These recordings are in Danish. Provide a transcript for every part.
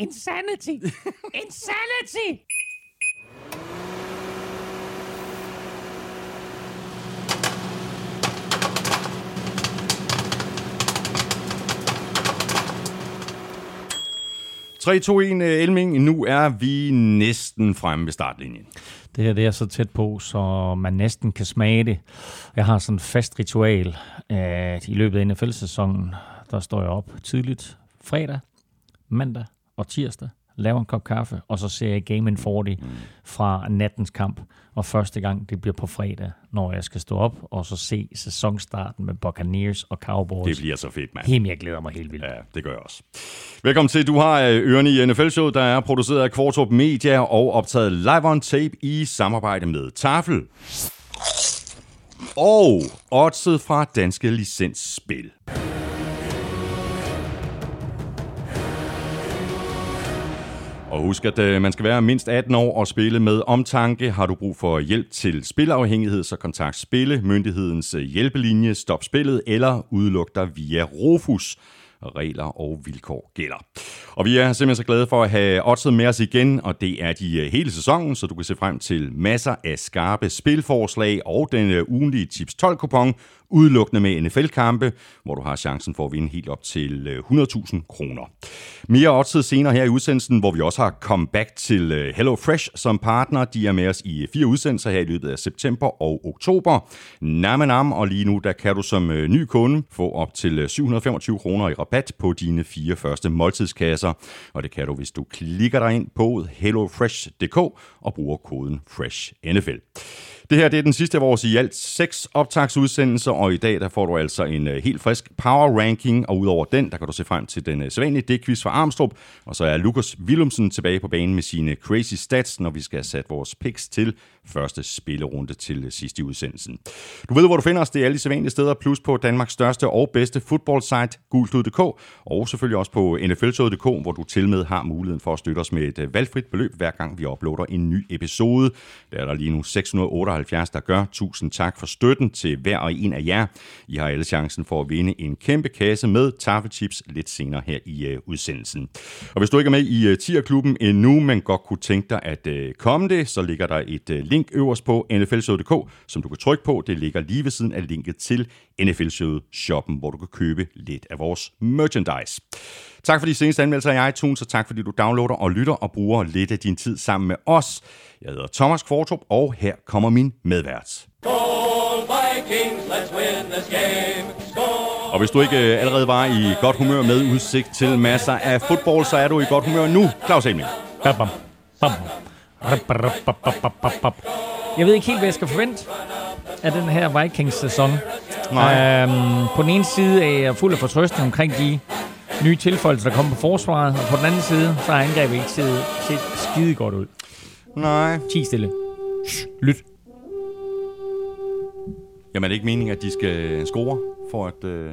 Insanity! Insanity! Tre, to, en, øh, Elming. Nu er vi næsten fremme ved startlinjen. Det her det er så tæt på, så man næsten kan smage det. Jeg har sådan et fast ritual, at i løbet af NFL-sæsonen, der står jeg op tidligt fredag, mandag og tirsdag, laver en kop kaffe, og så ser jeg Game in 40 mm. fra nattens kamp. Og første gang, det bliver på fredag, når jeg skal stå op og så se sæsonstarten med Buccaneers og Cowboys. Det bliver så fedt, mand. Helt, jeg glæder mig helt vildt. Ja, det gør jeg også. Velkommen til. Du har øh, ørerne i NFL-showet, der er produceret af Kvartrup Media og optaget live on tape i samarbejde med Tafel. Og oddset fra Danske Licensspil. Og husk, at øh, man skal være mindst 18 år og spille med omtanke. Har du brug for hjælp til spilafhængighed, så kontakt Spille, myndighedens øh, hjælpelinje, stop spillet eller udluk dig via Rofus regler og vilkår gælder. Og vi er simpelthen så glade for at have oddset med os igen, og det er de øh, hele sæsonen, så du kan se frem til masser af skarpe spilforslag og den øh, ugenlige Tips 12-kupon, udelukkende med NFL-kampe, hvor du har chancen for at vinde helt op til øh, 100.000 kroner. Mere oddset senere her i udsendelsen, hvor vi også har comeback til øh, Hello Fresh som partner. De er med os i øh, fire udsendelser her i løbet af september og oktober. Nam nam, og lige nu der kan du som ny kunde få op til 725 kroner i rabat på dine fire første måltidskasser. Og det kan du, hvis du klikker dig ind på hellofresh.dk og bruger koden FRESHNFL. Det her det er den sidste af vores i alt seks optagsudsendelser, og i dag der får du altså en øh, helt frisk power ranking, og udover den, der kan du se frem til den uh, sædvanlige D-quiz fra Armstrong, og så er Lukas Willumsen tilbage på banen med sine crazy stats, når vi skal have sat vores picks til første spillerunde til øh, sidst i udsendelsen. Du ved, hvor du finder os. Det er alle de sædvanlige steder, plus på Danmarks største og bedste fodboldsite, gultud.dk, og selvfølgelig også på nflshowet.dk, hvor du til med har muligheden for at støtte os med et øh, valgfrit beløb, hver gang vi uploader en ny episode. Der er der lige nu 678, der gør. Tusind tak for støtten til hver og en af jer. I har alle chancen for at vinde en kæmpe kasse med taffelchips lidt senere her i øh, udsendelsen. Og hvis du ikke er med i uh, Tierklubben endnu, men godt kunne tænke dig at komme det, så ligger der et link øverst på nflshowet.dk, som du kan trykke på. Det ligger lige ved siden af linket til NFL Showet shoppen, hvor du kan købe lidt af vores merchandise. Tak for de seneste anmeldelser i iTunes, og tak fordi du downloader og lytter og bruger lidt af din tid sammen med os. Jeg hedder Thomas Kvartrup, og her kommer min medvært. Vikings, let's win this game. Og hvis du ikke øh, allerede var i godt humør med udsigt til masser af fodbold, så er du i godt humør nu, Claus Elming. Jeg ved ikke helt, hvad jeg skal forvente af den her Vikings-sæson. Øhm, på den ene side er jeg fuld af fortrøstning omkring de nye tilføjelser, der kommer på forsvaret, og på den anden side, så har angrebet ikke set, set skide godt ud. Nej. 10 stille. Shh, lyt. Jamen er det ikke meningen, at de skal score for at... Øh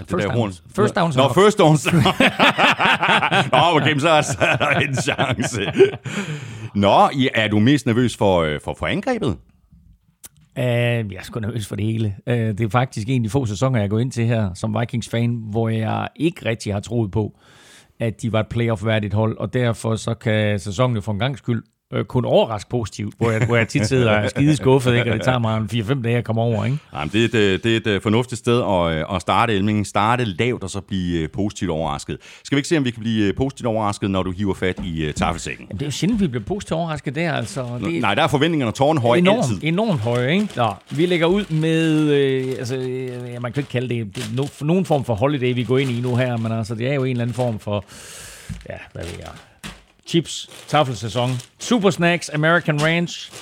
at det first der downs. Horn... First downs. Nå, first downs. Nå, okay, så er der en chance. Nå, er du mest nervøs for, øh, for, for angrebet? Uh, jeg er sgu nervøs for det hele. Uh, det er faktisk en af de få sæsoner, jeg går ind til her som Vikings-fan, hvor jeg ikke rigtig har troet på, at de var et playoff-værdigt hold, og derfor så kan sæsonen for en gang skyld øh, kun overraske positivt, hvor jeg, hvor jeg tit sidder og er skide skuffet, ikke? og det tager mig en 4-5 dage at komme over. Ikke? Jamen, det, er et, øh, det er et øh, fornuftigt sted at, øh, at starte Elming. Starte lavt og så blive positivt overrasket. Skal vi ikke se, om vi kan blive positivt overrasket, når du hiver fat i uh, tafelsækken? Jamen, det er jo sjældent, vi bliver positivt overrasket der. Altså. Det Nej, der er forventningerne tårnhøje enormt, altid. Enormt høje, ikke? Nå, vi lægger ud med, øh, altså, ja, man kan ikke kalde det, det no, nogen form for holiday, vi går ind i nu her, men altså, det er jo en eller anden form for, ja, hvad ved jeg, chips, taffelsæson, super snacks, American Ranch,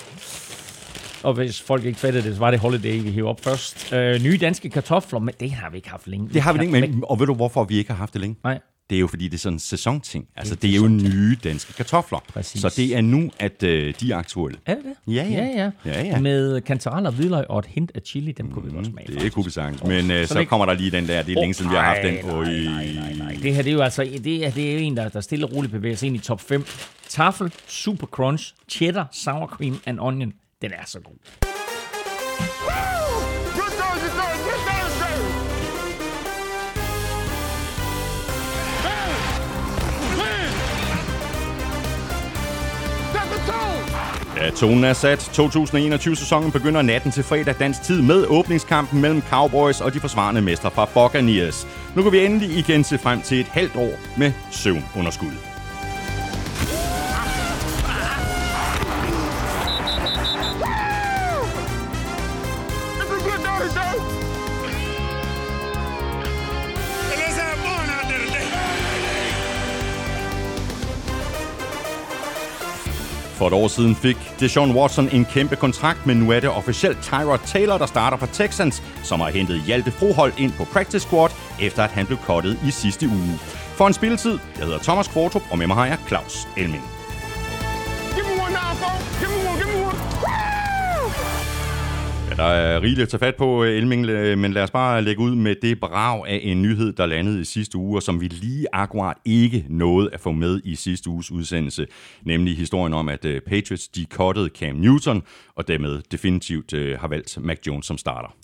og hvis folk ikke fattede det, så var det Holiday, vi hæver op først. Øh, nye danske kartofler, men det har vi ikke haft længe. Det har vi ikke, men, og ved du, hvorfor vi ikke har haft det længe? Nej. Det er jo fordi, det er sådan en sæsonting. Altså, det er, det er jo nye danske kartofler. Præcis. Så det er nu, at øh, de er aktuelle. Er det det? Ja, ja. ja, ja. ja, ja. Med kantareller, hvidløg og et hint af chili, dem kunne vi godt smage. Det kunne vi sagtens. Men øh, så, så kommer der lige den der, det er oh, længe siden, vi har haft den. Nej, nej, nej, nej. Det her, det er jo altså det er, det er en, der, der stille og roligt bevæger sig ind i top 5. Tafel, super crunch, cheddar, sour cream and onion. Den er så god. Ja, tonen er sat. 2021-sæsonen begynder natten til fredag dansk tid med åbningskampen mellem Cowboys og de forsvarende mestre fra Buccaneers. Nu kan vi endelig igen se frem til et halvt år med søvnunderskud. For et år siden fik Deshaun Watson en kæmpe kontrakt, men nu er det officielt Tyrod Taylor, der starter for Texans, som har hentet Hjalte Frohold ind på practice squad, efter at han blev kottet i sidste uge. For en spilletid, jeg hedder Thomas Kvartrup, og med mig har jeg Claus Elming. Der er rigeligt at tage fat på, øh, Elming, øh, men lad os bare lægge ud med det brag af en nyhed, der landede i sidste uge, og som vi lige akkurat ikke nåede at få med i sidste uges udsendelse, nemlig historien om, at øh, Patriots de cuttede Cam Newton, og dermed definitivt har valgt Mac Jones som starter.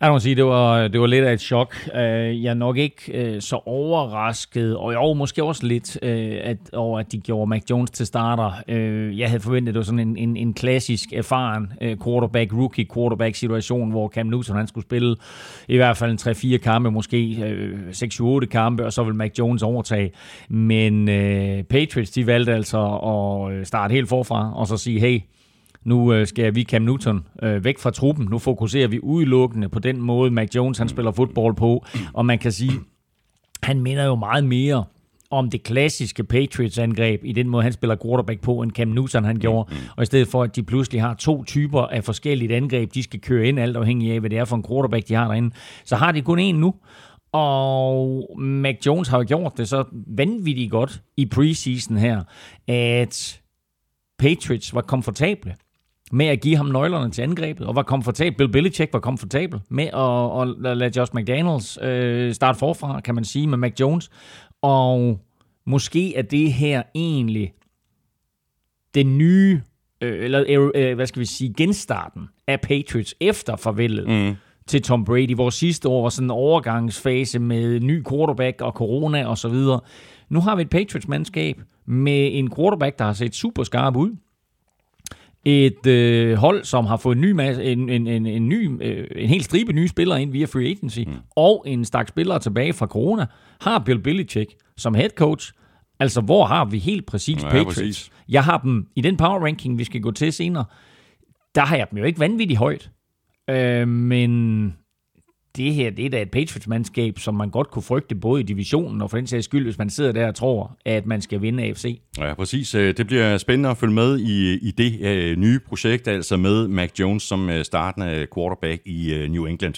Jeg må sige, det var, det var lidt af et chok. Jeg er nok ikke så overrasket, og jo, måske også lidt at, over, at de gjorde Mac Jones til starter. Jeg havde forventet, at det var sådan en, en, en klassisk erfaren quarterback, rookie quarterback situation, hvor Cam Newton han skulle spille i hvert fald en 3-4 kampe, måske øh, 6-8 kampe, og så vil Mac Jones overtage. Men øh, Patriots, de valgte altså at øh, starte helt forfra, og så sige, hey, nu øh, skal vi Cam Newton øh, væk fra truppen. Nu fokuserer vi udelukkende på den måde, Mac Jones han spiller fodbold på. Og man kan sige, han minder jo meget mere om det klassiske Patriots-angreb i den måde, han spiller quarterback på, end Cam Newton han gjorde. Mm. Og i stedet for, at de pludselig har to typer af forskellige angreb, de skal køre ind, alt afhængig af, hvad det er for en quarterback, de har derinde, så har de kun én nu. Og Mac Jones har jo gjort det så vanvittigt godt i preseason her, at Patriots var komfortable med at give ham nøglerne til angrebet, og var komfortabel. Bill Belichick var komfortabel med at, at lade Josh McDaniels øh, starte forfra, kan man sige, med Mac Jones. Og måske er det her egentlig den nye, øh, eller øh, hvad skal vi sige, genstarten af Patriots efter farvelet mm. til Tom Brady, hvor sidste år var sådan en overgangsfase med ny quarterback og corona og så videre. Nu har vi et Patriots-mandskab med en quarterback, der har set super skarp ud. Et øh, hold, som har fået en ny, masse, en, en, en, en, ny, øh, en helt stribe nye spillere ind via free agency, mm. og en stak spillere tilbage fra corona, har Bill Belichick som head coach. Altså, hvor har vi helt præcis ja, Patriots? Præcis. Jeg har dem i den power ranking, vi skal gå til senere. Der har jeg dem jo ikke vanvittigt højt. Øh, men det her det er da et Patriots-mandskab, som man godt kunne frygte både i divisionen og for den sags skyld, hvis man sidder der og tror, at man skal vinde AFC. Ja, præcis. Øh, det bliver spændende at følge med i, i det uh, nye projekt, altså med Mac Jones som uh, startende quarterback i uh, New England.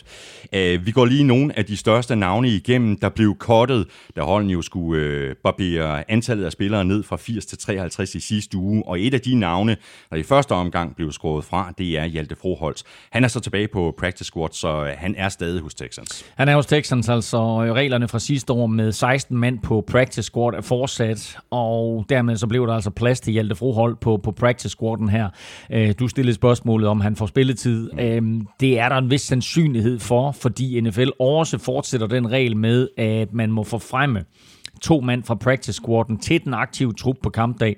Uh, vi går lige nogle af de største navne igennem, der blev kottet, da holden jo skulle uh, barbere antallet af spillere ned fra 80 til 53 i sidste uge, og et af de navne, der i første omgang blev skåret fra, det er Hjalte Froholtz. Han er så tilbage på practice squad, så han er stadig hos Texans. Han er hos Texans, altså reglerne fra sidste år med 16 mand på practice squad er fortsat, og dermed så blev der altså plads til Hjalte Frohold på, på practice squaden her. Øh, du stillede spørgsmålet, om han får spilletid. Mm. Det er der en vis sandsynlighed for, fordi NFL også fortsætter den regel med, at man må forfremme to mand fra practice squaden til den aktive trup på kampdag.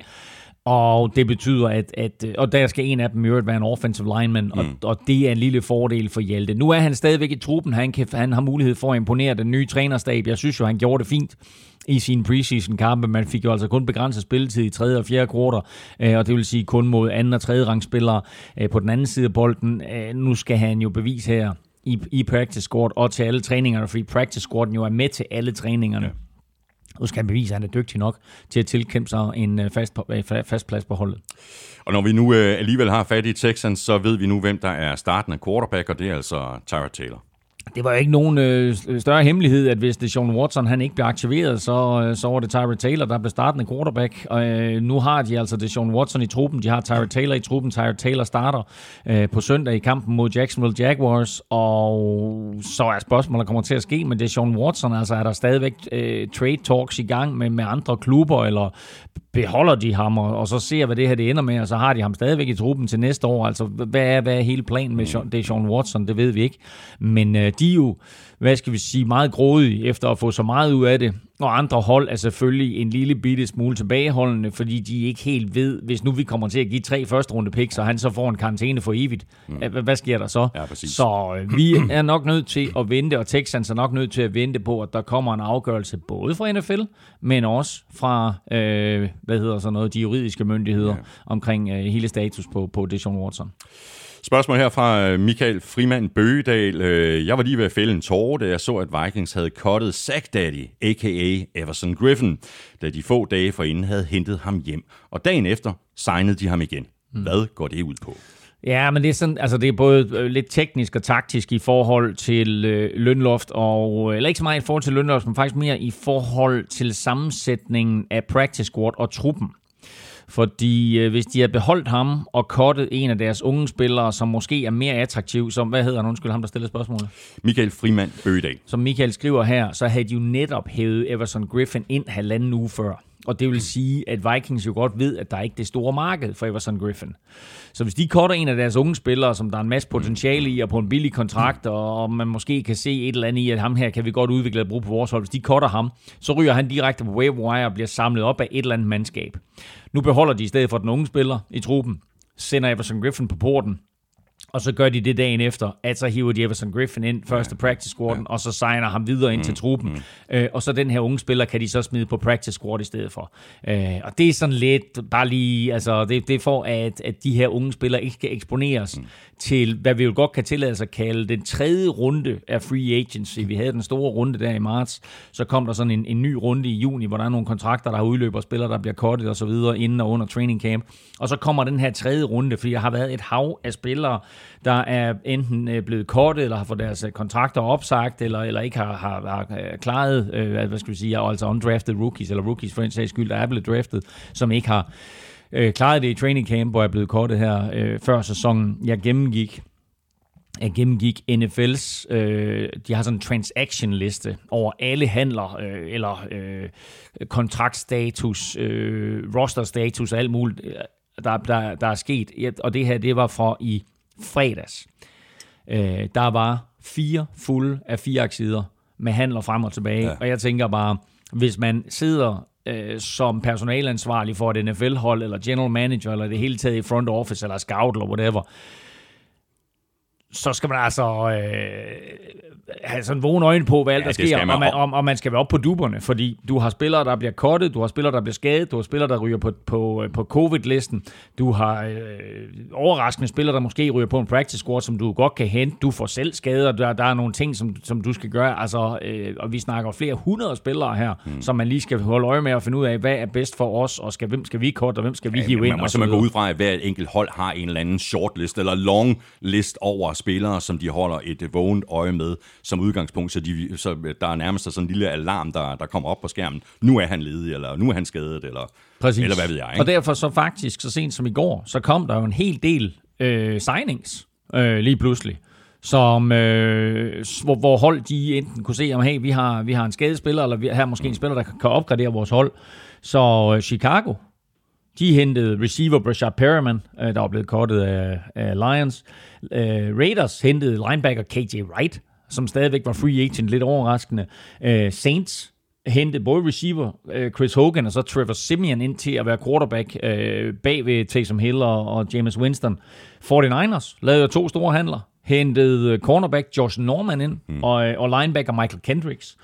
Og det betyder, at, at og der skal en af dem i øvrigt være en offensive lineman, mm. og, og det er en lille fordel for Hjalte. Nu er han stadigvæk i truppen, han, kan, han har mulighed for at imponere den nye trænerstab. Jeg synes jo, han gjorde det fint i sine preseason-kampe. Man fik jo altså kun begrænset spilletid i tredje og fjerde kvartal, øh, og det vil sige kun mod anden og tredje rangspillere øh, på den anden side af bolden. Øh, nu skal han jo bevise her i, i practice squad og til alle træningerne, fordi practice squaden jo er med til alle træningerne. Ja. Nu skal han bevise, at han er dygtig nok til at tilkæmpe sig en øh, fast, øh, fast plads på holdet. Og når vi nu øh, alligevel har fat i Texans, så ved vi nu, hvem der er startende quarterback, og det er altså Tyra Taylor det var ikke nogen øh, større hemmelighed, at hvis det Sean Watson han ikke blev aktiveret, så, øh, så var det Tyree Taylor, der blev startende quarterback. Og øh, nu har de altså det Sean Watson i truppen. De har Tyree Taylor i truppen. Tyree Taylor starter øh, på søndag i kampen mod Jacksonville Jaguars. Og så er spørgsmålet, der kommer til at ske med det Sean Watson. Altså er der stadigvæk øh, trade talks i gang med, med andre klubber, eller beholder de ham, og, og så ser, hvad det her det ender med, og så har de ham stadigvæk i truppen til næste år. Altså, hvad er, hvad er hele planen med Sean, det Sean Watson? Det ved vi ikke. Men øh, de er jo, hvad skal vi sige, meget grådige efter at få så meget ud af det. Og andre hold er selvfølgelig en lille bitte smule tilbageholdende, fordi de ikke helt ved, hvis nu vi kommer til at give tre første runde picks, og han så får en karantæne for evigt, mm. hvad sker der så? Ja, præcis. så øh, vi er nok nødt til at vente, og Texans er nok nødt til at vente på, at der kommer en afgørelse både fra NFL, men også fra, øh, hvad hedder så noget, de juridiske myndigheder ja. omkring øh, hele status på, på Deshaun Watson. Spørgsmål her fra øh, Michael Frimand Bøgedal. Øh, jeg var lige ved at fælde en tårer, da jeg så, at Vikings havde kottet Zach Daddy, a.k.a. Everson Griffin, da de få dage forinden havde hentet ham hjem. Og dagen efter signede de ham igen. Mm. Hvad går det ud på? Ja, men det er, sådan, altså det er både øh, lidt teknisk og taktisk i forhold til øh, lønloft, og, eller ikke så meget i forhold til lønloft, men faktisk mere i forhold til sammensætningen af practice squad og truppen. Fordi øh, hvis de har beholdt ham og kottet en af deres unge spillere, som måske er mere attraktiv, som, hvad hedder han, undskyld ham, der stiller spørgsmålet? Michael Frimand Bøgedal. Som Michael skriver her, så havde de jo netop hævet Everson Griffin ind halvanden uge før. Og det vil sige, at Vikings jo godt ved, at der er ikke det store marked for Everson Griffin. Så hvis de cutter en af deres unge spillere, som der er en masse potentiale i, og på en billig kontrakt, og man måske kan se et eller andet i, at ham her kan vi godt udvikle og bruge på vores hold. Hvis de cutter ham, så ryger han direkte på wave wire og bliver samlet op af et eller andet mandskab. Nu beholder de i stedet for den unge spiller i truppen, sender Everson Griffin på porten, og så gør de det dagen efter, at så hiver de Everson Griffin ind, første ja. practice squaden, ja. og så signer ham videre ind mm, til truppen. Mm. Øh, og så den her unge spiller kan de så smide på practice squad i stedet for. Øh, og det er sådan lidt, bare lige, altså det, det er for, at, at de her unge spillere ikke skal eksponeres mm til, hvad vi jo godt kan tillade os at kalde den tredje runde af free agency. Vi havde den store runde der i marts, så kom der sådan en, en ny runde i juni, hvor der er nogle kontrakter, der har udløbet, og spillere, der bliver kortet og så videre, inden og under training camp. Og så kommer den her tredje runde, fordi der har været et hav af spillere, der er enten øh, blevet kortet, eller har fået deres øh, kontrakter opsagt, eller, eller ikke har, har, har øh, klaret, øh, hvad skal vi sige, altså undrafted rookies, eller rookies for en sags skyld, der er blevet draftet, som ikke har øh, klaret det i training camp, hvor jeg blevet kortet her øh, før sæsonen. Jeg gennemgik jeg gennemgik NFL's, øh, de har sådan en transaction-liste over alle handler, øh, eller øh, kontraktstatus, øh, roster-status og alt muligt, der, der, der er sket. Og det her, det var fra i fredags. Øh, der var fire fulde af fire sider med handler frem og tilbage. Ja. Og jeg tænker bare, hvis man sidder øh, som personalansvarlig for et NFL-hold, eller general manager, eller det hele taget i front office, eller scout, eller whatever, så skal man altså øh, have sådan vågne øjne på, hvad alt ja, der sker, man. Og, man, og, og man skal være op på duberne, fordi du har spillere, der bliver kottet, du har spillere, der bliver skadet, du har spillere, der ryger på, på, på covid-listen, du har øh, overraskende spillere, der måske ryger på en practice squad, som du godt kan hente, du får selv skader, der, der er nogle ting, som, som du skal gøre, altså, øh, og vi snakker flere hundrede spillere her, mm. som man lige skal holde øje med og finde ud af, hvad er bedst for os, og skal, hvem skal vi kotte, og hvem skal vi ja, hive ind. Man må simpelthen gå ud fra, at hver enkelt hold har en eller anden shortlist eller long list over spillere, som de holder et vågent øje med som udgangspunkt, så, de, så der er nærmest sådan en lille alarm, der, der kommer op på skærmen. Nu er han ledig, eller nu er han skadet, eller, Præcis. eller hvad ved jeg. Ikke? Og derfor så faktisk, så sent som i går, så kom der jo en hel del øh, signings øh, lige pludselig som, øh, hvor, hvor hold de enten kunne se, om hey, vi har, vi har en skadespiller, eller vi har måske en spiller, der kan opgradere vores hold. Så øh, Chicago, de hentede receiver Brashad Perriman, øh, der var blevet kortet af, af Lions. Øh, Raiders hentede linebacker KJ Wright, som stadigvæk var free agent, lidt overraskende. Øh, Saints hentede både receiver Chris Hogan og så Trevor Simeon ind til at være quarterback bag ved Taysom Hill og, James Winston. 49ers lavede to store handler. Hentede cornerback Josh Norman ind mm. og, og linebacker Michael Kendricks.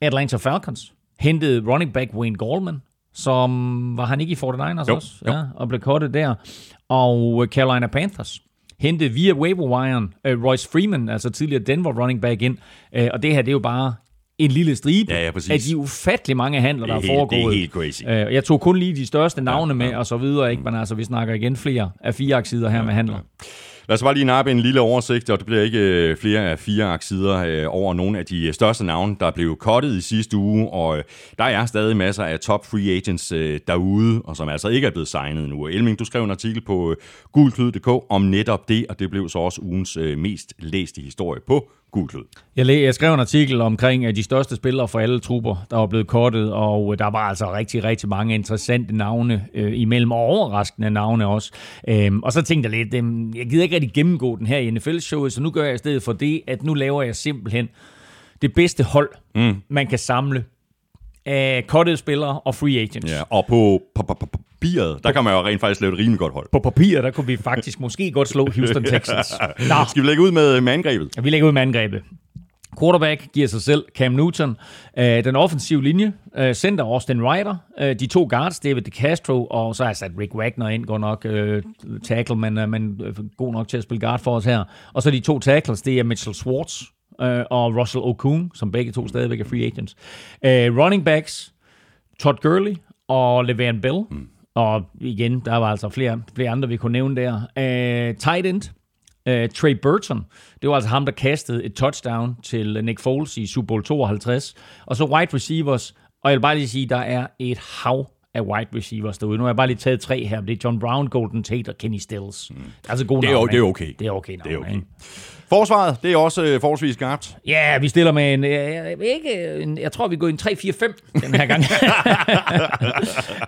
Atlanta Falcons hentede running back Wayne Gallman som var han ikke i 49ers jo, også? Jo. Ja, og blev kortet der. Og Carolina Panthers hentede via waiver wire uh, Royce Freeman, altså tidligere Denver running back ind. Uh, og det her, det er jo bare en lille stribe ja, ja, af de ufattelig mange handler, der er, er foregået. Det er helt crazy. Uh, jeg tog kun lige de største navne ja, ja. med, og så videre, ikke? men altså, vi snakker igen flere af fire sider her ja, med handler. Ja. Lad os bare lige nappe en lille oversigt, og det bliver ikke øh, flere af fire aksider øh, over nogle af de øh, største navne, der blev kottet i sidste uge, og der er stadig masser af top free agents derude, og som altså ikke er blevet signet nu. Elming, du skrev en artikel på gulklyd.dk om netop det, og det blev så også ugens mest læste historie på klud. Jeg, jeg skrev en artikel omkring de største spillere for alle trupper, der var blevet kortet, og øh, der var altså rigtig, rigtig mange interessante navne øh, imellem, og overraskende navne også. Øhm, og så tænkte jeg lidt, øh, jeg gider ikke rigtig gennemgå den her i NFL-showet, så nu gør jeg i stedet for det, at nu laver jeg simpelthen det bedste hold, mm. man kan samle af kortede spillere og free agents. Ja, og på, på, på, på papiret, der kan man jo rent faktisk lave et rimelig godt hold. På papiret, der kunne vi faktisk måske godt slå Houston Texans. Nå. Skal vi lægge ud med, med angrebet? Ja, vi lægger ud med angrebet. Quarterback giver sig selv Cam Newton. Øh, den offensive linje, øh, center Austin Ryder. Øh, de to guards, David DeCastro, og så har jeg sat Rick Wagner ind, går nok øh, tackle, men, øh, men god nok til at spille guard for os her. Og så de to tackles, det er Mitchell Schwartz øh, og Russell Okung, som begge to stadigvæk er free agents. Øh, running backs, Todd Gurley og Le'Veon Bell. Mm. Og igen, der var altså flere, flere andre, vi kunne nævne der. Uh, tight end, uh, Trey Burton. Det var altså ham, der kastede et touchdown til Nick Foles i Super Bowl 52. Og så wide receivers. Og jeg vil bare lige sige, der er et hav af wide receivers derude. Nu har jeg bare lige taget tre her. Det er John Brown, Golden Tate og Kenny Stills. Mm. Det er altså gode det er, navn, det er okay. Det er okay navn, Det er okay. Forsvaret, det er også øh, forholdsvis skarpt. Ja, yeah, vi stiller med en, jeg, ikke, en, jeg tror, vi går en 3-4-5 den her gang.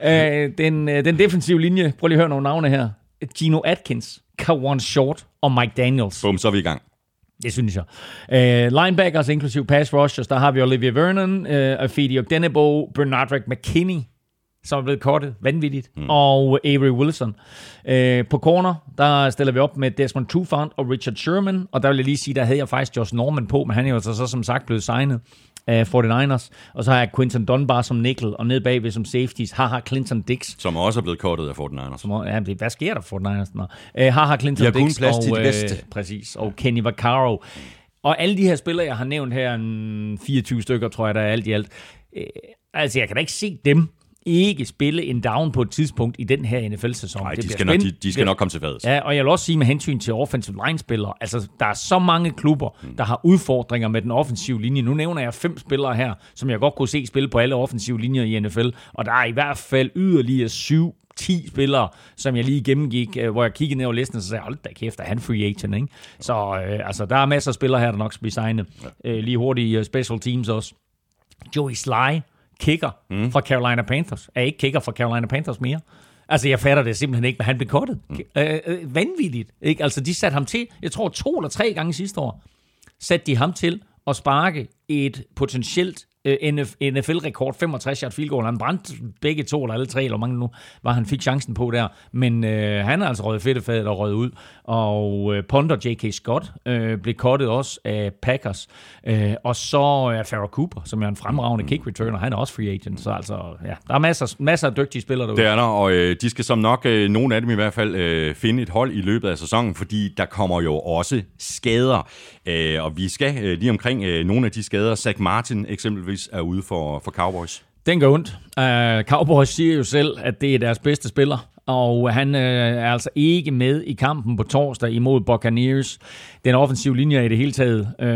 øh, den, øh, den defensive linje, prøv lige at høre nogle navne her. Gino Atkins, Kawan Short og Mike Daniels. Bum, så er vi i gang. Det synes jeg. Uh, linebackers, inklusive pass rushers, der har vi Olivia Vernon, uh, Afidi Ogdenebo, Bernard McKinney, som er blevet kortet vanvittigt, mm. og Avery Wilson. Øh, på corner, der stiller vi op med Desmond Trufant og Richard Sherman, og der vil jeg lige sige, der havde jeg faktisk Josh Norman på, men han er jo så, så som sagt blevet signet af 49ers. Og så har jeg Quinton Dunbar som nickel, og ned bagved som safeties, haha Clinton Dix. Som også er blevet kortet af 49ers. Som, ja, hvad sker der for 49ers? Uh, haha Clinton Dix. Har kun plads og, til de bedste. Uh, præcis, og Kenny Vaccaro. Og alle de her spillere, jeg har nævnt her, en 24 stykker, tror jeg, der er alt i alt. Uh, altså, jeg kan da ikke se dem ikke spille en down på et tidspunkt i den her NFL-sæson. Nej, de skal, nok, de, de skal nok komme til fadet. Ja, og jeg vil også sige med hensyn til offensive line-spillere, altså der er så mange klubber, mm. der har udfordringer med den offensive linje. Nu nævner jeg fem spillere her, som jeg godt kunne se spille på alle offensive linjer i NFL, og der er i hvert fald yderligere syv 10 spillere, som jeg lige gennemgik, øh, hvor jeg kiggede ned over listen, og så sagde hold da kæft, er han free agent, ikke? Så øh, altså, der er masser af spillere her, der nok skal blive signet. Øh, lige hurtigt uh, special teams også. Joey Sly, kicker mm. fra Carolina Panthers, er ikke kicker fra Carolina Panthers mere. Altså, jeg fatter det simpelthen ikke, men han blev kortet. Mm. Øh, øh, vanvittigt. Ikke? Altså, de satte ham til, jeg tror to eller tre gange sidste år, satte de ham til at sparke et potentielt Øh, NFL-rekord, 65 yard field goal. Han brændte begge to, eller alle tre, eller mange nu, var han fik chancen på der. Men øh, han er altså røget fedtefadet og røget ud. Og øh, Ponder J.K. Scott øh, blev kottet også af Packers. Øh, og så er Farrah Cooper, som er en fremragende kick returner. Han er også free agent. Så altså, ja, der er masser, masser af dygtige spillere derude. Det er der, og øh, de skal som nok, øh, nogle af dem i hvert fald, øh, finde et hold i løbet af sæsonen, fordi der kommer jo også skader. Øh, og vi skal øh, lige omkring øh, nogle af de skader. Zach Martin eksempelvis er ude for, for Cowboys. Den gør ondt. Uh, Cowboys siger jo selv, at det er deres bedste spiller, og han uh, er altså ikke med i kampen på torsdag imod Buccaneers. Den offensive linje i det hele taget, uh,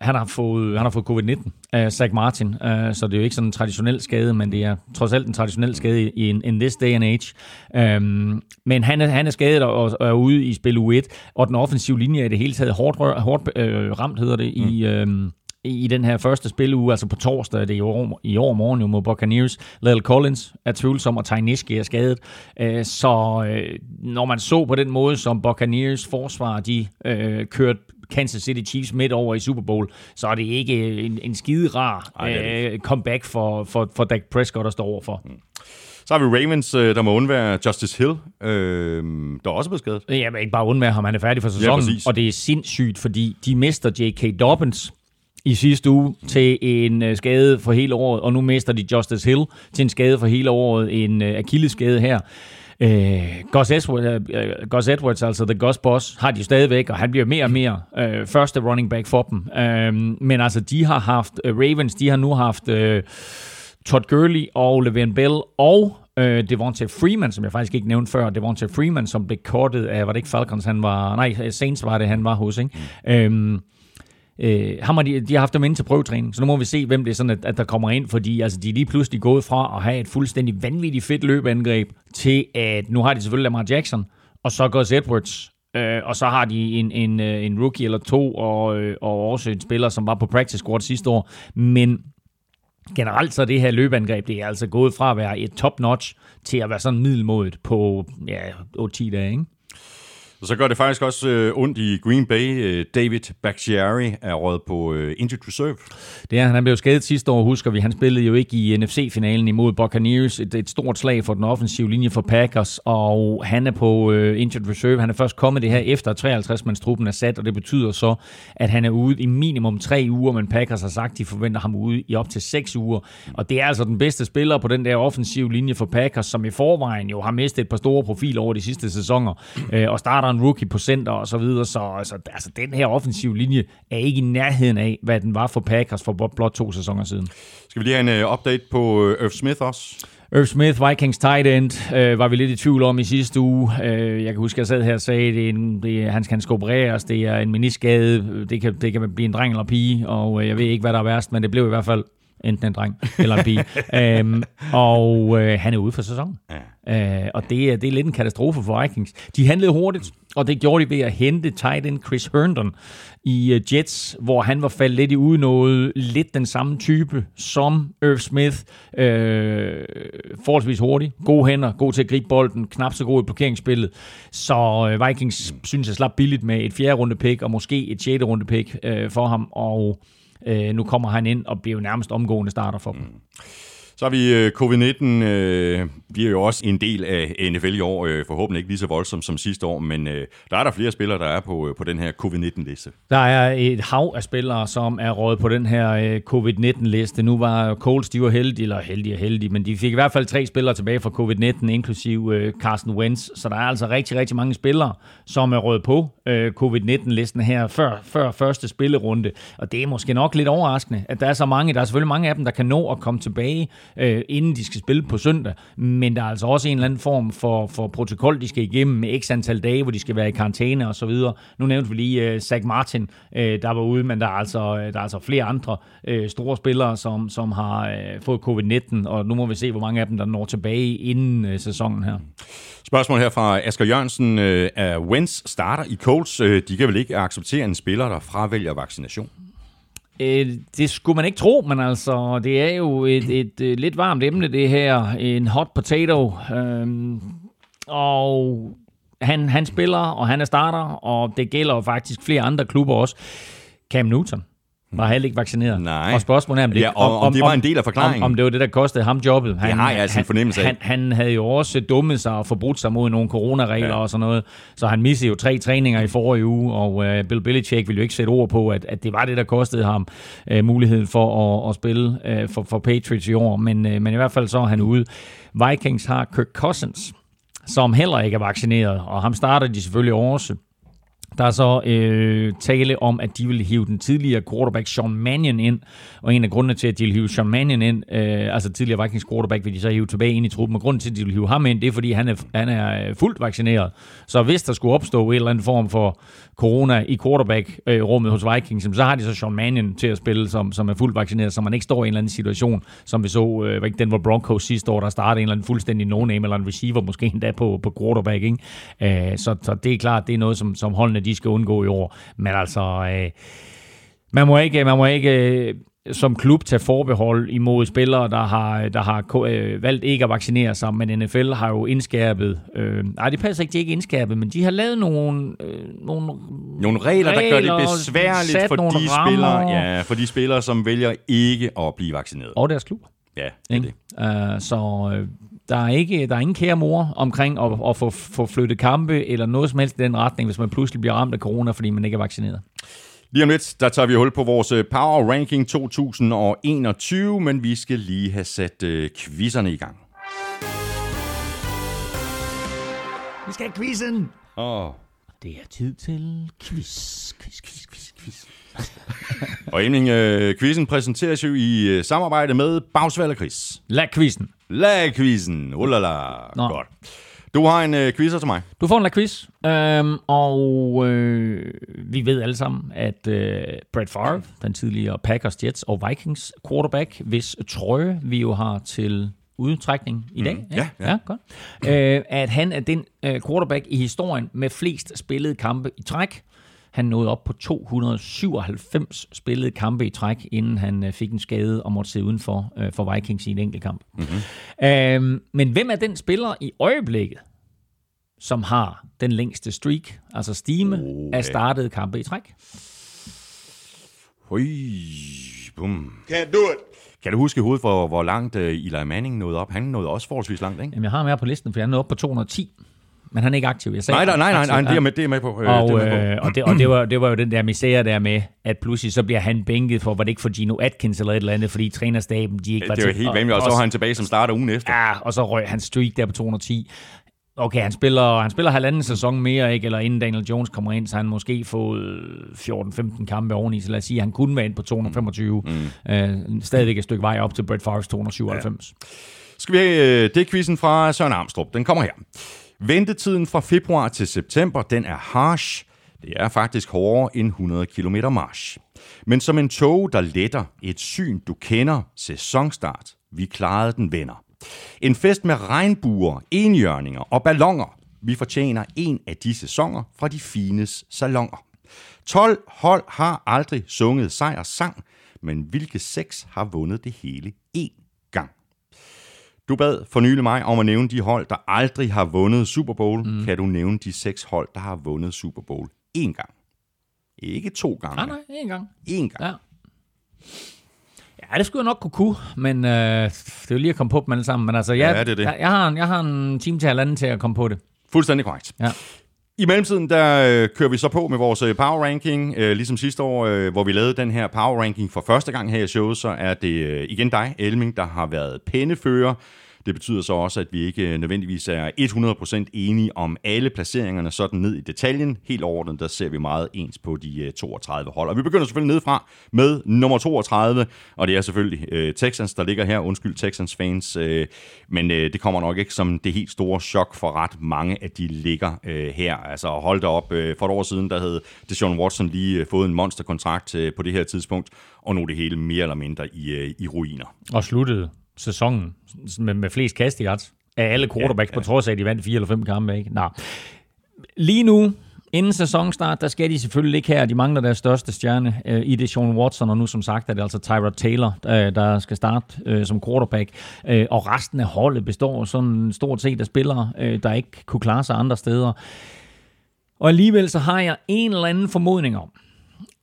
han har fået, han har fået covid-19 af Zach Martin, uh, så det er jo ikke sådan en traditionel skade, men det er trods alt en traditionel skade i in, in this day and age. Uh, men han er, han er skadet og, og er ude i spil U1, og den offensive linje i det hele taget hårdt, hårdt uh, ramt, hedder det, mm. i... Uh, i den her første spiluge, altså på torsdag, det er i år, i år morgen jo mod Buccaneers. Lyle Collins er tvivlsom, og Tyniski er skadet. Øh, så øh, når man så på den måde, som Buccaneers forsvar, de øh, kørte Kansas City Chiefs midt over i Super Bowl, så er det ikke en, en skide rar Ej, comeback for, for, for Dak Prescott at stå overfor. Mm. Så har vi Ravens, der må undvære Justice Hill, øh, der er også blevet skadet. Ja, men ikke bare undvære ham, han er færdig for sæsonen. Ja, og det er sindssygt, fordi de mister J.K. Dobbins, i sidste uge til en øh, skade for hele året, og nu mister de Justice Hill til en skade for hele året, en øh, Achilles-skade her. Øh, Gus, Edwards, uh, Gus Edwards, altså The Gus Boss, har de stadigvæk, og han bliver mere og mere øh, første running back for dem. Øh, men altså, de har haft, uh, Ravens, de har nu haft øh, Todd Gurley og Le'Veon Bell og øh, Devontae Freeman, som jeg faktisk ikke nævnte før, Devontae Freeman, som blev kortet af, var det ikke Falcons, han var, nej, Saints var det, han var hos, ikke? Øh, Øh, ham har de, de har haft dem ind til prøvetræning, så nu må vi se, hvem det er sådan, at, at der kommer ind, fordi altså, de er lige pludselig gået fra at have et fuldstændig vanvittigt fedt løbeangreb, til at nu har de selvfølgelig Lamar Jackson, og så Gus Edwards, øh, og så har de en, en, øh, en rookie eller to, og, øh, og også en spiller, som var på practice squad sidste år. Men generelt så er det her løbeangreb, det er altså gået fra at være et top-notch til at være sådan middelmodigt på ja, 8-10 dage, ikke? Og så gør det faktisk også øh, ondt i Green Bay. Øh, David Bakhtiari er råd på øh, injured reserve. Det er, han blev skadet sidste år, husker vi. Han spillede jo ikke i NFC-finalen imod Buccaneers. Et, et stort slag for den offensive linje for Packers, og han er på øh, injured reserve. Han er først kommet det her efter 53-mandstruppen er sat, og det betyder så, at han er ude i minimum tre uger, men Packers har sagt, de forventer ham ude i op til seks uger. Og det er altså den bedste spiller på den der offensive linje for Packers, som i forvejen jo har mistet et par store profiler over de sidste sæsoner, øh, og starter en rookie på center og så videre, så altså, altså, den her offensive linje er ikke i nærheden af, hvad den var for Packers for blot to sæsoner siden. Skal vi lige have en uh, update på uh, Irv Smith også? Irv Smith, Vikings tight end, øh, var vi lidt i tvivl om i sidste uge. Øh, jeg kan huske, at jeg sad her og sagde, at det er en, det er, han skal opereres, det er en miniskade, det kan, det kan blive en dreng eller pige, og øh, jeg ved ikke, hvad der er værst, men det blev i hvert fald enten en dreng eller en pige. øhm, og øh, han er ude for sæsonen. Ja. Øh, og det det er lidt en katastrofe for Vikings. De handlede hurtigt, og det gjorde de ved at hente tight end Chris Herndon i uh, Jets, hvor han var faldet lidt i udnået, lidt den samme type som Irv Smith. Øh, forholdsvis hurtig, gode hænder, god til at gribe bolden, knap så god i blokeringsspillet. Så øh, Vikings synes jeg slap billigt med et fjerde runde pick, og måske et sjette runde pick øh, for ham, og Øh, nu kommer han ind og bliver jo nærmest omgående starter for dem. Mm. Så har vi covid-19, øh, bliver øh, jo også en del af NFL i år, øh, forhåbentlig ikke lige så voldsomt som sidste år, men øh, der er der flere spillere, der er på, øh, på den her covid-19-liste. Der er et hav af spillere, som er råd på den her øh, covid-19-liste. Nu var Coles, de var heldige, eller heldige og heldige, men de fik i hvert fald tre spillere tilbage fra covid-19, inklusive øh, Carson Wentz, så der er altså rigtig, rigtig mange spillere, som er råd på øh, covid-19-listen her før, før første spillerunde, og det er måske nok lidt overraskende, at der er så mange, der er selvfølgelig mange af dem, der kan nå at komme tilbage øh, inden de skal spille på søndag. Men der er altså også en eller anden form for, for protokol, de skal igennem med x antal dage, hvor de skal være i karantæne og så videre. Nu nævnte vi lige øh, Zach Martin, øh, der var ude, men der er altså, øh, der er altså flere andre øh, store spillere, som, som har øh, fået covid-19, og nu må vi se, hvor mange af dem, der når tilbage inden øh, sæsonen her. Spørgsmål her fra Asger Jørgensen. Øh, er Wentz starter i Colts? Øh, de kan vel ikke acceptere en spiller, der fravælger vaccination? Øh, det skulle man ikke tro, men altså, det er jo et, et, et øh, lidt varmt emne, det her. En hot potato. Øhm, og han, han spiller, og han er starter, og det gælder faktisk flere andre klubber også. Cam Newton var heller ikke vaccineret. Nej. Og spørgsmålet er, om det, ja, om, om, om det var en del af forklaringen. Om, om det var det, der kostede ham jobbet. Han, det har jeg altså en fornemmelse af. Han, han havde jo også dummet sig og forbrudt sig mod nogle coronaregler ja. og sådan noget. Så han missede jo tre træninger i forrige uge, og uh, Bill Belichick ville jo ikke sætte ord på, at, at det var det, der kostede ham uh, muligheden for at, at spille uh, for, for Patriots i år. Men, uh, men i hvert fald så er han ude. Vikings har Kirk Cousins, som heller ikke er vaccineret, og ham starter de selvfølgelig også. Der er så øh, tale om, at de vil hive den tidligere quarterback Sean Mannion ind, og en af grundene til, at de vil hive Sean Mannion ind, øh, altså tidligere Vikings quarterback, vil de så hive tilbage ind i truppen, og grunden til, at de vil hive ham ind, det er, fordi han er, han er øh, fuldt vaccineret. Så hvis der skulle opstå en eller anden form for corona i quarterback-rummet hos Vikings, så har de så Sean Mannion til at spille, som, som er fuldt vaccineret, så man ikke står i en eller anden situation, som vi så, øh, den var Broncos sidste år, der startede en eller anden fuldstændig no-name, eller en receiver måske endda på, på quarterback. Ikke? Øh, så, så det er klart, det er noget, som, som holdene de skal undgå i år. Men altså, øh, man må ikke, man må ikke øh, som klub tage forbehold imod spillere, der har, der har øh, valgt ikke at vaccinere sig, men NFL har jo indskærpet, øh, nej det passer ikke, de er ikke indskærpet, men de har lavet nogle, øh, nogle, nogle regler, regler, der gør det besværligt for de, rammer. spillere, ja, for de spillere, som vælger ikke at blive vaccineret. Og deres klub. Ja, det er det. Uh, så øh, der er ikke der er ingen kære mor omkring at, at få, få flyttet kampe eller noget som helst i den retning, hvis man pludselig bliver ramt af corona, fordi man ikke er vaccineret. Lige om lidt, der tager vi hul på vores øh, Power Ranking 2021, men vi skal lige have sat uh, quizzerne i gang. Vi skal have quizzen! Åh. Oh. Det er tid til quiz, quiz, quiz, quiz, quiz. og Emling, uh, quizzen præsenteres jo i uh, samarbejde med Bagsvald og Chris. Lad quizzen. Lad quizzen. Ulala. Nå. Godt. Du har en øh, quiz til mig. Du får en quiz, øhm, og øh, vi ved alle sammen, at øh, Brett Favre, den tidligere Packers, Jets og Vikings quarterback, hvis trøje vi jo har til udtrækning i dag. Mm. Ja, ja. ja godt. Øh, at han er den øh, quarterback i historien med flest spillede kampe i træk. Han nåede op på 297 spillede kampe i træk, inden han øh, fik en skade og måtte se udenfor øh, for Vikings i en enkelt kamp. Mm-hmm. Øh, men hvem er den spiller i øjeblikket, som har den længste streak, altså stime Oh, af startede kampe i træk? Hui, bum. Can't do it. Kan du huske i hovedet, hvor, hvor langt uh, Eli Manning nåede op? Han nåede også forholdsvis langt, ikke? Jamen, jeg har ham her på listen, for jeg er nået op på 210. Men han er ikke aktiv. Jeg sagde Nej, nej, nej, nej, nej, aktiv. det er med, det er med på. øh, Og, det med øh, og, det, og det, var, det var jo den der misære der med, at pludselig så bliver han bænket for, var det ikke for Gino Atkins eller et eller andet, fordi trænerstaben, de ikke var Det er jo til. helt vanvittigt, og så var han tilbage som starter ugen efter. Ja, og så røg han streak der på 210. Okay, han spiller, han spiller halvanden sæson mere, ikke? eller inden Daniel Jones kommer ind, så han måske fået 14-15 kampe oveni, så lad os sige, at han kunne være ind på 225. Mm. Øh, stadigvæk et stykke vej op til Brett Favre's 297. Ja. Skal vi have, øh, det quizzen fra Søren Armstrong. Den kommer her. Ventetiden fra februar til september, den er harsh. Det er faktisk hårdere end 100 km march. Men som en tog, der letter et syn, du kender, sæsonstart. Vi klarede den, venner. En fest med regnbuer, enhjørninger og ballonger. Vi fortjener en af de sæsoner fra de fines salonger. 12 hold har aldrig sunget sejrssang, men hvilke seks har vundet det hele? Du bad for nylig mig om at nævne de hold, der aldrig har vundet Super Bowl. Mm. Kan du nævne de seks hold, der har vundet Super Bowl én gang? Ikke to gange. Nej, nej, en gang. Én gang. Ja. Ja, det skulle jeg nok kunne kunne, men øh, det er jo lige at komme på dem alle sammen. Men altså, jeg, Ja, det det. Jeg, jeg, har en, jeg har en time til halvanden til at komme på det. Fuldstændig korrekt. Ja. I mellemtiden, der øh, kører vi så på med vores øh, power ranking. Øh, ligesom sidste år, øh, hvor vi lavede den her power ranking for første gang her i showet, så er det øh, igen dig, Elming, der har været pennefører. Det betyder så også, at vi ikke nødvendigvis er 100% enige om alle placeringerne sådan ned i detaljen. Helt overordnet, der ser vi meget ens på de øh, 32 hold. Og vi begynder selvfølgelig nedefra med nummer 32, og det er selvfølgelig øh, Texans, der ligger her. Undskyld Texans fans, øh, men øh, det kommer nok ikke som det helt store chok for ret mange, at de ligger øh, her. Altså hold da op, øh, for et år siden, der havde Deshaun Watson lige øh, fået en monsterkontrakt øh, på det her tidspunkt, og nu er det hele mere eller mindre i, øh, i ruiner. Og sluttede sæsonen med, med flest kast i yards af alle quarterbacks, ja, ja. på trods af, at de vandt fire eller fem kampe. Ikke? Nå. Lige nu, inden sæsonstart, der skal de selvfølgelig ikke her. De mangler deres største stjerne øh, i det Sean Watson, og nu som sagt er det altså Tyrod Taylor, øh, der skal starte øh, som quarterback. Øh, og resten af holdet består sådan stort set af spillere, øh, der ikke kunne klare sig andre steder. Og alligevel så har jeg en eller anden formodning om,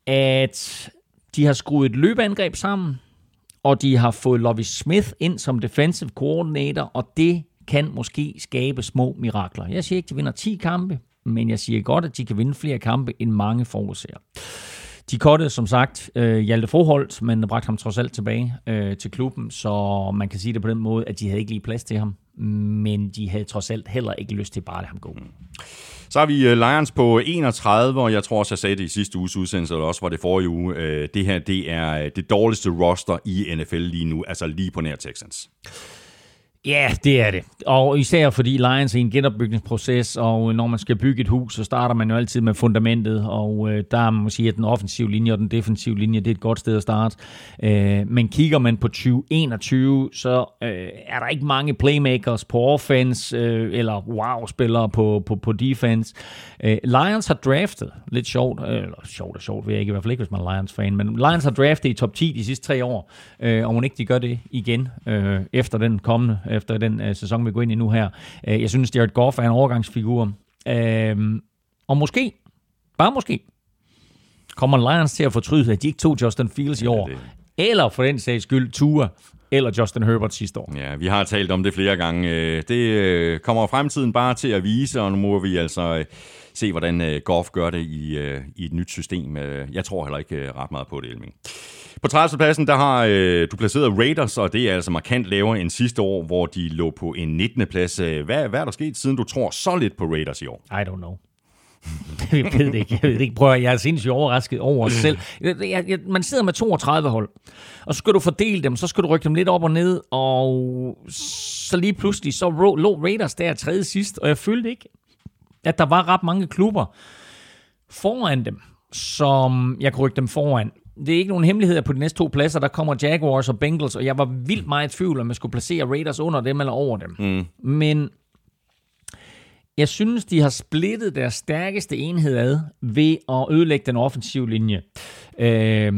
at de har skruet et løbeangreb sammen, og de har fået Lovie Smith ind som defensive coordinator, og det kan måske skabe små mirakler. Jeg siger ikke, at de vinder 10 kampe, men jeg siger godt, at de kan vinde flere kampe, end mange forudser. De kottede, som sagt, øh, Hjalte Froholt, men bragte ham trods alt tilbage øh, til klubben, så man kan sige det på den måde, at de havde ikke lige plads til ham, men de havde trods alt heller ikke lyst til bare at lade ham gå. Mm. Så har vi øh, Lions på 31, og jeg tror også, jeg sagde det i sidste uges udsendelse, eller også var det forrige uge. Øh, det her, det er øh, det dårligste roster i NFL lige nu, altså lige på nær Texans. Ja, det er det. Og især fordi Lions er en genopbygningsproces, og når man skal bygge et hus, så starter man jo altid med fundamentet, og øh, der må man sige, at den offensive linje og den defensive linje, det er et godt sted at starte. Øh, men kigger man på 2021, så øh, er der ikke mange playmakers på offense, øh, eller wow-spillere på, på, på defense. Øh, Lions har draftet, lidt sjovt, øh, eller sjovt og sjovt, ved jeg ikke, i hvert fald ikke, hvis man er Lions-fan, men Lions har draftet i top 10 de sidste tre år, øh, og må ikke de gør det igen øh, efter den kommende efter den øh, sæson, vi går ind i nu her. Øh, jeg synes, Jared Goff er en overgangsfigur. Øh, og måske, bare måske, kommer Lions til at fortryde, at de ikke tog Justin Fields i år. det- Eller for den sags skyld, Tua eller Justin Herbert sidste år. Ja, vi har talt om det flere gange. Øh, Det øh, kommer fremtiden bare til at vise, og nu må vi altså øh, se, hvordan øh, Goff gør det i, øh, i et nyt system. Øh, jeg tror heller ikke øh, ret meget på det, Elming. På 30. pladsen, der har øh, du placeret Raiders, og det er altså markant lavere end sidste år, hvor de lå på en 19. plads. Øh, hvad, hvad er der sket, siden du tror så lidt på Raiders i år? I don't know. jeg ved det ikke. Jeg ved det ikke. Prøv at, jeg er sindssygt overrasket over os selv. Jeg, jeg, jeg, man sidder med 32 hold, og så skal du fordele dem, så skal du rykke dem lidt op og ned, og så lige pludselig så lå Raiders der tredje sidst, og jeg følte ikke, at der var ret mange klubber foran dem, som jeg kunne rykke dem foran. det er ikke nogen hemmelighed, på de næste to pladser, der kommer Jaguars og Bengals, og jeg var vildt meget i tvivl, om jeg skulle placere Raiders under dem eller over dem. Mm. Men jeg synes, de har splittet deres stærkeste enhed ad ved at ødelægge den offensive linje. Øh,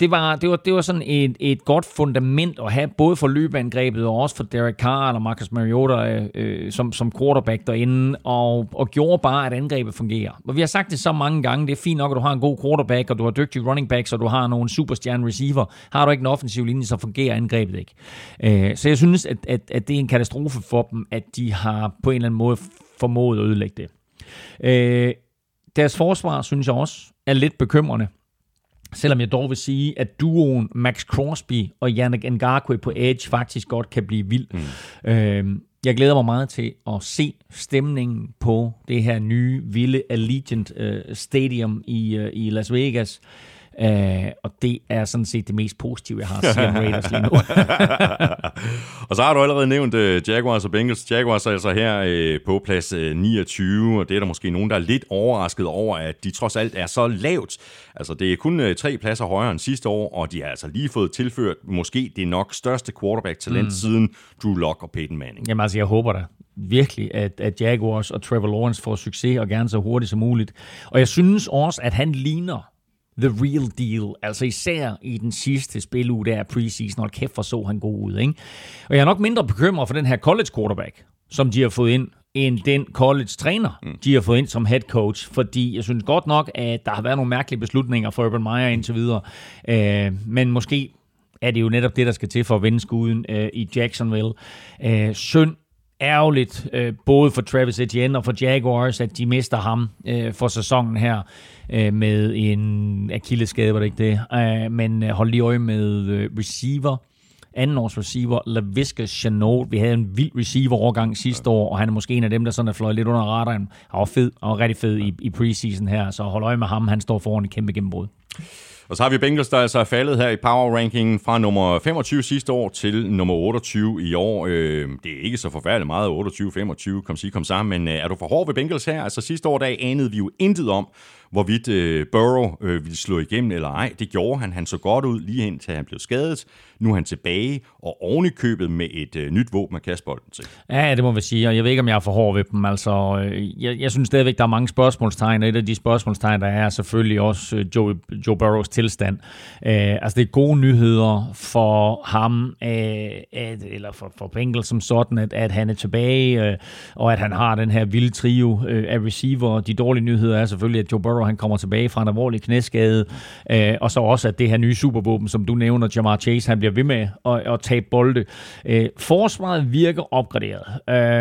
det var, det var, det var sådan et, et godt fundament at have, både for løbeangrebet og også for Derek Carr eller Marcus Mariota øh, øh, som, som quarterback derinde, og, og gjorde bare, at angrebet fungerer. Og vi har sagt det så mange gange, det er fint nok, at du har en god quarterback, og du har dygtige running backs, og du har nogle superstjerne receiver. Har du ikke en offensiv linje, så fungerer angrebet ikke. Øh, så jeg synes, at, at, at det er en katastrofe for dem, at de har på en eller anden måde formået at ødelægge det. Øh, deres forsvar, synes jeg også, er lidt bekymrende. Selvom jeg dog vil sige, at duoen Max Crosby og Yannick Ngakwe på Edge faktisk godt kan blive vild. Mm. Øh, jeg glæder mig meget til at se stemningen på det her nye, vilde Allegiant øh, Stadium i, øh, i Las Vegas. Uh, og det er sådan set det mest positive, jeg har at sige om Raiders lige nu. og så har du allerede nævnt uh, Jaguars og Bengals. Jaguars er altså her uh, på plads uh, 29, og det er der måske nogen, der er lidt overrasket over, at de trods alt er så lavt. Altså, det er kun uh, tre pladser højere end sidste år, og de har altså lige fået tilført måske det nok største quarterback-talent mm. siden Drew Lock og Peyton Manning. Jamen altså, jeg håber da virkelig, at, at Jaguars og Trevor Lawrence får succes, og gerne så hurtigt som muligt. Og jeg synes også, at han ligner the real deal. Altså især i den sidste spiluge der preseason. Hold kæft, for så han god ud. Ikke? Og jeg er nok mindre bekymret for den her college quarterback, som de har fået ind, end den college-træner, mm. de har fået ind som head coach. Fordi jeg synes godt nok, at der har været nogle mærkelige beslutninger for Urban Meyer indtil videre. Øh, men måske er det jo netop det, der skal til for at vinde skuden øh, i Jacksonville. Øh, synd ærgerligt, øh, både for Travis Etienne og for Jaguars, at de mister ham øh, for sæsonen her øh, med en Achilles-skade, var det ikke det? Øh, men øh, hold lige øje med øh, receiver, anden års receiver, LaVisca Chanot. Vi havde en vild receiver-overgang sidste år, og han er måske en af dem, der sådan er fløjet lidt under radaren. Han var fed, og rigtig fed i, i preseason her, så hold øje med ham. Han står foran et kæmpe gennembrud. Og så har vi Bengals, der altså er faldet her i power rankingen fra nummer 25 sidste år til nummer 28 i år. Øh, det er ikke så forfærdeligt meget, 28-25, kom sig, kom sammen, men øh, er du for hård ved Bengals her? Altså sidste år, der anede vi jo intet om, hvorvidt øh, Burrow øh, ville slå igennem eller ej. Det gjorde han. Han så godt ud lige indtil til han blev skadet. Nu er han tilbage og oven i købet med et øh, nyt våben at kaste bolden til. Ja, det må vi sige, og jeg ved ikke, om jeg er for hård ved dem. Altså, øh, jeg, jeg synes stadigvæk, der er mange spørgsmålstegn, og et af de spørgsmålstegn, der er selvfølgelig også øh, Joe, Joe Burrows tilstand. Øh, altså, det er gode nyheder for ham, øh, at, eller for, for Bengel som sådan, at, at han er tilbage, øh, og at han har den her vilde trio øh, af receiver. De dårlige nyheder er selvfølgelig, at Joe Burrow han kommer tilbage fra en alvorlig knæskade, øh, og så også, at det her nye supervåben, som du nævner, Jamar Chase, han bliver ved med at, at tabe bolde. Øh, forsvaret virker opgraderet,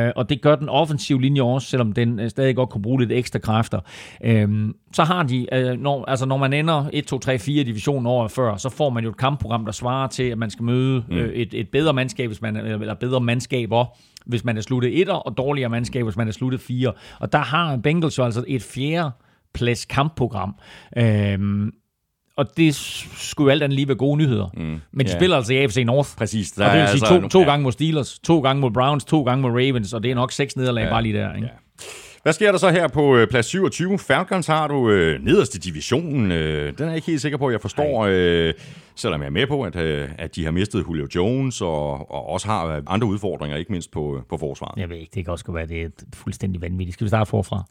øh, og det gør den offensive linje også, selvom den øh, stadig godt kunne bruge lidt ekstra kræfter. Øh, så har de, øh, når, altså når man ender 1, 2, 3, 4 divisionen over før, så får man jo et kampprogram, der svarer til, at man skal møde mm. øh, et, et bedre mandskab, hvis man, eller bedre mandskaber, hvis man er sluttet etter, og dårligere mandskab, hvis man er sluttet fire. Og der har Bengals jo altså et fjerde plads kampprogram. Øhm, og det skulle jo alt andet lige være gode nyheder. Mm, Men de yeah. spiller altså i AFC North. Præcis. Der og det vil sige altså, to, to ja. gange mod Steelers, to gange mod Browns, to gange mod Ravens, og det er nok seks nederlag ja. bare lige der. Ikke? Ja. Hvad sker der så her på øh, plads 27? Falcons har du øh, nederst i divisionen. Øh, den er jeg ikke helt sikker på, jeg forstår. Øh, selvom jeg er med på, at, øh, at de har mistet Julio Jones, og, og også har øh, andre udfordringer, ikke mindst på, på forsvaret. Jeg ved ikke, det kan også være, det er fuldstændig vanvittigt. Skal vi starte forfra?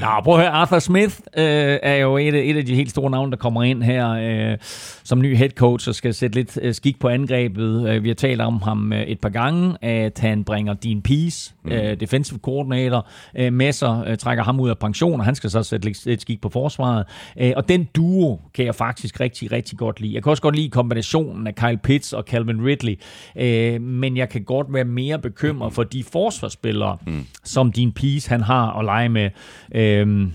Nå, prøv at høre, Arthur Smith øh, er jo et, et af de helt store navne, der kommer ind her øh, som ny head coach, og skal sætte lidt øh, skik på angrebet. Øh, vi har talt om ham øh, et par gange, at han bringer Dean Peace, mm. øh, defensive coordinator, øh, med sig, øh, trækker ham ud af pension, og han skal så sætte lidt, lidt skik på forsvaret. Øh, og den duo kan jeg faktisk faktisk rigtig, rigtig godt lide. Jeg kan også godt lide kombinationen af Kyle Pitts og Calvin Ridley, øh, men jeg kan godt være mere bekymret for de forsvarsspillere, mm. som din Peace han har at lege med. Øh,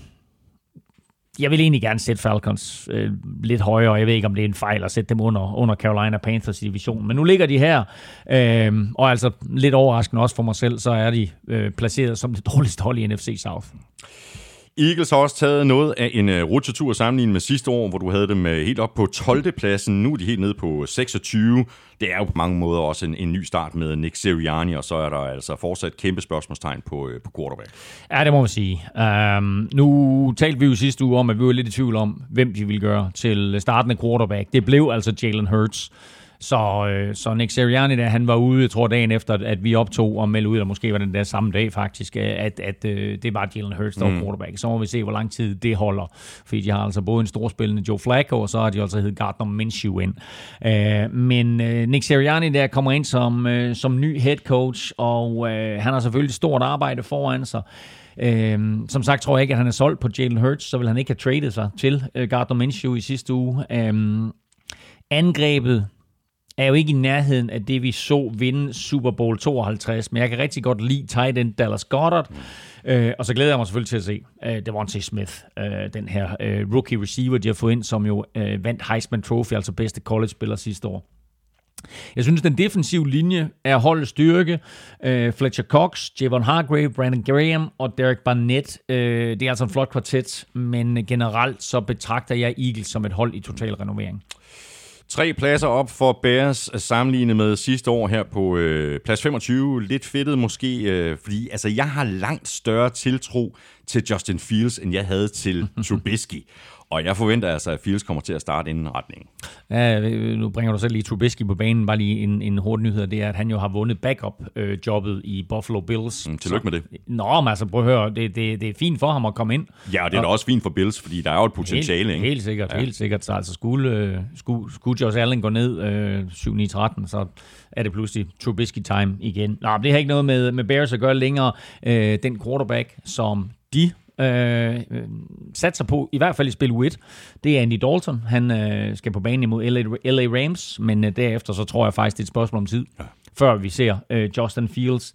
jeg vil egentlig gerne sætte Falcons øh, lidt højere. Jeg ved ikke, om det er en fejl at sætte dem under, under Carolina Panthers division. Men nu ligger de her, øh, og altså lidt overraskende også for mig selv, så er de øh, placeret som det dårligste hold i NFC South. Eagles har også taget noget af en øh, rutsjetur sammenlignet med sidste år, hvor du havde dem øh, helt op på 12. pladsen. Nu er de helt nede på øh, 26. Det er jo på mange måder også en, en ny start med Nick Sirianni, og så er der altså fortsat kæmpe spørgsmålstegn på, på quarterback. Ja, det må man sige. Um, nu talte vi jo sidste uge om, at vi var lidt i tvivl om, hvem de ville gøre til startende quarterback. Det blev altså Jalen Hurts. Så, øh, så Nick Sirianni, der, han var ude, jeg tror dagen efter, at vi optog og meldte ud, eller måske var den der samme dag faktisk, at, at øh, det var Jalen Hurts, der var mm. quarterback. Så må vi se, hvor lang tid det holder. Fordi de har altså både en storspillende Joe Flacco, og så har de også heddet Gardner Minshew ind. Øh, men øh, Nick Sirianni, der kommer ind som, øh, som ny head coach, og øh, han har selvfølgelig stort arbejde foran sig. Øhm, som sagt tror jeg ikke, at han er solgt på Jalen Hurts, så vil han ikke have traded sig til øh, Gardner Minshew i sidste uge. Øhm, angrebet er jo ikke i nærheden af det, vi så vinde Super Bowl 52, men jeg kan rigtig godt lide tight end Dallas Goddard, øh, og så glæder jeg mig selvfølgelig til at se øh, Devontae Smith, øh, den her øh, rookie receiver, de har fået ind, som jo øh, vandt Heisman Trophy, altså bedste college-spiller sidste år. Jeg synes, den defensive linje er holdets styrke. Øh, Fletcher Cox, Javon Hargrave, Brandon Graham og Derek Barnett. Uh, det er altså en flot kvartet, men generelt så betragter jeg Eagles som et hold i total renovering. Tre pladser op for Bears sammenlignet med sidste år her på øh, plads 25. Lidt fedtet måske, øh, fordi altså, jeg har langt større tiltro til Justin Fields, end jeg havde til Trubisky. Og jeg forventer altså, at Fields kommer til at starte inden retningen. Ja, nu bringer du selv lige Trubisky på banen. Bare lige en, en hurtig nyhed, det er, at han jo har vundet backup-jobbet i Buffalo Bills. Mm, tillykke med det. Nå, men altså prøv at høre, det, det, det er fint for ham at komme ind. Ja, og det er da også fint for Bills, fordi der er jo et potentiale. Helt, ikke? helt sikkert, ja. helt sikkert. Så altså skulle, øh, skulle, skulle Josh Allen gå ned øh, 7-9-13, så er det pludselig Trubisky-time igen. Nå, det har ikke noget med, med Bears at gøre længere. Øh, den quarterback, som de øh, satser på, i hvert fald i spil 1, det er Andy Dalton. Han øh, skal på banen imod LA, LA Rams, men øh, derefter så tror jeg faktisk, det er et spørgsmål om tid, ja. før vi ser øh, Justin Fields.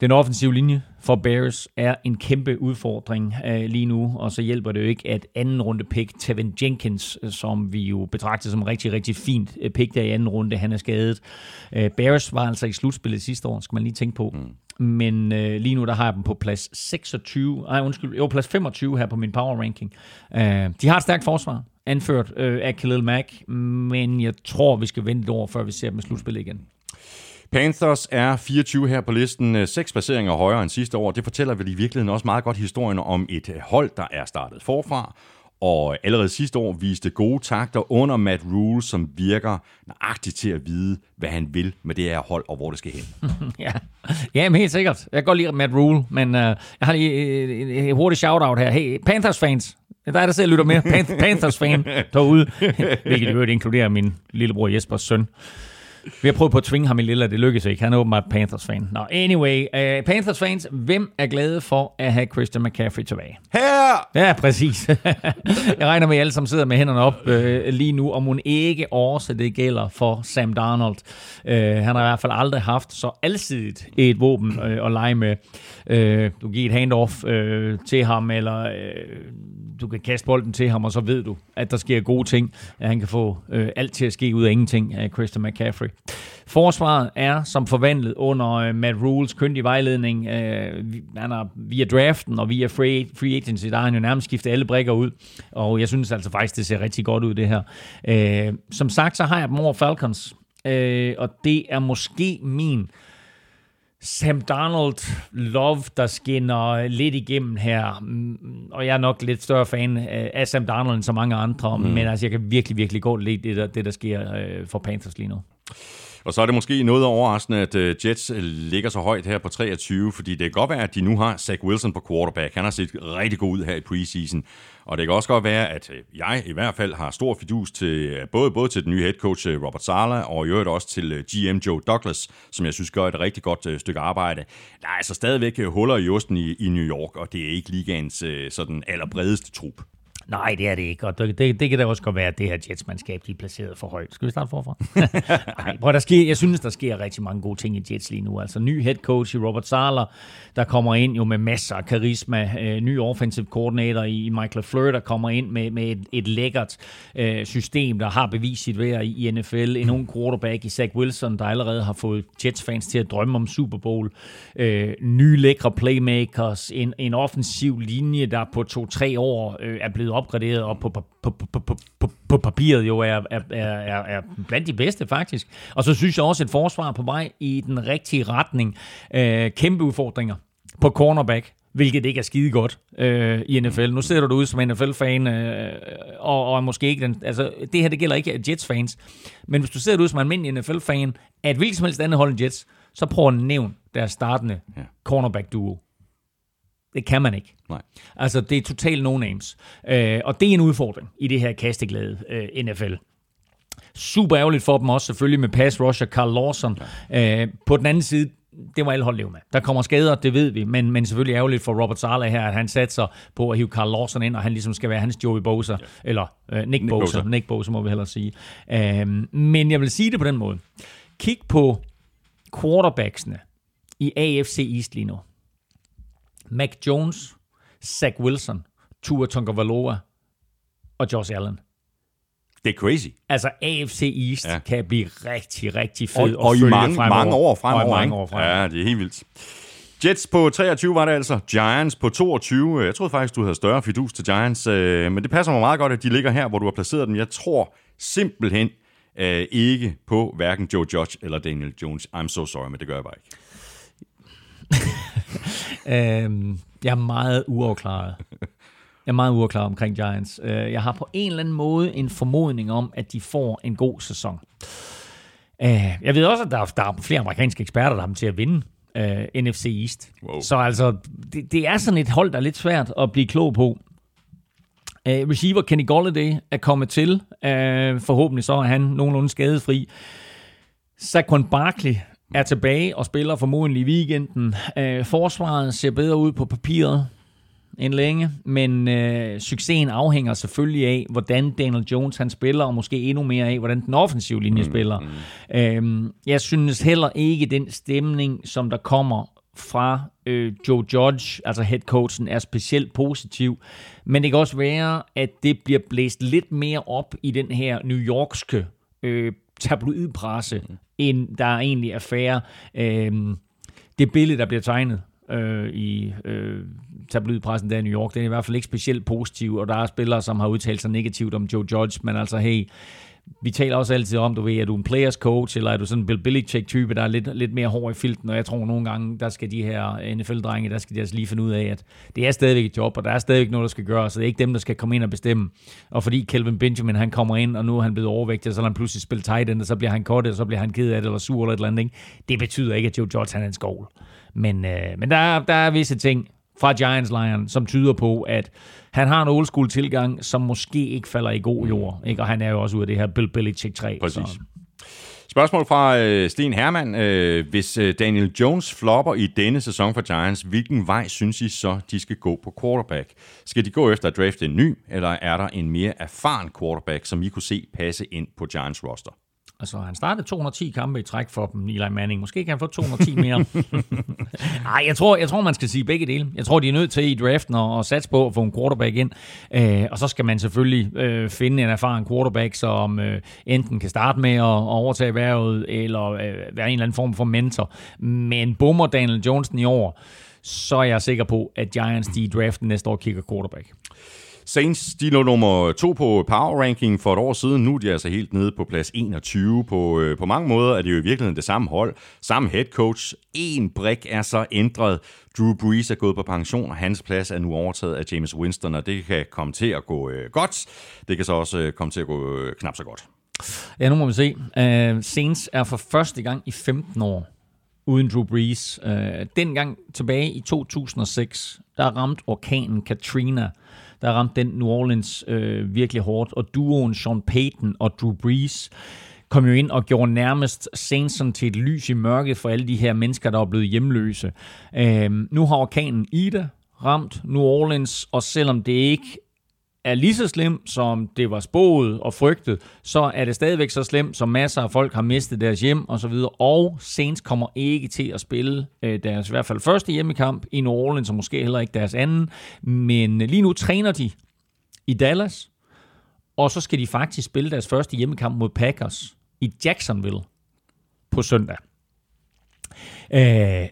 Den offensive linje for Bears er en kæmpe udfordring øh, lige nu, og så hjælper det jo ikke, at anden runde pick, Tevin Jenkins, øh, som vi jo betragter som rigtig, rigtig fint øh, pick der i anden runde, han er skadet. Øh, Bears var altså i slutspillet sidste år, skal man lige tænke på. Mm. Men øh, lige nu der har jeg dem på plads 26, nej undskyld, jo plads 25 her på min power ranking. Øh, de har et stærkt forsvar, anført øh, af Khalil Mack, men jeg tror, vi skal vente et år, før vi ser dem i slutspillet igen. Panthers er 24 her på listen, øh, seks placeringer højere end sidste år. Det fortæller vel i virkeligheden også meget godt historien om et øh, hold, der er startet forfra, og allerede sidste år viste gode takter under Matt Rule, som virker nøjagtigt til at vide, hvad han vil med det her hold, og hvor det skal hen. ja. ja, men helt sikkert. Jeg kan godt lide Matt Rule, men uh, jeg har lige et, et hurtigt shout-out her. Hey, Panthers fans, det er der selv lytter med. Panthers fan derude, hvilket i øvrigt inkluderer min lillebror Jespers søn. Vi har prøvet på at tvinge ham i lille, det lykkedes ikke. Han er åbenbart Panthers-fan. Nå, anyway. Uh, Panthers-fans, hvem er glade for at have Christian McCaffrey tilbage? Her! Ja, præcis. Jeg regner med, at I alle sammen sidder med hænderne op uh, lige nu, om hun ikke også det gælder for Sam Darnold. Uh, han har i hvert fald aldrig haft så alsidigt et våben uh, at lege med. Uh, du giver et handoff uh, til ham, eller uh, du kan kaste bolden til ham, og så ved du, at der sker gode ting. At han kan få uh, alt til at ske ud af ingenting af Christian McCaffrey. Forsvaret er som forvandlet under øh, Matt Rules køndige vejledning. Øh, han har via draften og via free, free agency, der har han jo nærmest skiftet alle brækker ud. Og jeg synes altså faktisk, det ser rigtig godt ud, det her. Øh, som sagt, så har jeg dem over Falcons. Og det er måske min Sam Donald Love, der skinner lidt igennem her. Og jeg er nok lidt større fan af Sam Donald end så mange andre. Mm. Men altså, jeg kan virkelig, virkelig godt lide det, der, det, der sker for Panthers lige nu. Og så er det måske noget overraskende, at øh, Jets øh, ligger så højt her på 23, fordi det kan godt være, at de nu har Zach Wilson på quarterback. Han har set rigtig god ud her i preseason. Og det kan også godt være, at øh, jeg i hvert fald har stor fidus til både, både til den nye head coach Robert Sala, og i øvrigt også til GM Joe Douglas, som jeg synes gør et rigtig godt stykke arbejde. Der er altså stadigvæk huller i osten i, i New York, og det er ikke ligands sådan allerbredeste trup. Nej, det er det ikke, og det, det, det kan da også godt være, at det her Jets-mandskab, de er placeret for højt. Skal vi starte forfra? Nej, prøv, der sker, jeg synes, der sker rigtig mange gode ting i Jets lige nu. Altså ny head coach i Robert Sala, der kommer ind jo med masser af karisma. Øh, ny offensive coordinator i Michael Fleur, der kommer ind med, med et, et lækkert øh, system, der har bevist sit værd i, NFL. En ung quarterback i Zach Wilson, der allerede har fået Jets-fans til at drømme om Super Bowl. Øh, nye lækre playmakers. En, en offensiv linje, der på to-tre år øh, er blevet opgraderet og på, på, på, på, på, på, på papiret jo er, er, er, er blandt de bedste faktisk. Og så synes jeg også et forsvar på vej i den rigtige retning. Øh, kæmpe udfordringer på cornerback hvilket ikke er skide godt øh, i NFL. Nu ser du ud som NFL-fan, øh, og, og måske ikke den... Altså, det her, det gælder ikke Jets-fans, men hvis du ser ud som en almindelig NFL-fan, at hvilket som helst andet hold end Jets, så prøv at nævne deres startende ja. cornerback-duo. Det kan man ikke. Nej. Altså, det er totalt no-names. Øh, og det er en udfordring i det her kasteglade øh, NFL. Super ærgerligt for dem også, selvfølgelig med pass rusher Carl Lawson. Ja. Øh, på den anden side, det må alle holde leve med. Der kommer skader, det ved vi, men, men selvfølgelig ærgerligt for Robert Sala her, at han satser på at hive Carl Lawson ind, og han ligesom skal være hans Joey Bosa, ja. eller øh, Nick, Nick Bosa, Bosa, Nick Bosa må vi hellere sige. Øh, men jeg vil sige det på den måde. Kig på quarterbacksene i AFC East lige nu. Mac Jones, Zach Wilson, Tua Tagovailoa og Josh Allen. Det er crazy. Altså AFC East ja. kan blive rigtig, rigtig fed og, og, og i mange, mange år fremover. Og mange år fremover. Ja, det er helt vildt. Jets på 23 var det altså. Giants på 22. Jeg troede faktisk, du havde større fidus til Giants, øh, men det passer mig meget godt, at de ligger her, hvor du har placeret dem. Jeg tror simpelthen øh, ikke på hverken Joe Judge eller Daniel Jones. I'm so sorry, men det gør jeg bare ikke. øhm, jeg er meget uafklaret. Jeg er meget uafklaret omkring Giants. Øh, jeg har på en eller anden måde en formodning om, at de får en god sæson. Øh, jeg ved også, at der er, der er flere amerikanske eksperter, der har dem til at vinde uh, øh, NFC East. Wow. Så altså, det, det er sådan et hold, der er lidt svært at blive klog på. Uh, receiver Kenny Golladay er kommet til. Uh, forhåbentlig så er han nogenlunde skadesfri. Saquon Barkley er tilbage og spiller formodentlig i weekenden. Uh, forsvaret ser bedre ud på papiret end længe, men øh, succesen afhænger selvfølgelig af, hvordan Daniel Jones han spiller, og måske endnu mere af, hvordan den offensive linje mm, spiller. Mm. Øhm, jeg synes heller ikke, den stemning, som der kommer fra øh, Joe Judge, altså head coachen, er specielt positiv. Men det kan også være, at det bliver blæst lidt mere op i den her New Yorkske øh, tabloidpresse, mm. end der egentlig er færre. Øh, det billede, der bliver tegnet øh, i øh, tabloidpressen der i New York, den er i hvert fald ikke specielt positiv, og der er spillere, som har udtalt sig negativt om Joe Judge, men altså, hey, vi taler også altid om, du ved, er du en players coach, eller er du sådan en Bill Belichick-type, der er lidt, lidt mere hård i filten, og jeg tror nogle gange, der skal de her NFL-drenge, der skal de altså lige finde ud af, at det er stadigvæk et job, og der er stadigvæk noget, der skal gøres, så det er ikke dem, der skal komme ind og bestemme. Og fordi Kelvin Benjamin, han kommer ind, og nu er han blevet overvægtig, og så er han pludselig spillet tight end, og så bliver han kort, og så bliver han ked af det, eller sur, eller et eller andet, ikke? det betyder ikke, at Joe Judge han er en skål. Men, øh, men der, er, der er visse ting, fra Giants Lion, som tyder på, at han har en old school tilgang, som måske ikke falder i god jord. Ikke? Og han er jo også ud af det her Bill Belichick 3. Præcis. Så. Spørgsmål fra øh, Sten Hermann. Øh, hvis øh, Daniel Jones flopper i denne sæson for Giants, hvilken vej synes I så, de skal gå på quarterback? Skal de gå efter at drafte en ny, eller er der en mere erfaren quarterback, som I kunne se passe ind på Giants roster? Altså, han startede 210 kampe i træk for dem, Eli Manning. Måske kan han få 210 mere. Nej, jeg tror, jeg tror, man skal sige begge dele. Jeg tror, de er nødt til i draften at, at satse på at få en quarterback ind. Øh, og så skal man selvfølgelig øh, finde en erfaren quarterback, som øh, enten kan starte med at, at overtage værvet, eller øh, være en eller anden form for mentor. Men bummer Daniel Johnson i år, så er jeg sikker på, at Giants de i draften næste år kigger quarterback. Saints, de lå nummer to på power ranking for et år siden. Nu er de altså helt nede på plads 21. På, øh, på mange måder er det jo i virkeligheden det samme hold. Samme head coach. En brik er så ændret. Drew Brees er gået på pension, og hans plads er nu overtaget af James Winston, og det kan komme til at gå øh, godt. Det kan så også øh, komme til at gå øh, knap så godt. Ja, nu må vi se. Uh, Saints er for første gang i 15 år uden Drew Brees. Uh, dengang tilbage i 2006, der ramte orkanen Katrina der ramte den New Orleans øh, virkelig hårdt. Og duoen Sean Payton og Drew Brees kom jo ind og gjorde nærmest Saints til et lys i mørket for alle de her mennesker, der er blevet hjemløse. Øh, nu har orkanen Ida ramt New Orleans, og selvom det ikke er lige så slemt, som det var spået og frygtet, så er det stadigvæk så slemt, som masser af folk har mistet deres hjem og så videre. Og Saints kommer ikke til at spille øh, deres i hvert fald første hjemmekamp i New Orleans, og måske heller ikke deres anden. Men lige nu træner de i Dallas, og så skal de faktisk spille deres første hjemmekamp mod Packers i Jacksonville på søndag. Øh,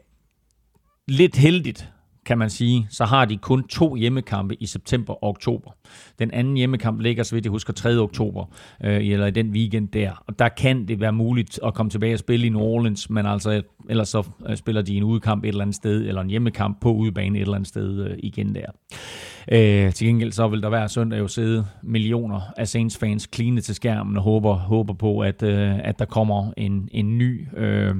lidt heldigt, kan man sige, så har de kun to hjemmekampe i september og oktober. Den anden hjemmekamp ligger, så vidt jeg husker, 3. oktober, øh, eller i den weekend der. Og der kan det være muligt at komme tilbage og spille i New Orleans, men altså, ellers så øh, spiller de en udekamp et eller andet sted, eller en hjemmekamp på udebane et eller andet sted øh, igen der. Øh, til gengæld så vil der hver søndag jo sidde millioner af Saints-fans kline til skærmen og håber, håber på, at, øh, at der kommer en, en ny... Øh,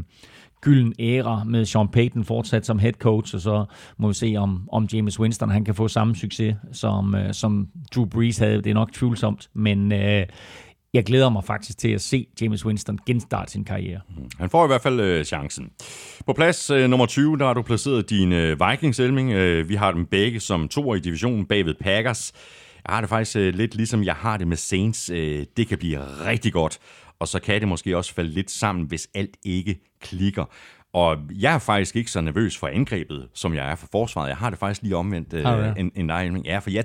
gylden æra med Sean Payton fortsat som head coach, og så må vi se, om, om James Winston han kan få samme succes, som, øh, som Drew Brees havde. Det er nok tvivlsomt, men øh, jeg glæder mig faktisk til at se James Winston genstarte sin karriere. Mm. Han får i hvert fald øh, chancen. På plads øh, nummer 20, der har du placeret din øh, Vikings, Elming. Øh, vi har dem begge som to i divisionen bagved Packers. Jeg har det faktisk øh, lidt ligesom jeg har det med Saints. Øh, det kan blive rigtig godt og så kan det måske også falde lidt sammen, hvis alt ikke klikker. Og jeg er faktisk ikke så nervøs for angrebet, som jeg er for forsvaret. Jeg har det faktisk lige omvendt øh, en, en dig. Ja, for jeg,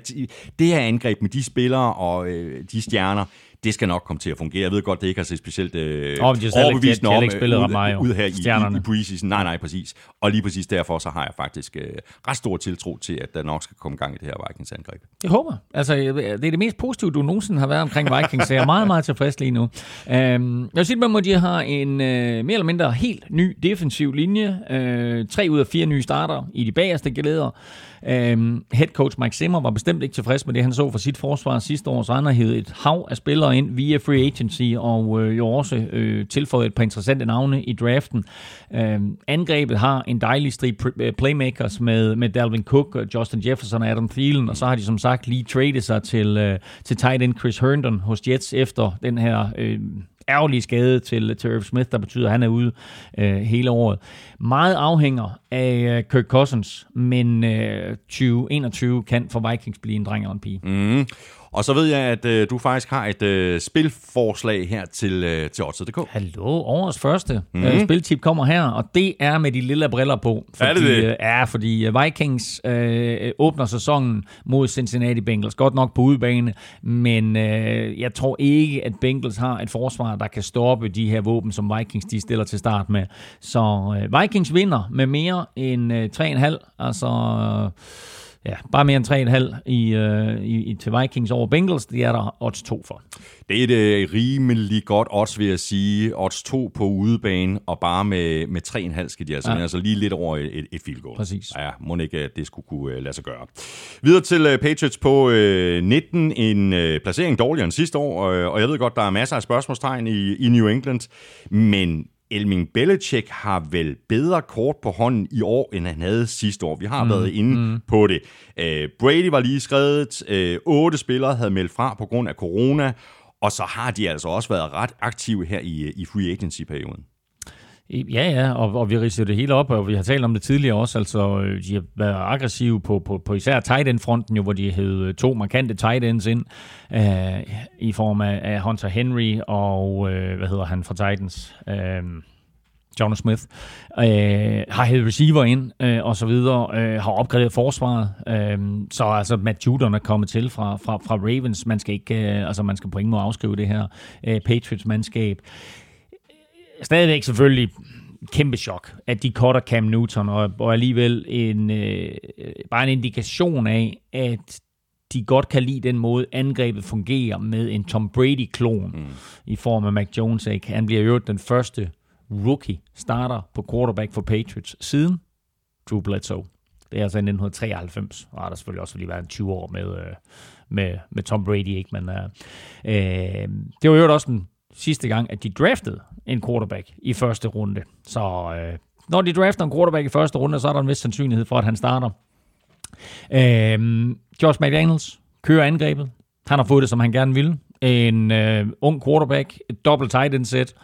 det her angreb med de spillere og øh, de stjerner, det skal nok komme til at fungere. Jeg ved godt, det ikke har set specielt øh, oh, overbevisende om spillet ud, ud her i, i, i preseason. Nej, nej, præcis. Og lige præcis derfor, så har jeg faktisk øh, ret stor tiltro til, at der nok skal komme gang i det her Vikings-angreb. Jeg håber. Altså, det er det mest positive, du nogensinde har været omkring Vikings, så jeg er meget, meget tilfreds lige nu. Øhm, jeg vil sige, at de har en øh, mere eller mindre helt ny defensiv linje. Øh, tre ud af fire nye starter i de bagerste glæder. Øhm, head coach Mike Zimmer var bestemt ikke tilfreds med det, han så for sit forsvar sidste år, så han har hævet et hav af spillere ind via free agency, og øh, jo også øh, tilføjet et par interessante navne i draften. Øhm, angrebet har en dejlig strip øh, playmakers med, med Dalvin Cook, øh, Justin Jefferson og Adam Thielen, og så har de som sagt lige tradet sig til, øh, til tight end Chris Herndon hos Jets efter den her øh, ærgerlige skade til, til Smith, der betyder, at han er ude øh, hele året. Meget afhænger af øh, Kirk Cousins, men øh, 2021 kan for Vikings blive en dreng og en pige. Mm. Og så ved jeg, at øh, du faktisk har et øh, spilforslag her til, øh, til Odds.dk. Hallo, årets første mm. øh, spiltip kommer her, og det er med de lille briller på. Fordi, er det det? Øh, ja, fordi øh, Vikings øh, åbner sæsonen mod Cincinnati Bengals. Godt nok på udebane, men øh, jeg tror ikke, at Bengals har et forsvar, der kan stoppe de her våben, som Vikings de stiller til start med. Så øh, Vikings vinder med mere end øh, 3,5. Altså... Øh, ja, bare mere end 3,5 i, øh, i, i, til Vikings over Bengals. Det er der odds 2 for. Det er et øh, rimelig godt odds, vil jeg sige. Odds 2 på udebane, og bare med, med 3,5 skal de altså, ja. altså lige lidt over et, et field goal. Præcis. Ja, må ikke, at det skulle kunne uh, lade sig gøre. Videre til uh, Patriots på uh, 19. En uh, placering dårligere end sidste år, uh, og jeg ved godt, der er masser af spørgsmålstegn i, i New England, men Elming Belichick har vel bedre kort på hånden i år, end han havde sidste år. Vi har mm, været inde mm. på det. Uh, Brady var lige skrevet. Uh, otte spillere havde meldt fra på grund af corona. Og så har de altså også været ret aktive her i, i free agency-perioden. Ja, ja, og, og vi ridser det hele op, og vi har talt om det tidligere også, altså øh, de har været aggressive på, på, på især tight end-fronten, jo, hvor de havde øh, to markante tight ends ind, øh, i form af, af Hunter Henry og, øh, hvad hedder han fra Titans, øh, John Smith, øh, har hævet receiver ind øh, og så videre, øh, har opgraderet forsvaret, øh, så altså Matt Judon er kommet til fra, fra, fra Ravens, man skal ikke, øh, altså man skal på ingen måde afskrive det her øh, Patriots-mandskab stadigvæk selvfølgelig kæmpe chok, at de cutter Cam Newton, og, og alligevel en, øh, bare en indikation af, at de godt kan lide den måde, angrebet fungerer med en Tom Brady-klon mm. i form af Mac Jones. Ikke? Han bliver jo den første rookie starter på quarterback for Patriots siden Drew Bledsoe. Det er altså i 1993, og der selvfølgelig også lige været 20 år med, øh, med, med Tom Brady, ikke? men øh, øh, det var jo også den sidste gang, at de draftede en quarterback i første runde. Så øh, når de drafter en quarterback i første runde, så er der en vis sandsynlighed for, at han starter. Øh, Josh McDaniels kører angrebet. Han har fået det, som han gerne ville. En øh, ung quarterback, et dobbelt tight end set,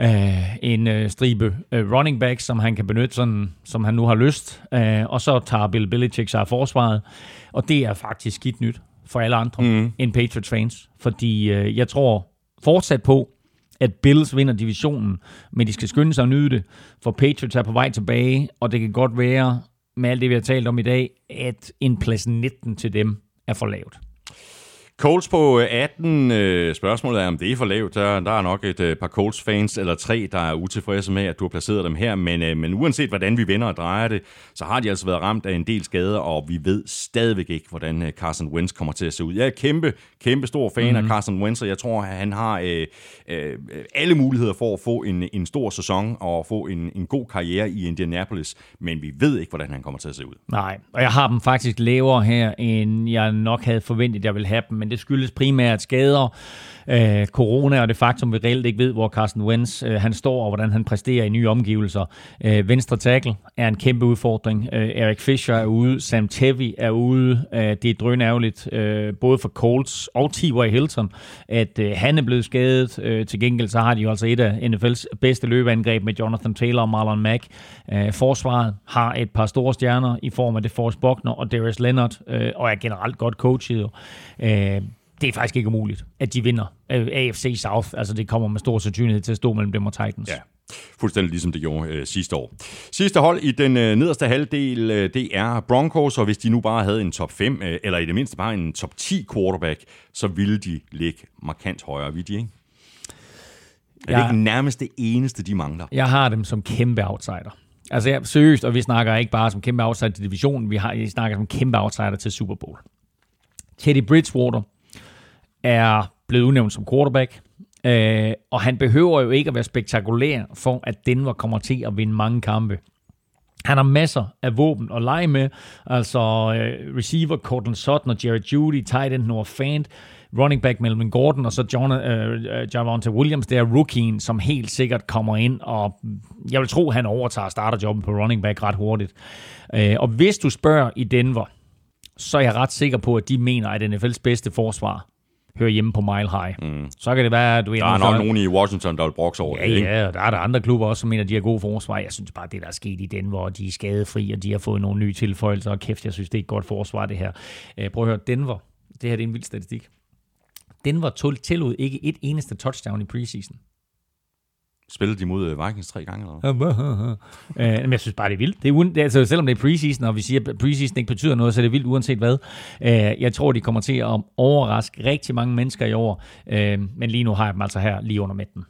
øh, en øh, stribe øh, running back, som han kan benytte, sådan, som han nu har lyst. Øh, og så tager Bill Belichick sig af forsvaret. Og det er faktisk skidt nyt for alle andre mm. end Patriots fans. Fordi øh, jeg tror fortsat på, at Bills vinder divisionen, men de skal skynde sig at nyde det, for Patriots er på vej tilbage, og det kan godt være, med alt det, vi har talt om i dag, at en plads 19 til dem er for lavt. Colts på 18. Øh, spørgsmålet er, om det er for lavt. Der, der er nok et øh, par Colts-fans eller tre, der er utilfredse med, at du har placeret dem her. Men, øh, men uanset hvordan vi vender og drejer det, så har de altså været ramt af en del skader, og vi ved stadigvæk ikke, hvordan øh, Carson Wentz kommer til at se ud. Jeg er kæmpe, kæmpe stor fan mm-hmm. af mhm. Carson Wentz, og jeg tror, at han har øh, øh, alle muligheder for at få en, en stor sæson og få en, en god karriere i Indianapolis. Men vi ved ikke, hvordan han kommer til at se ud. Nej, og jeg har dem faktisk lavere her, end jeg nok havde forventet, jeg ville have dem. Men det skyldes primært skader, øh, corona og det faktum, vi reelt ikke ved, hvor Carsten Wentz øh, han står og hvordan han præsterer i nye omgivelser. Øh, venstre tackle er en kæmpe udfordring. Øh, Erik Fischer er ude, Sam Tevi er ude. Øh, det er drønærveligt, øh, både for Colts og T.Y. Hilton, at øh, han er blevet skadet. Øh, til gengæld så har de jo altså et af NFL's bedste løbeangreb med Jonathan Taylor og Marlon Mack. Øh, forsvaret har et par store stjerner i form af DeForest Buckner og Darius Leonard, øh, og er generelt godt coachet. Øh, det er faktisk ikke umuligt, at de vinder øh, AFC South. Altså det kommer med stor sandsynlighed til at stå mellem dem og Titans. Ja. Fuldstændig ligesom det gjorde øh, sidste år. Sidste hold i den øh, nederste halvdel, øh, det er Broncos, og hvis de nu bare havde en top 5, øh, eller i det mindste bare en top 10 quarterback, så ville de ligge markant højere, vil de ikke? Er det ikke nærmest det eneste, de mangler? Jeg har dem som kæmpe outsider. Altså jeg, seriøst, og vi snakker ikke bare som kæmpe outsider til divisionen, vi, har, vi snakker som kæmpe outsider til Super Bowl. Teddy Bridgewater er blevet udnævnt som quarterback, øh, og han behøver jo ikke at være spektakulær for, at Denver kommer til at vinde mange kampe. Han har masser af våben at lege med, altså øh, receiver Cortland Sutton og Jared Judy, tight end Noah Fant, running back Melvin Gordon, og så John, øh, øh Javonte Williams, der er rookien, som helt sikkert kommer ind, og jeg vil tro, han overtager starterjobben på running back ret hurtigt. Øh, og hvis du spørger i Denver, så er jeg ret sikker på, at de mener, at NFL's bedste forsvar hører hjemme på Mile High. Mm. Så kan det være, at du... Der er nok nogen i Washington, der vil brokse over ja, det, ikke? Ja, og der er der andre klubber også, som mener, at de har gode forsvar. Jeg synes bare, det der er sket i den, hvor de er skadefri, og de har fået nogle nye tilføjelser, og kæft, jeg synes, det er et godt forsvar, det her. Uh, prøv at høre, Denver, det her det er en vild statistik. Denver tillod ikke et eneste touchdown i preseason. Spillede de mod øh, Vikings tre gange? Eller? øh, men jeg synes bare, det er vildt. Det er, uden, altså, selvom det er preseason, og vi siger, at preseason ikke betyder noget, så er det vildt uanset hvad. Øh, jeg tror, de kommer til at overraske rigtig mange mennesker i år. Øh, men lige nu har jeg dem altså her lige under midten.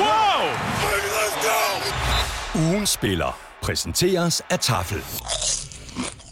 Wow! Ugen spiller præsenteres af Tafel.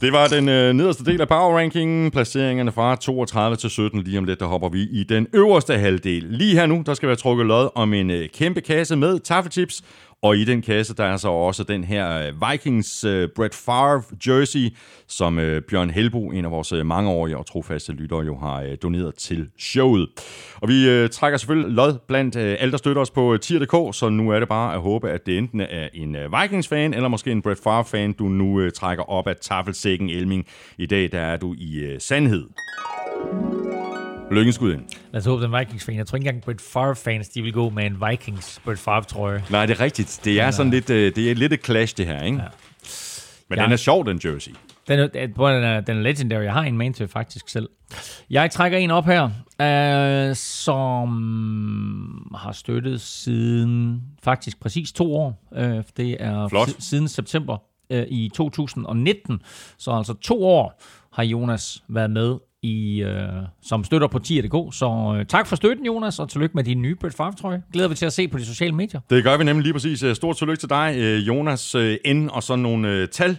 Det var den øh, nederste del af Power Rankingen. Placeringerne fra 32 til 17. Lige om lidt, der hopper vi i den øverste halvdel. Lige her nu, der skal være trukket lod om en øh, kæmpe kasse med taffelchips og i den kasse, der er så også den her øh, Vikings uh, Brett Favre jersey, som uh, Bjørn Helbo, en af vores mangeårige og trofaste lyttere, jo har uh, doneret til showet. Og vi uh, trækker selvfølgelig lod blandt uh, alle, der støtter os på tier.dk, så nu er det bare at håbe, at det enten er en uh, Vikings-fan, eller måske en Brett Favre-fan, du nu uh, trækker op af tafelsækken Elming. I dag, der er du i uh, sandhed. Lykkenskud ind. Lad os håbe, den Vikings-fan. Jeg tror ikke engang, Brett Favre-fans, de vil gå med en Vikings Brett Favre-trøje. Nej, det er rigtigt. Det er sådan lidt, øh, det er lidt et clash, det her, ikke? Ja. Men ja. den er sjov, den jersey. Den er, den er, den er legendary. Jeg har en main til faktisk selv. Jeg trækker en op her, øh, som har støttet siden faktisk præcis to år. Øh, det er Flot. siden september øh, i 2019. Så altså to år har Jonas været med i, øh, som støtter på 10.dk. Så øh, tak for støtten, Jonas, og tillykke med din nye Brett Favre-trøje. Glæder vi til at se på de sociale medier. Det gør vi nemlig lige præcis. Øh, stort tillykke til dig, øh, Jonas øh, N. og så nogle øh, tal.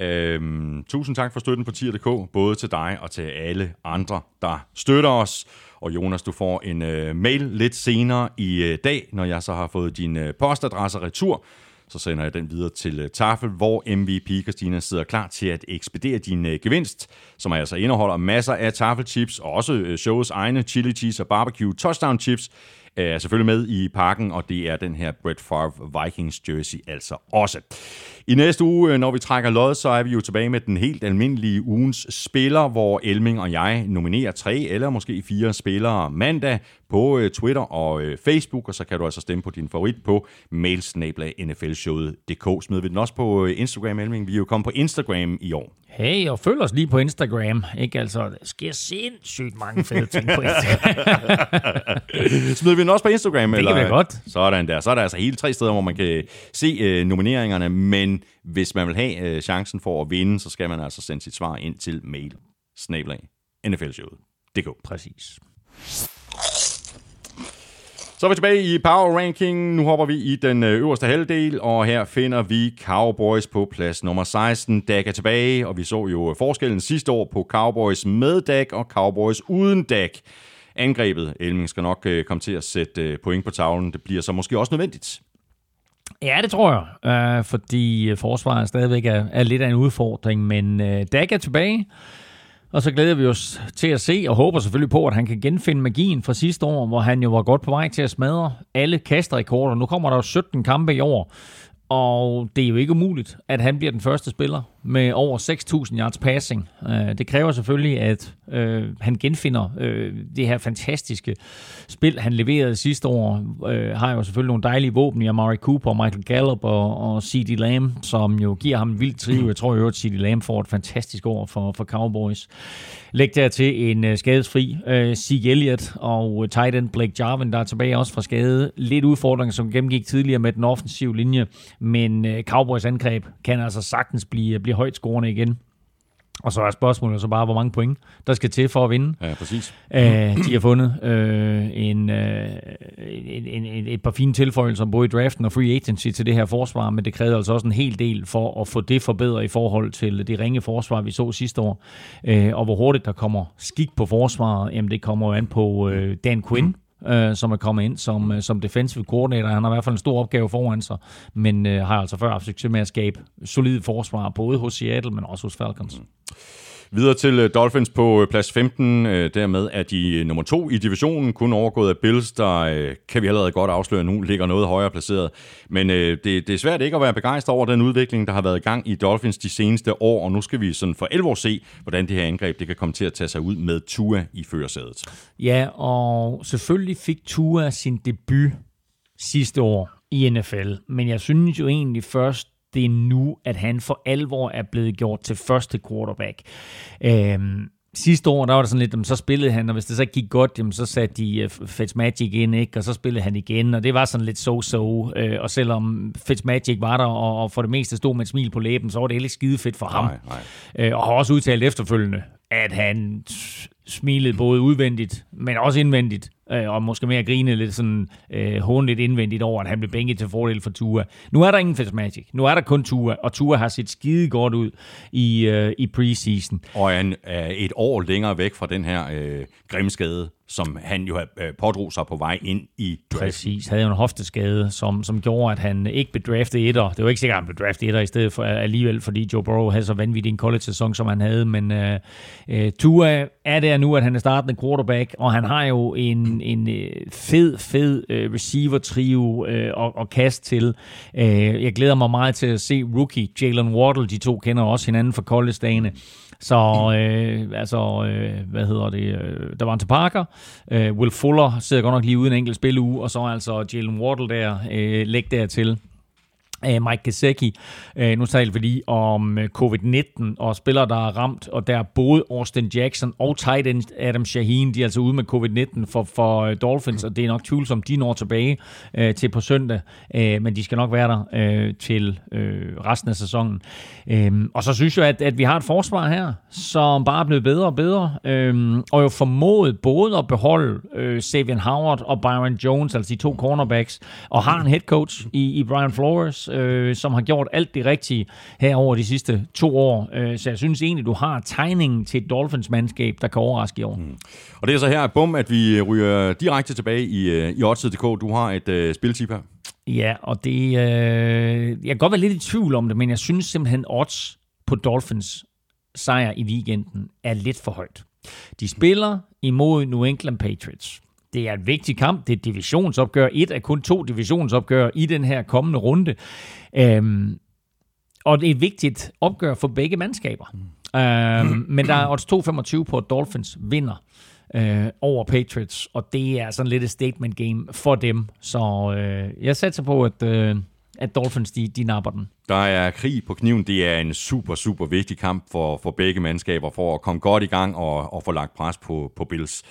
Øhm, tusind tak for støtten på 10.dk, både til dig og til alle andre, der støtter os. Og Jonas, du får en øh, mail lidt senere i øh, dag, når jeg så har fået din øh, postadresse retur så sender jeg den videre til øh, Tafel, hvor MVP Christina sidder klar til at ekspedere din øh, gevinst, som altså indeholder masser af tafelchips, og også øh, showets egne chili cheese og barbecue touchdown chips, er selvfølgelig med i pakken, og det er den her Brett Favre Vikings jersey altså også. I næste uge, når vi trækker lod, så er vi jo tilbage med den helt almindelige ugens spiller, hvor Elming og jeg nominerer tre eller måske fire spillere mandag på øh, Twitter og øh, Facebook, og så kan du altså stemme på din favorit på mailsnabla.nflshowet.dk. Smider vi den også på øh, Instagram, Elming? Vi er jo kommet på Instagram i år. Hey, og følg os lige på Instagram. Ikke altså, der sker sindssygt mange fede ting på Instagram. Smider vi den også på Instagram? Det kan vi godt. Sådan der. Så er der altså hele tre steder, hvor man kan se øh, nomineringerne, men hvis man vil have øh, chancen for at vinde, så skal man altså sende sit svar ind til mail snablag nflshowet.dk. Præcis. Så er vi tilbage i Power Ranking. Nu hopper vi i den øh, øverste halvdel, og her finder vi Cowboys på plads nummer 16. Dak er tilbage, og vi så jo forskellen sidste år på Cowboys med Dak og Cowboys uden Dak. Angrebet, Elming skal nok øh, komme til at sætte øh, point på tavlen. Det bliver så måske også nødvendigt. Ja, det tror jeg, øh, fordi øh, forsvaret stadigvæk er, er lidt af en udfordring, men øh, Dag er tilbage. Og så glæder vi os til at se, og håber selvfølgelig på, at han kan genfinde magien fra sidste år, hvor han jo var godt på vej til at smadre alle kastrekorder. Nu kommer der jo 17 kampe i år, og det er jo ikke umuligt, at han bliver den første spiller med over 6.000 yards passing. Øh, det kræver selvfølgelig, at øh, han genfinder øh, det her fantastiske spil, han leverede sidste år. Øh, har jo selvfølgelig nogle dejlige våben i Amari Cooper, Michael Gallup og, og C.D. Lamb, som jo giver ham en vild triv. Jeg tror jo, at C.D. Lamb får et fantastisk år for, for Cowboys. Læg der til en øh, skadesfri uh, Zeke Elliott og tight end Blake Jarvin, der er tilbage også fra skade. Lidt udfordringer, som gennemgik tidligere med den offensive linje, men Cowboys angreb kan altså sagtens blive, blive højt scorende igen. Og så er spørgsmålet så bare, hvor mange point der skal til for at vinde. Ja, præcis. Æh, de har fundet øh, en, øh, en, en, et par fine tilføjelser både i draften og free agency til det her forsvar, men det krævede altså også en hel del for at få det forbedret i forhold til det ringe forsvar, vi så sidste år. Æh, øh, og hvor hurtigt der kommer skik på forsvaret, jamen det kommer jo an på øh, Dan Quinn, øh, som er kommet ind som, øh, som defensive coordinator. Han har i hvert fald en stor opgave foran sig, men øh, har altså før haft succes med at skabe solide forsvar, både hos Seattle, men også hos Falcons. Mm. Videre til øh, Dolphins på øh, plads 15. Øh, dermed er de nummer to i divisionen, kun overgået af Bills, der kan vi allerede godt afsløre nu, ligger noget højere placeret. Men det, det er svært ikke at være begejstret over den udvikling, der har været i gang i Dolphins de seneste år, og nu skal vi sådan for alvor se, hvordan det her angreb det kan komme til at tage sig ud med Tua i førersædet. Ja, og selvfølgelig fik Tua sin debut sidste år i NFL, men jeg synes jo egentlig først, det er nu, at han for alvor er blevet gjort til første quarterback. Øhm, Sidste år, der var det sådan lidt, så spillede han, og hvis det så gik godt, jamen, så satte de uh, Fitzmagic ind, ikke? og så spillede han igen, og det var sådan lidt so-so. Uh, og selvom Fitzmagic var der, og, og for det meste stod med et smil på læben, så var det heller ikke skide fedt for ham. Nej, nej. Uh, og har også udtalt efterfølgende, at han smilede både udvendigt, men også indvendigt, øh, og måske mere grine lidt sådan øh, håndligt indvendigt over, at han blev bænket til fordel for Tua. Nu er der ingen Fitzmagic. Nu er der kun Tua, og Tua har set skide godt ud i, øh, i preseason. Og er, er et år længere væk fra den her øh, grimme skade, som han jo øh, pådrog sig på vej ind i draften. Præcis, havde jo en hofteskade, som, som gjorde, at han ikke blev draftet etter. Det var ikke sikkert, at han blev draftet etter i stedet for øh, alligevel, fordi Joe Burrow havde så vanvittig en college-sæson, som han havde. Men uh, uh, Tua er der nu, at han er startende quarterback, og han har jo en, en fed, fed uh, receiver-trio uh, og, og kast til. Uh, jeg glæder mig meget til at se rookie Jalen Waddle. De to kender også hinanden fra college-dagene. Så øh, altså, øh, hvad hedder det, øh, der var en til Parker, øh, Will Fuller sidder godt nok lige uden en enkelt spiluge, og så altså Jalen Wardle der, øh, læg dertil. Øh, Mike Gesicki. Øh, nu taler vi lige om øh, covid-19 og spillere, der er ramt, og der er både Austin Jackson og tight end Adam Shaheen, de er altså ude med covid-19 for, for Dolphins, og det er nok tvivlsomt, de når tilbage øh, til på søndag, øh, men de skal nok være der øh, til øh, resten af sæsonen. Øh, og så synes jeg, at, at vi har et forsvar her, som bare er blevet bedre og bedre, øh, og jo formået både at beholde øh, Savian Howard og Byron Jones, altså de to cornerbacks, og har en head coach i, i Brian Flores, øh, som har gjort alt det rigtige her over de sidste to år. Øh, så jeg synes egentlig, du har tegningen til et Dolphins-mandskab, der kan overraske i år. Mm. Og det er så her, bum, at vi ryger direkte tilbage i, øh, i Odds.dk. Du har et øh, spiltip her. Ja, og det... Øh, jeg kan godt være lidt i tvivl om det, men jeg synes simpelthen, odds på Dolphins sejr i weekenden er lidt for højt. De spiller imod New England Patriots. Det er et vigtigt kamp. Det er et divisionsopgør. Et af kun to divisionsopgør i den her kommende runde. Øhm, og det er et vigtigt opgør for begge mandskaber. Mm. Øhm, men der er odds 2,25 på, at Dolphins vinder. øh, over Patriots, og det er sådan lidt et statement game for dem. Så øh, jeg satser på, at, øh, at Dolphins de, de napper den. Der er krig på kniven. Det er en super, super vigtig kamp for, for begge mandskaber for at komme godt i gang og, og få lagt pres på, på Bills.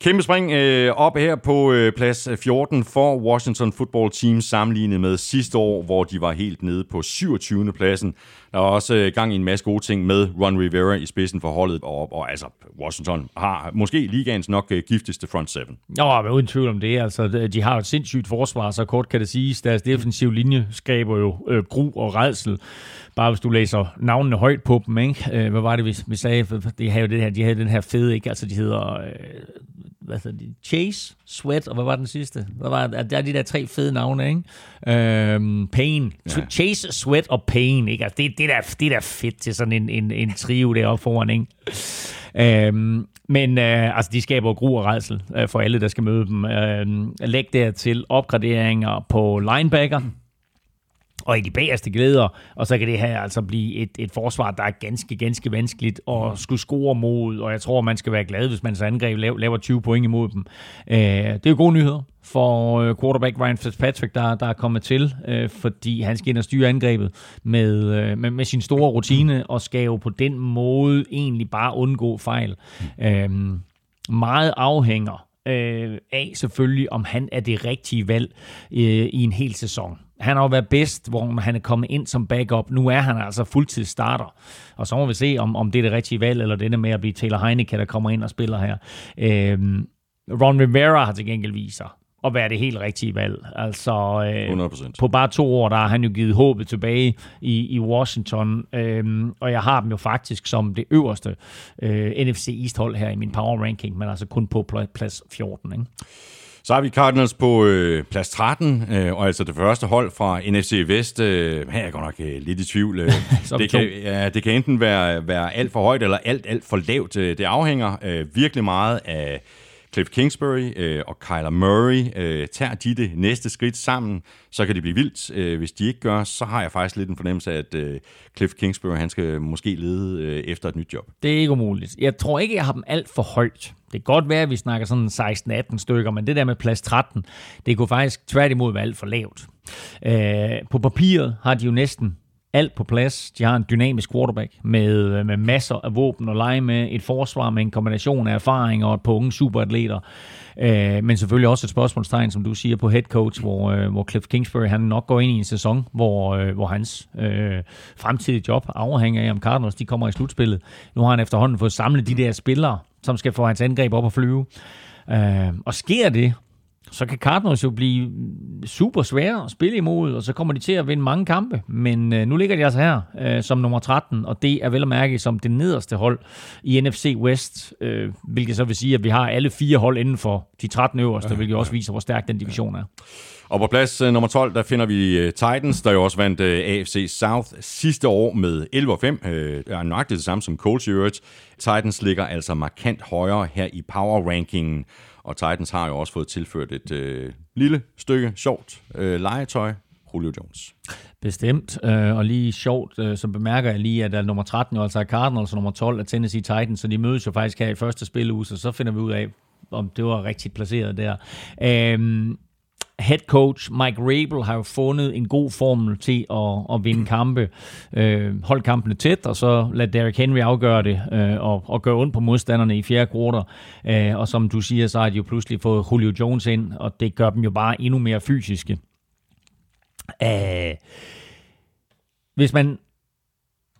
Kæmpe spring øh, op her på øh, plads øh, 14 for Washington Football Team sammenlignet med sidste år, hvor de var helt nede på 27. pladsen. Der er også øh, gang i en masse gode ting med Ron Rivera i spidsen for holdet, og, og altså Washington har måske ligaens nok øh, giftigste front seven. Ja, men uden tvivl om det. Altså, de har et sindssygt forsvar, så kort kan det siges. Deres defensive linje skaber jo øh, gru og redsel. Bare hvis du læser navnene højt på dem, ikke? Øh, hvad var det, vi, vi sagde? De havde, det her, de havde den her fede, ikke? Altså, de hedder... Øh, hvad hedder de? Chase, Sweat, og hvad var den sidste? Hvad var, der er de der tre fede navne, ikke? Øhm, pain. Ja. Chase, Sweat og Pain, ikke? Altså, det, det, der, det der fedt til sådan en, en, en trio deroppe foran, ikke? Øhm, men øh, altså, de skaber gru og redsel øh, for alle, der skal møde dem. Øh, læg dertil opgraderinger på linebacker og i de bagerste glæder, og så kan det her altså blive et, et forsvar, der er ganske, ganske vanskeligt at skulle score mod, og jeg tror, man skal være glad, hvis man så angreb laver, laver 20 point imod dem. Øh, det er jo gode nyheder for øh, quarterback Ryan Fitzpatrick, der, der er kommet til, øh, fordi han skal ind og styre angrebet med, øh, med, med sin store rutine, og skal jo på den måde egentlig bare undgå fejl. Øh, meget afhænger øh, af selvfølgelig, om han er det rigtige valg øh, i en hel sæson. Han har jo været bedst, hvor han er kommet ind som backup. Nu er han altså fuldtidsstarter. Og så må vi se, om, om det er det rigtige valg, eller det er med at blive Taylor Heineke, der kommer ind og spiller her. Øh, Ron Rivera har til gengæld vist sig at være det helt rigtige valg. Altså, øh, 100%. på bare to år, der har han jo givet håbet tilbage i, i Washington, øh, og jeg har dem jo faktisk som det øverste øh, NFC East-hold her i min power ranking, men altså kun på plads 14. Ikke? Så har vi Cardinals på øh, plads 13, øh, og altså det første hold fra NFC Vest. Øh, her er jeg godt nok øh, lidt i tvivl. Øh, det, kan, ja, det kan enten være, være alt for højt eller alt, alt for lavt. Øh, det afhænger øh, virkelig meget af Cliff Kingsbury øh, og Kyler Murray øh, tager de det næste skridt sammen, så kan det blive vildt. Øh, hvis de ikke gør, så har jeg faktisk lidt en fornemmelse af, at øh, Cliff Kingsbury han skal måske lede øh, efter et nyt job. Det er ikke umuligt. Jeg tror ikke, jeg har dem alt for højt. Det kan godt være, at vi snakker sådan 16-18 stykker, men det der med plads 13, det kunne faktisk tværtimod være alt for lavt. Øh, på papiret har de jo næsten alt på plads. De har en dynamisk quarterback med, øh, med masser af våben og lege med. Et forsvar med en kombination af erfaring og et par unge superatleter. Øh, men selvfølgelig også et spørgsmålstegn, som du siger, på head coach, hvor, øh, hvor Cliff Kingsbury han nok går ind i en sæson, hvor, øh, hvor hans øh, fremtidige job afhænger af, om Cardinals de kommer i slutspillet. Nu har han efterhånden fået samlet de der spillere, som skal få hans angreb op at flyve. Øh, og sker det, så kan Cardinals jo blive super svære at spille imod, og så kommer de til at vinde mange kampe. Men øh, nu ligger de altså her øh, som nummer 13, og det er vel at mærke som det nederste hold i NFC West, øh, hvilket så vil sige, at vi har alle fire hold inden for de 13 øverste, hvilket også viser, hvor stærk den division er. Og på plads uh, nummer 12, der finder vi uh, Titans, der jo også vandt øh, AFC South sidste år med 11-5. Uh, er nøjagtigt det samme som Colts i øvrigt. Titans ligger altså markant højere her i power rankingen. Og Titans har jo også fået tilført et øh, lille stykke sjovt øh, legetøj, Julio Jones. Bestemt, øh, og lige sjovt, øh, så bemærker jeg lige, at der nummer 13 jo altså er Cardinals, og nummer 12 er Tennessee Titans, så de mødes jo faktisk her i første spilleuge, så så finder vi ud af, om det var rigtigt placeret der. Øh, head coach Mike Rabel har jo fundet en god formel til at, at vinde kampe. Øh, hold kampene tæt, og så lad Derrick Henry afgøre det øh, og, og gøre ondt på modstanderne i fjerde kvartal. Øh, og som du siger, så har de jo pludselig fået Julio Jones ind, og det gør dem jo bare endnu mere fysiske. Øh, hvis man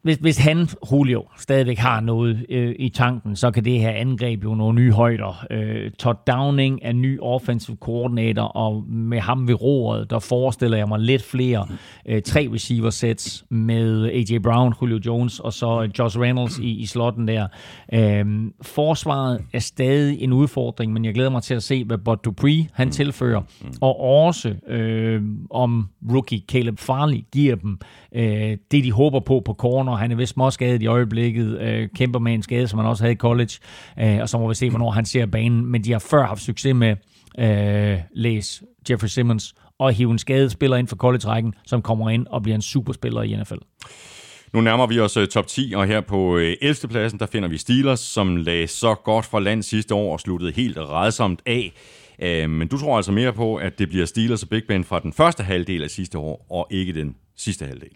hvis, hvis han, Julio, stadigvæk har noget øh, i tanken, så kan det her angreb jo nogle nye højder. Øh, Todd Downing er ny offensive coordinator, og med ham ved roret, der forestiller jeg mig lidt flere øh, tre receiver sets med A.J. Brown, Julio Jones og så øh, Josh Reynolds i, i slotten der. Øh, forsvaret er stadig en udfordring, men jeg glæder mig til at se, hvad Bud Dupree han tilfører, og også øh, om rookie Caleb Farley giver dem øh, det, de håber på på corner. Han er vist skadet i øjeblikket, øh, kæmper med en skade, som han også havde i college, øh, og så må vi se, hvornår han ser banen. Men de har før haft succes med øh, læs Jeffrey Simmons og hive en skadet spiller ind for college-rækken, som kommer ind og bliver en superspiller i NFL. Nu nærmer vi os uh, top 10, og her på uh, 11. pladsen, der finder vi Steelers, som lagde så godt fra land sidste år og sluttede helt redsomt af. Uh, men du tror altså mere på, at det bliver Steelers og Big Ben fra den første halvdel af sidste år, og ikke den sidste halvdel.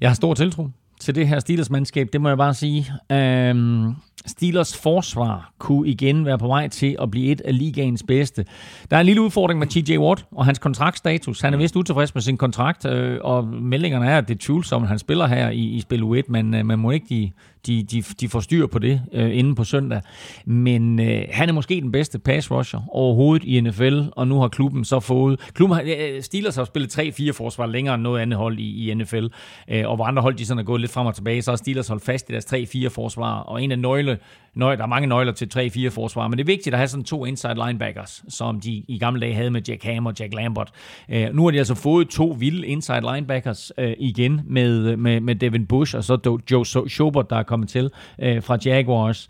Jeg har stor tiltro til det her Steelers-mandskab, det må jeg bare sige. Øhm, Steelers forsvar kunne igen være på vej til at blive et af ligaens bedste. Der er en lille udfordring med TJ Watt og hans kontraktstatus. Han er vist utilfreds med sin kontrakt, øh, og meldingerne er, at det er tvivlsomt, han spiller her i, i spil U1, men øh, man må ikke de, de, de, de får styr på det øh, inden på søndag. Men øh, han er måske den bedste pass rusher overhovedet i NFL, og nu har klubben så fået... Klubben har, øh, Steelers har spillet 3-4 forsvar længere end noget andet hold i, i NFL, øh, og hvor andre hold de sådan er gået lidt frem og tilbage, så har Steelers holdt fast i deres 3-4 forsvar, og en af nøgle, nøgle, der er mange nøgler til 3-4 forsvar, men det er vigtigt at have sådan to inside linebackers, som de i gamle dage havde med Jack Ham og Jack Lambert. Øh, nu har de altså fået to vilde inside linebackers øh, igen med, med, med Devin Bush og så Joe Schobert, der er kommet til øh, fra Jaguars.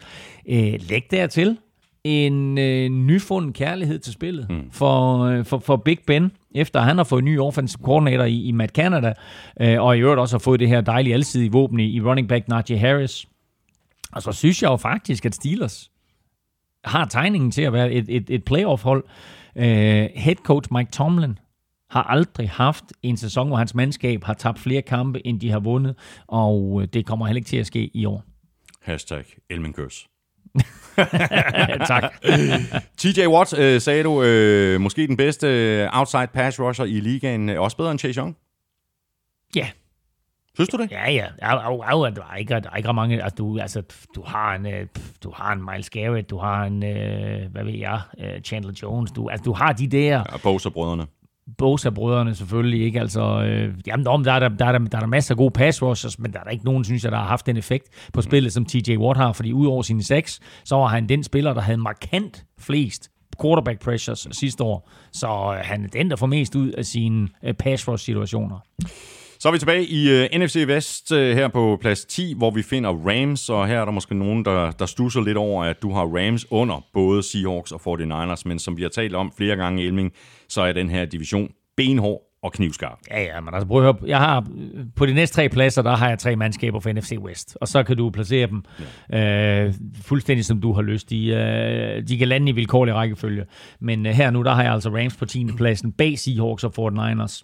Øh, læg dertil en øh, nyfunden kærlighed til spillet mm. for, øh, for, for Big Ben, efter han har fået ny offensive coordinator i, i Matt Canada, øh, og i øvrigt også har fået det her dejlige alsidige våben i, i running back Najee Harris. Og så synes jeg jo faktisk, at Steelers har tegningen til at være et, et, et playoff-hold. Øh, head coach Mike Tomlin har aldrig haft en sæson, hvor hans mandskab har tabt flere kampe, end de har vundet, og øh, det kommer heller ikke til at ske i år. Hashtag Elmenkøs. tak. TJ Watt, øh, sagde du, øh, måske den bedste øh, outside pass rusher i ligaen, øh, også bedre end Chase Young? Ja. Synes du det? Ja, ja. Au, au, der, er ikke, der er ikke mange... Altså, du, altså, du, har en, du har en Miles Garrett, du har en, hvad ved jeg, Chandler Jones. Du, altså, du har de der... Ja, Bosa-brødrene. Bosa-brødrene selvfølgelig ikke. Altså, øh, jamen, der, er der, der, er der, der er der masser af gode pass rushers, men der er der ikke nogen, synes jeg, der har haft den effekt på spillet, som TJ Watt har, fordi udover sine seks, så var han den spiller, der havde markant flest quarterback pressures sidste år. Så øh, han er den, der får mest ud af sine øh, pass rush situationer. Så er vi tilbage i uh, NFC Vest uh, her på plads 10, hvor vi finder Rams, og her er der måske nogen, der, der stusser lidt over, at du har Rams under både Seahawks og 49ers, men som vi har talt om flere gange, Elming, så er den her division benhård og knivskarp. Ja, ja, men altså prøv at høre, jeg har, på de næste tre pladser, der har jeg tre mandskaber for NFC West, og så kan du placere dem ja. øh, fuldstændig som du har lyst. De, øh, de kan lande i vilkårlig rækkefølge, men øh, her nu, der har jeg altså Rams på 10. pladsen, bag Seahawks og 49ers.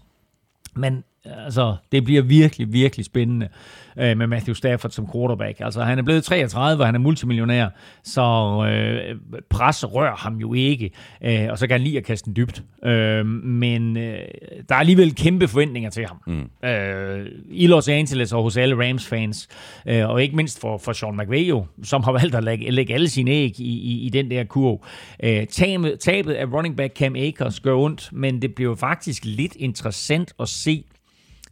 Men altså, det bliver virkelig, virkelig spændende øh, med Matthew Stafford som quarterback. Altså, han er blevet 33, og han er multimillionær, så øh, pres rører ham jo ikke, øh, og så kan han lide at kaste den dybt. Øh, men øh, der er alligevel kæmpe forventninger til ham. Mm. Øh, I Los Angeles og hos alle Rams-fans, øh, og ikke mindst for, for Sean McVay jo, som har valgt at lægge, lægge alle sine æg i, i, i den der kurv. Øh, tabet, tabet af running back Cam Akers gør ondt, men det bliver faktisk lidt interessant at se,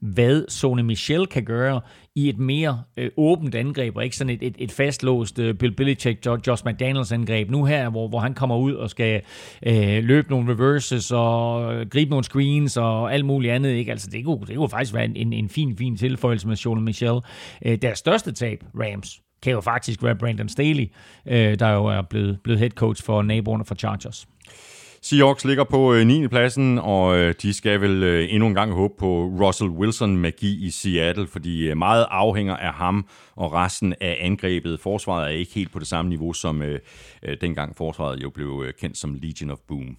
hvad Sony Michel kan gøre i et mere øh, åbent angreb, og ikke sådan et, et, et fastlåst øh, Bill Belichick, Josh McDaniels angreb. Nu her, hvor, hvor han kommer ud og skal øh, løbe nogle reverses og øh, gribe nogle screens og alt muligt andet. Ikke? Altså, det, kunne, det kunne faktisk være en, en, en fin, fin tilføjelse med Sony Michel. Øh, deres største tab, Rams, kan jo faktisk være Brandon Staley, øh, der jo er blevet, blevet head coach for naboerne for Chargers. Seahawks ligger på øh, 9. Pladsen, og øh, de skal vel øh, endnu en gang håbe på Russell Wilson-magi i Seattle, fordi meget afhænger af ham og resten af angrebet. Forsvaret er ikke helt på det samme niveau, som øh, dengang forsvaret jo blev kendt som Legion of Boom.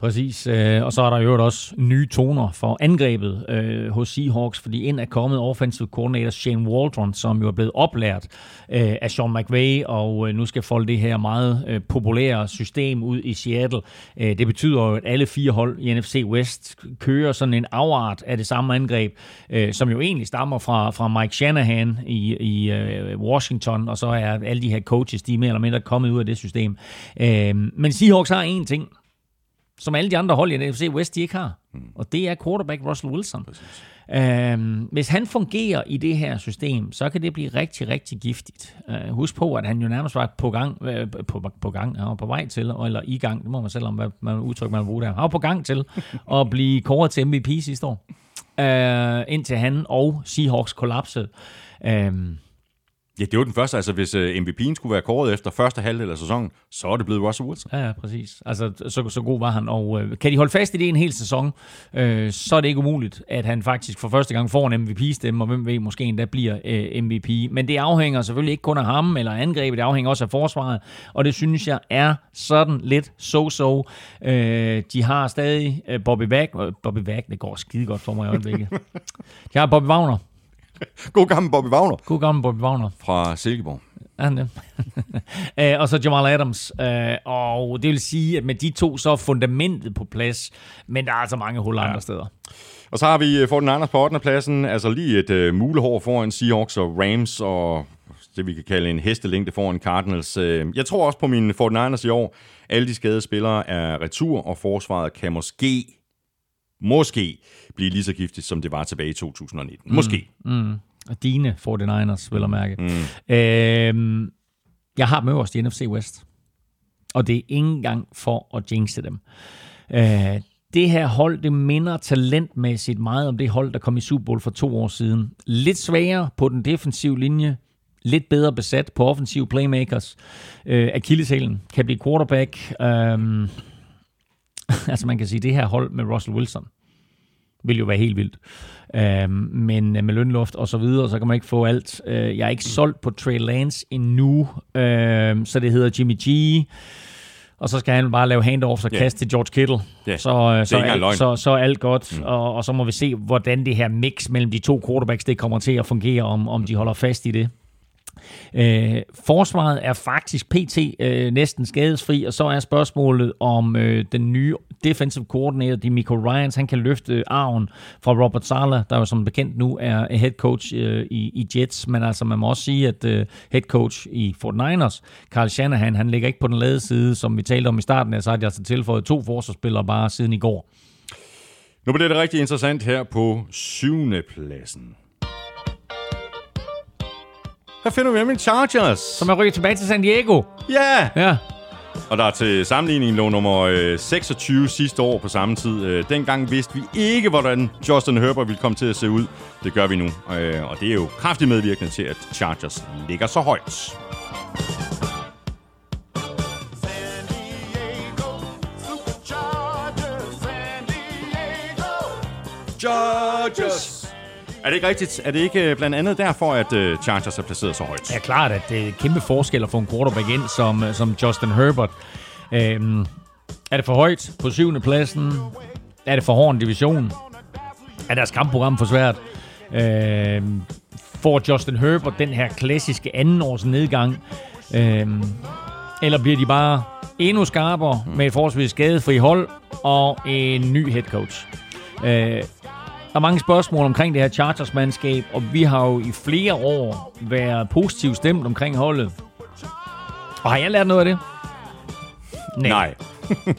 Præcis, og så er der jo også nye toner for angrebet øh, hos Seahawks, fordi ind er kommet offensive coordinator Shane Waldron, som jo er blevet oplært øh, af Sean McVay, og nu skal folde det her meget populære system ud i Seattle. Øh, det betyder jo, at alle fire hold i NFC West kører sådan en afart af det samme angreb, øh, som jo egentlig stammer fra, fra Mike Shanahan i, i øh, Washington, og så er alle de her coaches, de er mere eller mindre kommet ud af det system. Men Seahawks har en ting, som alle de andre hold i NFC West, de ikke har. Mm. Og det er quarterback Russell Wilson. Præcis. Øhm, hvis han fungerer i det her system, så kan det blive rigtig, rigtig giftigt. Øh, husk på, at han jo nærmest var på gang, øh, på, på gang, han var på vej til, eller i gang, det må man selv om, hvad man udtryk man bruger der. Han var på gang til at blive kåret til MVP sidste år, øh, indtil han og Seahawks kollapsede. Øh, Ja, det var den første. Altså, hvis uh, MVP'en skulle være kåret efter første halvdel af sæsonen, så er det blevet Russell Wilson. Ja, ja, præcis. Altså, så, så god var han. Og øh, kan de holde fast i det en hel sæson, øh, så er det ikke umuligt, at han faktisk for første gang får en MVP-stemme, og hvem ved, måske endda bliver øh, MVP. Men det afhænger selvfølgelig ikke kun af ham eller angrebet, det afhænger også af forsvaret, og det synes jeg er sådan lidt so-so. Øh, de har stadig øh, Bobby Wagner. Bobby Wagner, det går skide godt for mig i øjeblikket. de har Bobby Wagner, God gammel Bobby Wagner. God gammel Bobby Wagner. Fra Silkeborg. Han det? uh, og så Jamal Adams. Uh, og det vil sige, at med de to, så er fundamentet på plads. Men der er altså mange huller ja. andre steder. Og så har vi for den anden på 8. pladsen, altså lige et uh, mulehår foran Seahawks og Rams, og det vi kan kalde en hestelængde foran Cardinals. Jeg tror også på mine 49ers i år. Alle de skadede spillere er retur, og forsvaret kan måske måske blive lige så giftigt, som det var tilbage i 2019. Mm. Måske. Mm. Og dine 49ers, vil jeg mærke. Mm. Øh, jeg har dem øverst i NFC West. Og det er ikke engang for at jinxe dem. Øh, det her hold, det minder talentmæssigt meget om det hold, der kom i Super Bowl for to år siden. Lidt svagere på den defensive linje, lidt bedre besat på offensive playmakers. Øh, Achilleshælen kan blive quarterback. Øh, altså man kan sige, det her hold med Russell Wilson vil jo være helt vildt. Øh, men med lønluft og så videre, så kan man ikke få alt. Øh, jeg er ikke solgt på Trey Lance endnu, øh, så det hedder Jimmy G. Og så skal han bare lave handoffs og yeah. kaste til George Kittle. Yeah. Så, øh, så, alt, så, så alt godt. Mm. Og, og så må vi se, hvordan det her mix mellem de to quarterbacks, det kommer til at fungere, om, om de holder fast i det. Øh, forsvaret er faktisk pt. Øh, næsten skadesfri, og så er spørgsmålet om øh, den nye defensive coordinator, Demico Ryans, han kan løfte arven fra Robert Sala, der jo som bekendt nu er head coach øh, i, i Jets, men altså man må også sige, at øh, head coach i Fort Niners, Carl Shanahan, han ligger ikke på den lade side, som vi talte om i starten altså at jeg har tilføjet to forsvarsspillere bare siden i går. Nu bliver det rigtig interessant her på syvende pladsen. Her finder vi nemlig Chargers. Som er rykket tilbage til San Diego. Ja! Yeah. Ja. Og der er til sammenligning lå nummer 26 sidste år på samme tid. Øh, dengang vidste vi ikke, hvordan Justin Herbert ville komme til at se ud. Det gør vi nu. Øh, og det er jo kraftigt medvirkende til, at Chargers ligger så højt. Chargers! Er det ikke rigtigt? Er det ikke øh, blandt andet derfor, at øh, Chargers er placeret så højt? Ja, klart, at det er kæmpe forskel at få en quarterback ind som, øh, som Justin Herbert. Øhm, er det for højt på syvende pladsen? Er det for hård en division? Er deres kampprogram for svært? Øhm, får Justin Herbert den her klassiske andenårs nedgang? Øhm, eller bliver de bare endnu skarpere med et forholdsvis skadefri hold og en ny head coach? Øh, der er mange spørgsmål omkring det her Chargers-mandskab, og vi har jo i flere år været positivt stemt omkring holdet. Og har jeg lært noget af det? Nej. Nej.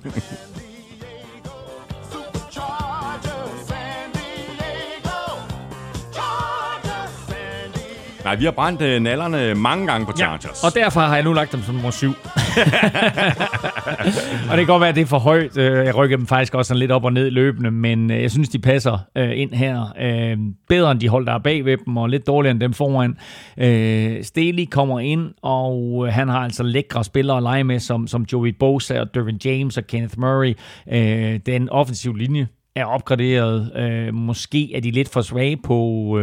Nej, vi har brændt øh, nallerne mange gange på Chargers. Ja, og derfor har jeg nu lagt dem som nummer syv. og det kan godt være, at det er for højt. Øh, jeg rykker dem faktisk også sådan lidt op og ned løbende, men øh, jeg synes, de passer øh, ind her. Bedre end de hold, der er bag ved dem, og lidt dårligere end dem foran. Staley kommer ind, og han har altså lækre spillere at lege med, som, som Joey Bosa og Dervin James og Kenneth Murray. Den offensive linje er opgraderet. Måske er de lidt for svage på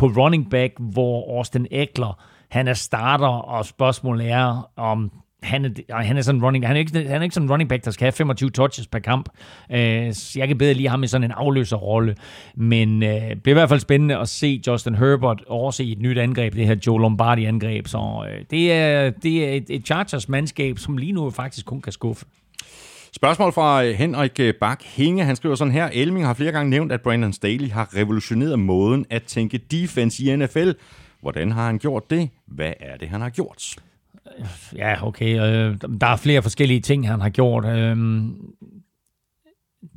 på running back, hvor Austin Eckler, han er starter, og spørgsmålet er, om han er, han er sådan running, han er, ikke, han er ikke sådan running back, der skal have 25 touches per kamp. Uh, jeg kan bedre lige ham i sådan en afløserrolle. Men uh, det bliver i hvert fald spændende at se Justin Herbert overse et nyt angreb, det her Joe Lombardi-angreb. Så uh, det, er, det er et, et Chargers-mandskab, som lige nu faktisk kun kan skuffe. Spørgsmål fra Henrik Bak Hinge. Han skriver sådan her. Elming har flere gange nævnt, at Brandon Staley har revolutioneret måden at tænke defense i NFL. Hvordan har han gjort det? Hvad er det, han har gjort? Ja, okay. Øh, der er flere forskellige ting, han har gjort. Øhm,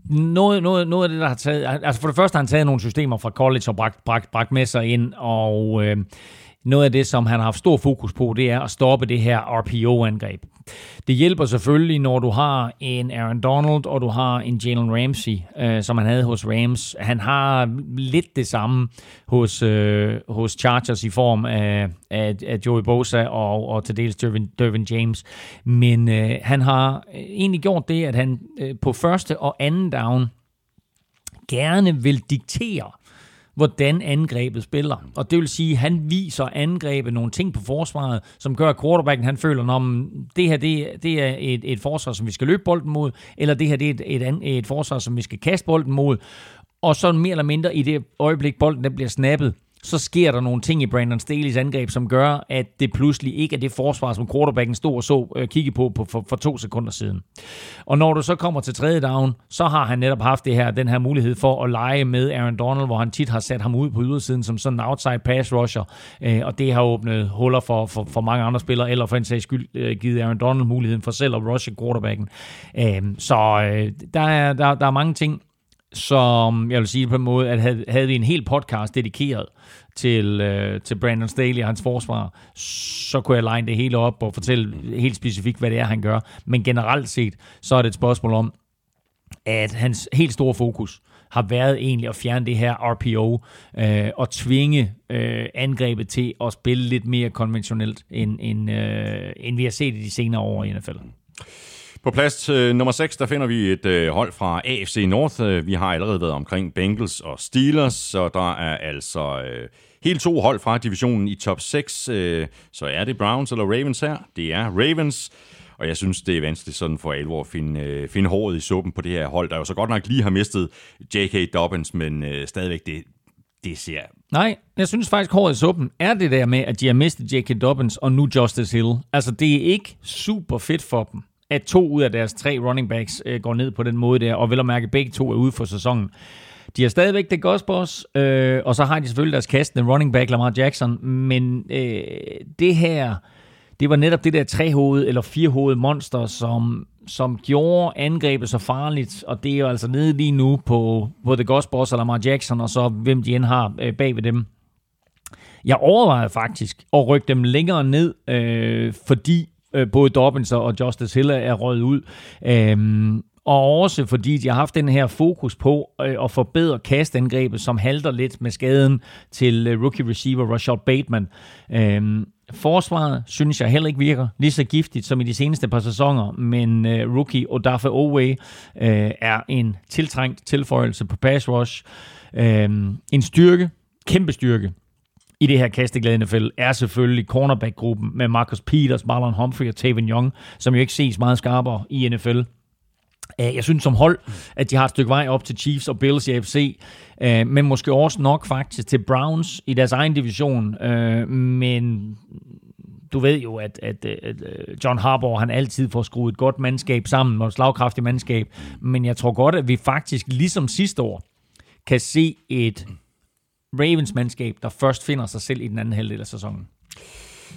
noget, noget, noget af det, der har taget... Altså for det første har han taget nogle systemer fra college og bragt, bragt, bragt med sig ind, og øhm, noget af det, som han har haft stor fokus på, det er at stoppe det her RPO-angreb. Det hjælper selvfølgelig, når du har en Aaron Donald, og du har en Jalen Ramsey, øh, som han havde hos Rams. Han har lidt det samme hos, øh, hos Chargers i form af, af, af Joey Bosa og, og til dels Dervin, Dervin James. Men øh, han har egentlig gjort det, at han øh, på første og anden down gerne vil diktere, hvordan angrebet spiller. Og det vil sige, at han viser angrebet nogle ting på forsvaret, som gør, at quarterbacken han føler, at det her det, det er et, et forsvar, som vi skal løbe bolden mod, eller det her det er et, et, et forsvar, som vi skal kaste bolden mod. Og så mere eller mindre i det øjeblik, bolden den bliver snappet, så sker der nogle ting i Brandon Staley's angreb, som gør, at det pludselig ikke er det forsvar, som quarterbacken stod og så øh, kigge på, på for, for to sekunder siden. Og når du så kommer til tredje down, så har han netop haft det her, den her mulighed for at lege med Aaron Donald, hvor han tit har sat ham ud på ydersiden som sådan en outside pass rusher, øh, og det har åbnet huller for, for, for mange andre spillere, eller for en sags skyld øh, givet Aaron Donald muligheden for selv at rushe quarterbacken. Øh, så øh, der, er, der, der er mange ting, som jeg vil sige på en måde, at havde, havde vi en hel podcast dedikeret til, øh, til Brandon Staley og hans forsvar, så kunne jeg line det hele op og fortælle helt specifikt, hvad det er, han gør. Men generelt set, så er det et spørgsmål om, at hans helt store fokus har været egentlig at fjerne det her RPO øh, og tvinge øh, angrebet til at spille lidt mere konventionelt, end, end, øh, end vi har set i de senere år i NFL. På plads øh, nummer 6, der finder vi et øh, hold fra AFC North. Øh, vi har allerede været omkring Bengals og Steelers, så der er altså øh, helt to hold fra divisionen i top 6. Øh, så er det Browns eller Ravens her? Det er Ravens. Og jeg synes, det er vanskeligt sådan for alvor at finde, øh, finde håret i suppen på det her hold, der jo så godt nok lige har mistet J.K. Dobbins, men øh, stadigvæk det, det ser... Nej, jeg synes faktisk, håret i suppen er det der med, at de har mistet J.K. Dobbins og nu Justice Hill. Altså, det er ikke super fedt for dem at to ud af deres tre running backs øh, går ned på den måde der, og vel at mærke, begge to er ude for sæsonen. De har stadigvæk det Gospers, øh, og så har de selvfølgelig deres kastende running back Lamar Jackson, men øh, det her, det var netop det der trehoved eller firehoved monster, som, som gjorde angrebet så farligt, og det er jo altså nede lige nu på både Gospers og Lamar Jackson, og så hvem de end har øh, bag ved dem. Jeg overvejede faktisk at rykke dem længere ned, øh, fordi øh, både Dobbins og Justice Hill er røget ud. Øhm, og også fordi de har haft den her fokus på øh, at forbedre kastangrebet, som halter lidt med skaden til øh, rookie receiver Rashad Bateman. Øhm, forsvaret synes jeg heller ikke virker lige så giftigt som i de seneste par sæsoner, men øh, rookie Odafe Owe øh, er en tiltrængt tilføjelse på pass rush. Øhm, en styrke, kæmpe styrke i det her kasteglade NFL er selvfølgelig cornerback-gruppen med Marcus Peters, Marlon Humphrey og Taven Young, som jo ikke ses meget skarpere i NFL. Øh, jeg synes som hold, at de har et stykke vej op til Chiefs og Bills i AFC, øh, men måske også nok faktisk til Browns i deres egen division. Øh, men du ved jo, at, at, at John Harbaugh han altid får skruet et godt mandskab sammen, og et slagkraftigt mandskab. Men jeg tror godt, at vi faktisk ligesom sidste år kan se et Ravens mandskab, der først finder sig selv i den anden halvdel af sæsonen.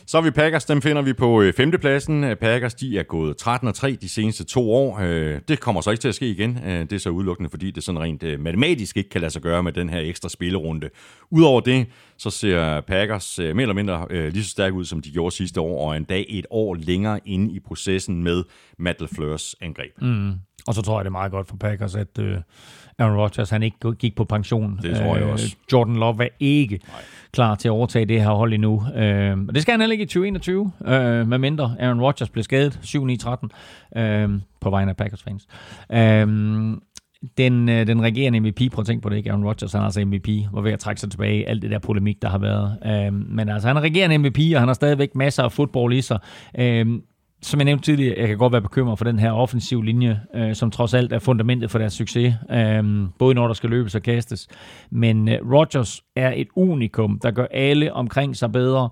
Så er vi Packers, dem finder vi på øh, femtepladsen. Packers, de er gået 13 og 3 de seneste to år. Øh, det kommer så ikke til at ske igen. Øh, det er så udelukkende, fordi det sådan rent matematisk ikke kan lade sig gøre med den her ekstra spillerunde. Udover det, så ser Packers mere eller mindre lige så stærk ud, som de gjorde sidste år, og en dag et år længere inde i processen med Matt LaFleurs angreb. Mm. Og så tror jeg, det er meget godt for Packers, at Aaron Rodgers han ikke gik på pension. Det tror jeg også. Jordan Love er ikke Nej. klar til at overtage det her hold endnu. Øh, og det skal han heller ikke i 2021, øh, med mindre Aaron Rodgers blev skadet 7-9-13 øh, på vegne af Packers fans. Øh, den, øh, den regerende MVP, prøv at tænke på det, ikke? Aaron Rodgers, han er altså MVP, var ved at trække sig tilbage, alt det der polemik, der har været. Øh, men altså, han er regerende MVP, og han har stadigvæk masser af fodbold i sig. Øh, som jeg nævnte tidligere, jeg kan godt være bekymret for den her offensiv linje, øh, som trods alt er fundamentet for deres succes, øh, både når der skal løbes og kastes. Men øh, Rodgers er et unikum, der gør alle omkring sig bedre.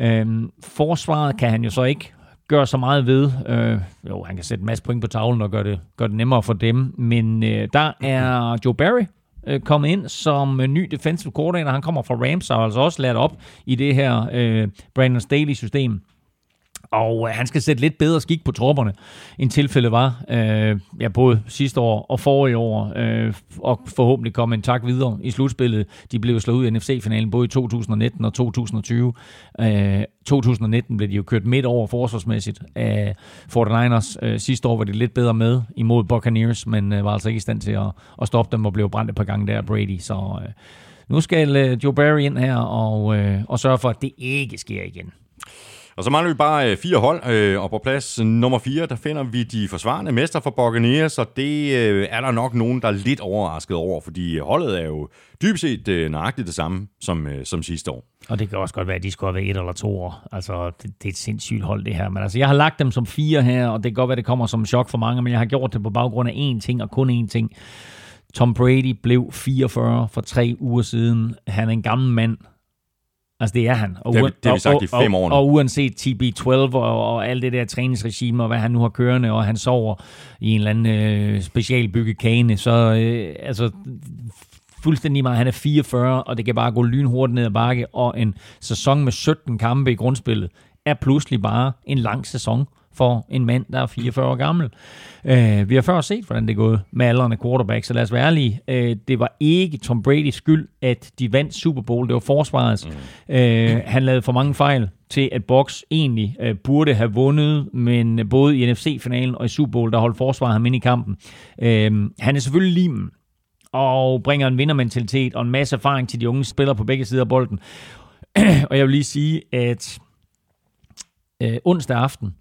Øh, forsvaret kan han jo så ikke gøre så meget ved. Øh, jo, han kan sætte en masse point på tavlen og gøre det, gør det nemmere for dem, men øh, der er Joe Barry, øh, kommet ind som øh, ny defensive coordinator. Han kommer fra Rams og har altså også lært op i det her øh, Brandon Staley-system. Og øh, han skal sætte lidt bedre skik på tropperne, end tilfældet var, øh, ja, både sidste år og forrige år, øh, og forhåbentlig komme en tak videre i slutspillet. De blev slået ud i NFC-finalen både i 2019 og 2020. Øh, 2019 blev de jo kørt midt over forsvarsmæssigt af 49ers. Øh, sidste år var de lidt bedre med imod Buccaneers, men øh, var altså ikke i stand til at, at stoppe dem og blev brændt et par gange der Brady. Så øh, nu skal øh, Joe Barry ind her og, øh, og sørge for, at det ikke sker igen. Og så mangler vi bare øh, fire hold, øh, og på plads nummer fire, der finder vi de forsvarende mester for Buccaneers, og det øh, er der nok nogen, der er lidt overrasket over, fordi øh, holdet er jo dybest set øh, nøjagtigt det samme som, øh, som sidste år. Og det kan også godt være, at de skulle have været et eller to år. Altså, det, det er et sindssygt hold, det her. Men altså, jeg har lagt dem som fire her, og det kan godt være, det kommer som chok for mange, men jeg har gjort det på baggrund af én ting, og kun én ting. Tom Brady blev 44 for tre uger siden. Han er en gammel mand. Altså, det er han. Og, det, har, det har vi sagt og, i fem år nu. Og, og uanset TB12 og, og alt det der træningsregime, og hvad han nu har kørende, og han sover i en eller anden øh, specialbygget kane, så øh, altså, fuldstændig meget. Han er 44, og det kan bare gå lynhurtigt ned ad bakke, og en sæson med 17 kampe i grundspillet er pludselig bare en lang sæson for en mand, der er 44 år gammel. Uh, vi har før set, hvordan det er gået med aldrende quarterback, så lad os være ærlige. Uh, det var ikke Tom Brady's skyld, at de vandt Super Bowl. Det var forsvarets. Mm. Uh, han lavede for mange fejl til, at Box egentlig uh, burde have vundet, men både i NFC-finalen og i Super Bowl, der holdt forsvaret ham ind i kampen. Uh, han er selvfølgelig limen, og bringer en vindermentalitet og en masse erfaring til de unge spillere på begge sider af bolden. og jeg vil lige sige, at øh, onsdag aften,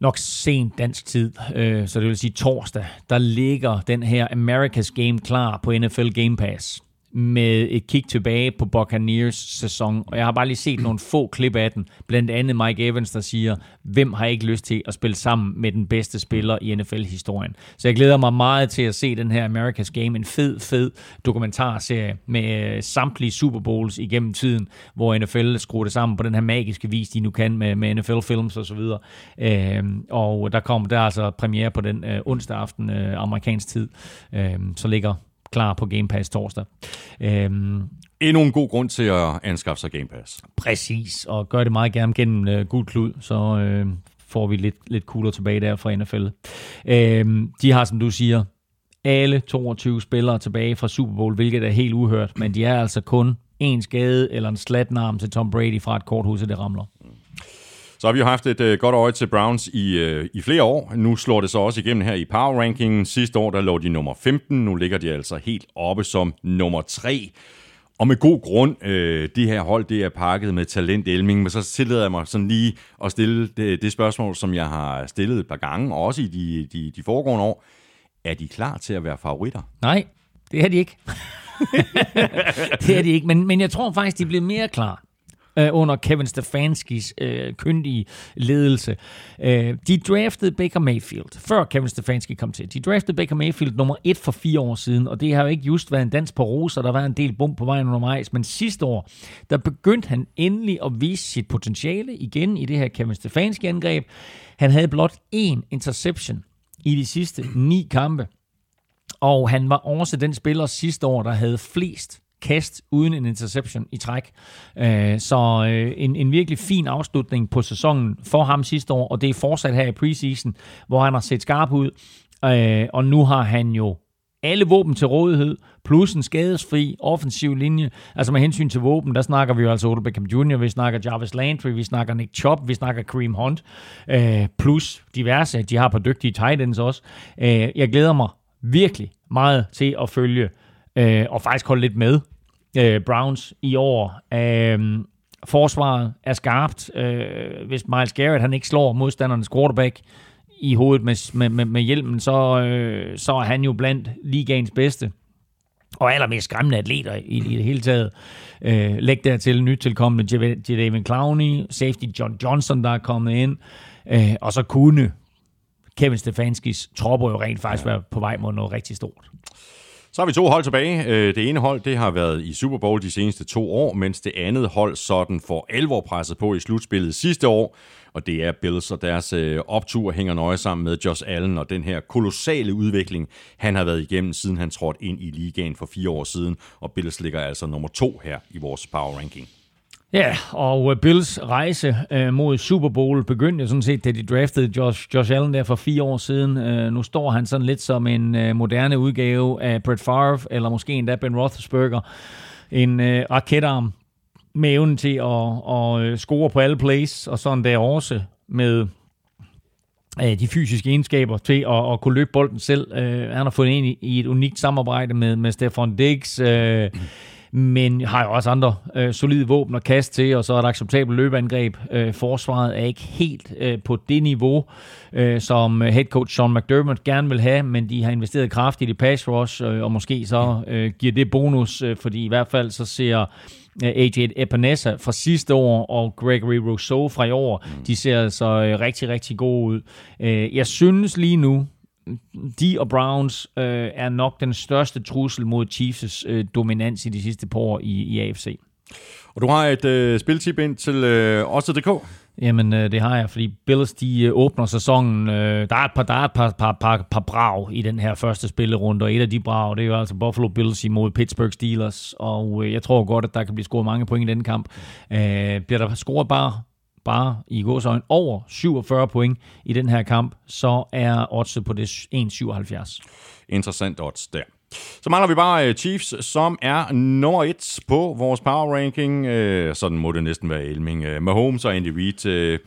nok sent dansk tid, øh, så det vil sige torsdag, der ligger den her America's Game klar på NFL Game Pass med et kig tilbage på Buccaneers sæson, og jeg har bare lige set nogle få klip af den, blandt andet Mike Evans, der siger, hvem har ikke lyst til at spille sammen med den bedste spiller i NFL-historien. Så jeg glæder mig meget til at se den her America's Game, en fed, fed dokumentarserie med øh, samtlige Super Bowls igennem tiden, hvor NFL skruer det sammen på den her magiske vis, de nu kan med, med NFL-films og så videre. Øh, og der kommer der altså premiere på den øh, onsdag aften øh, amerikansk tid, øh, så ligger klar på Game Pass torsdag. Øhm, Endnu en god grund til at anskaffe sig Game Pass. Præcis, og gør det meget gerne gennem uh, gul klud, så uh, får vi lidt, lidt cooler tilbage der fra NFL. Øhm, de har, som du siger, alle 22 spillere tilbage fra Super Bowl, hvilket er helt uhørt, men de er altså kun en skade eller en slatnarm til Tom Brady fra et korthus, det ramler. Så har vi jo haft et øh, godt øje til Browns i, øh, i flere år. Nu slår det så også igennem her i Power Rankingen. Sidste år der lå de nummer 15. Nu ligger de altså helt oppe som nummer 3. Og med god grund, øh, det her hold det er pakket med talent Elming, men så tillader jeg mig sådan lige at stille det, det spørgsmål, som jeg har stillet et par gange, og også i de, de, de foregående år. Er de klar til at være favoritter? Nej, det er de ikke. det er de ikke, men, men jeg tror faktisk, de bliver mere klar øh, under Kevin Stefanskis øh, kyndige ledelse. Øh, de draftede Baker Mayfield, før Kevin Stefanski kom til. De draftede Baker Mayfield nummer et for fire år siden, og det har jo ikke just været en dans på roser, der var en del bum på vejen undervejs, men sidste år, der begyndte han endelig at vise sit potentiale igen i det her Kevin Stefanski-angreb. Han havde blot én interception i de sidste ni kampe, og han var også den spiller sidste år, der havde flest kast uden en interception i træk. Øh, så øh, en, en virkelig fin afslutning på sæsonen for ham sidste år, og det er fortsat her i preseason, hvor han har set skarp ud. Øh, og nu har han jo alle våben til rådighed, plus en skadesfri offensiv linje. Altså med hensyn til våben, der snakker vi jo altså Odell Beckham Jr., vi snakker Jarvis Landry, vi snakker Nick Chubb, vi snakker Kareem Hunt, øh, plus diverse, de har på dygtige tight ends også. Øh, jeg glæder mig virkelig meget til at følge øh, og faktisk holde lidt med øh, Browns i år. Øh, forsvaret er skarpt. Øh, hvis Miles Garrett han ikke slår modstandernes quarterback i hovedet med, med, med, med hjelmen, så, øh, så er han jo blandt ligaens bedste og allermest skræmmende atleter i, i det hele taget. Øh, læg dertil nyt tilkommende Jadavion Clowney, safety John Johnson, der er kommet ind, øh, og så kunne Kevin Stefanskis tropper jo rent faktisk være på vej mod noget rigtig stort. Så har vi to hold tilbage. Øh, det ene hold det har været i Super Bowl de seneste to år, mens det andet hold sådan for alvor presset på i slutspillet sidste år. Og det er Bills, og deres øh, optur hænger nøje sammen med Josh Allen og den her kolossale udvikling, han har været igennem, siden han trådte ind i ligaen for fire år siden. Og Bills ligger altså nummer to her i vores power ranking. Ja, og øh, Bills rejse øh, mod Super Bowl begyndte sådan set, da de draftede Josh, Josh Allen der for fire år siden. Øh, nu står han sådan lidt som en øh, moderne udgave af Brett Favre, eller måske endda Ben Roethlisberger. En øh, raketarm med evnen til at, at øh, score på alle plays, og sådan der også med øh, de fysiske egenskaber til at, at kunne løbe bolden selv. Øh, han har fundet ind i, i et unikt samarbejde med, med Stefan Diggs. Øh, men har jo også andre øh, solide våben at kaste til, og så er der acceptabelt løbeangreb. Øh, forsvaret er ikke helt øh, på det niveau, øh, som head coach Sean McDermott gerne vil have, men de har investeret kraftigt i pass rush, øh, og måske så øh, giver det bonus, øh, fordi i hvert fald så ser øh, AJ Epinesa fra sidste år og Gregory Rousseau fra i år, mm. de ser altså øh, rigtig, rigtig gode ud. Øh, jeg synes lige nu, de og Browns øh, er nok den største trussel mod Chiefs' øh, dominans i de sidste par år i, i AFC. Og du har et øh, spiltip ind til øh, Odds.dk? Jamen, øh, det har jeg, fordi Bills de øh, åbner sæsonen. Øh, der er et par, der er et par, par, par, par brag i den her første spillerunde, og et af de brag, det er jo altså Buffalo Bills imod Pittsburgh Steelers, og øh, jeg tror godt, at der kan blive scoret mange point i den kamp. Øh, bliver der scoret bare bare i gåsøjne over 47 point i den her kamp, så er oddset på det 1,77. Interessant odds der. Så mangler vi bare øh, Chiefs, som er nummer et på vores power ranking. Øh, sådan må det næsten være Elming. Øh, Mahomes og Andy Reid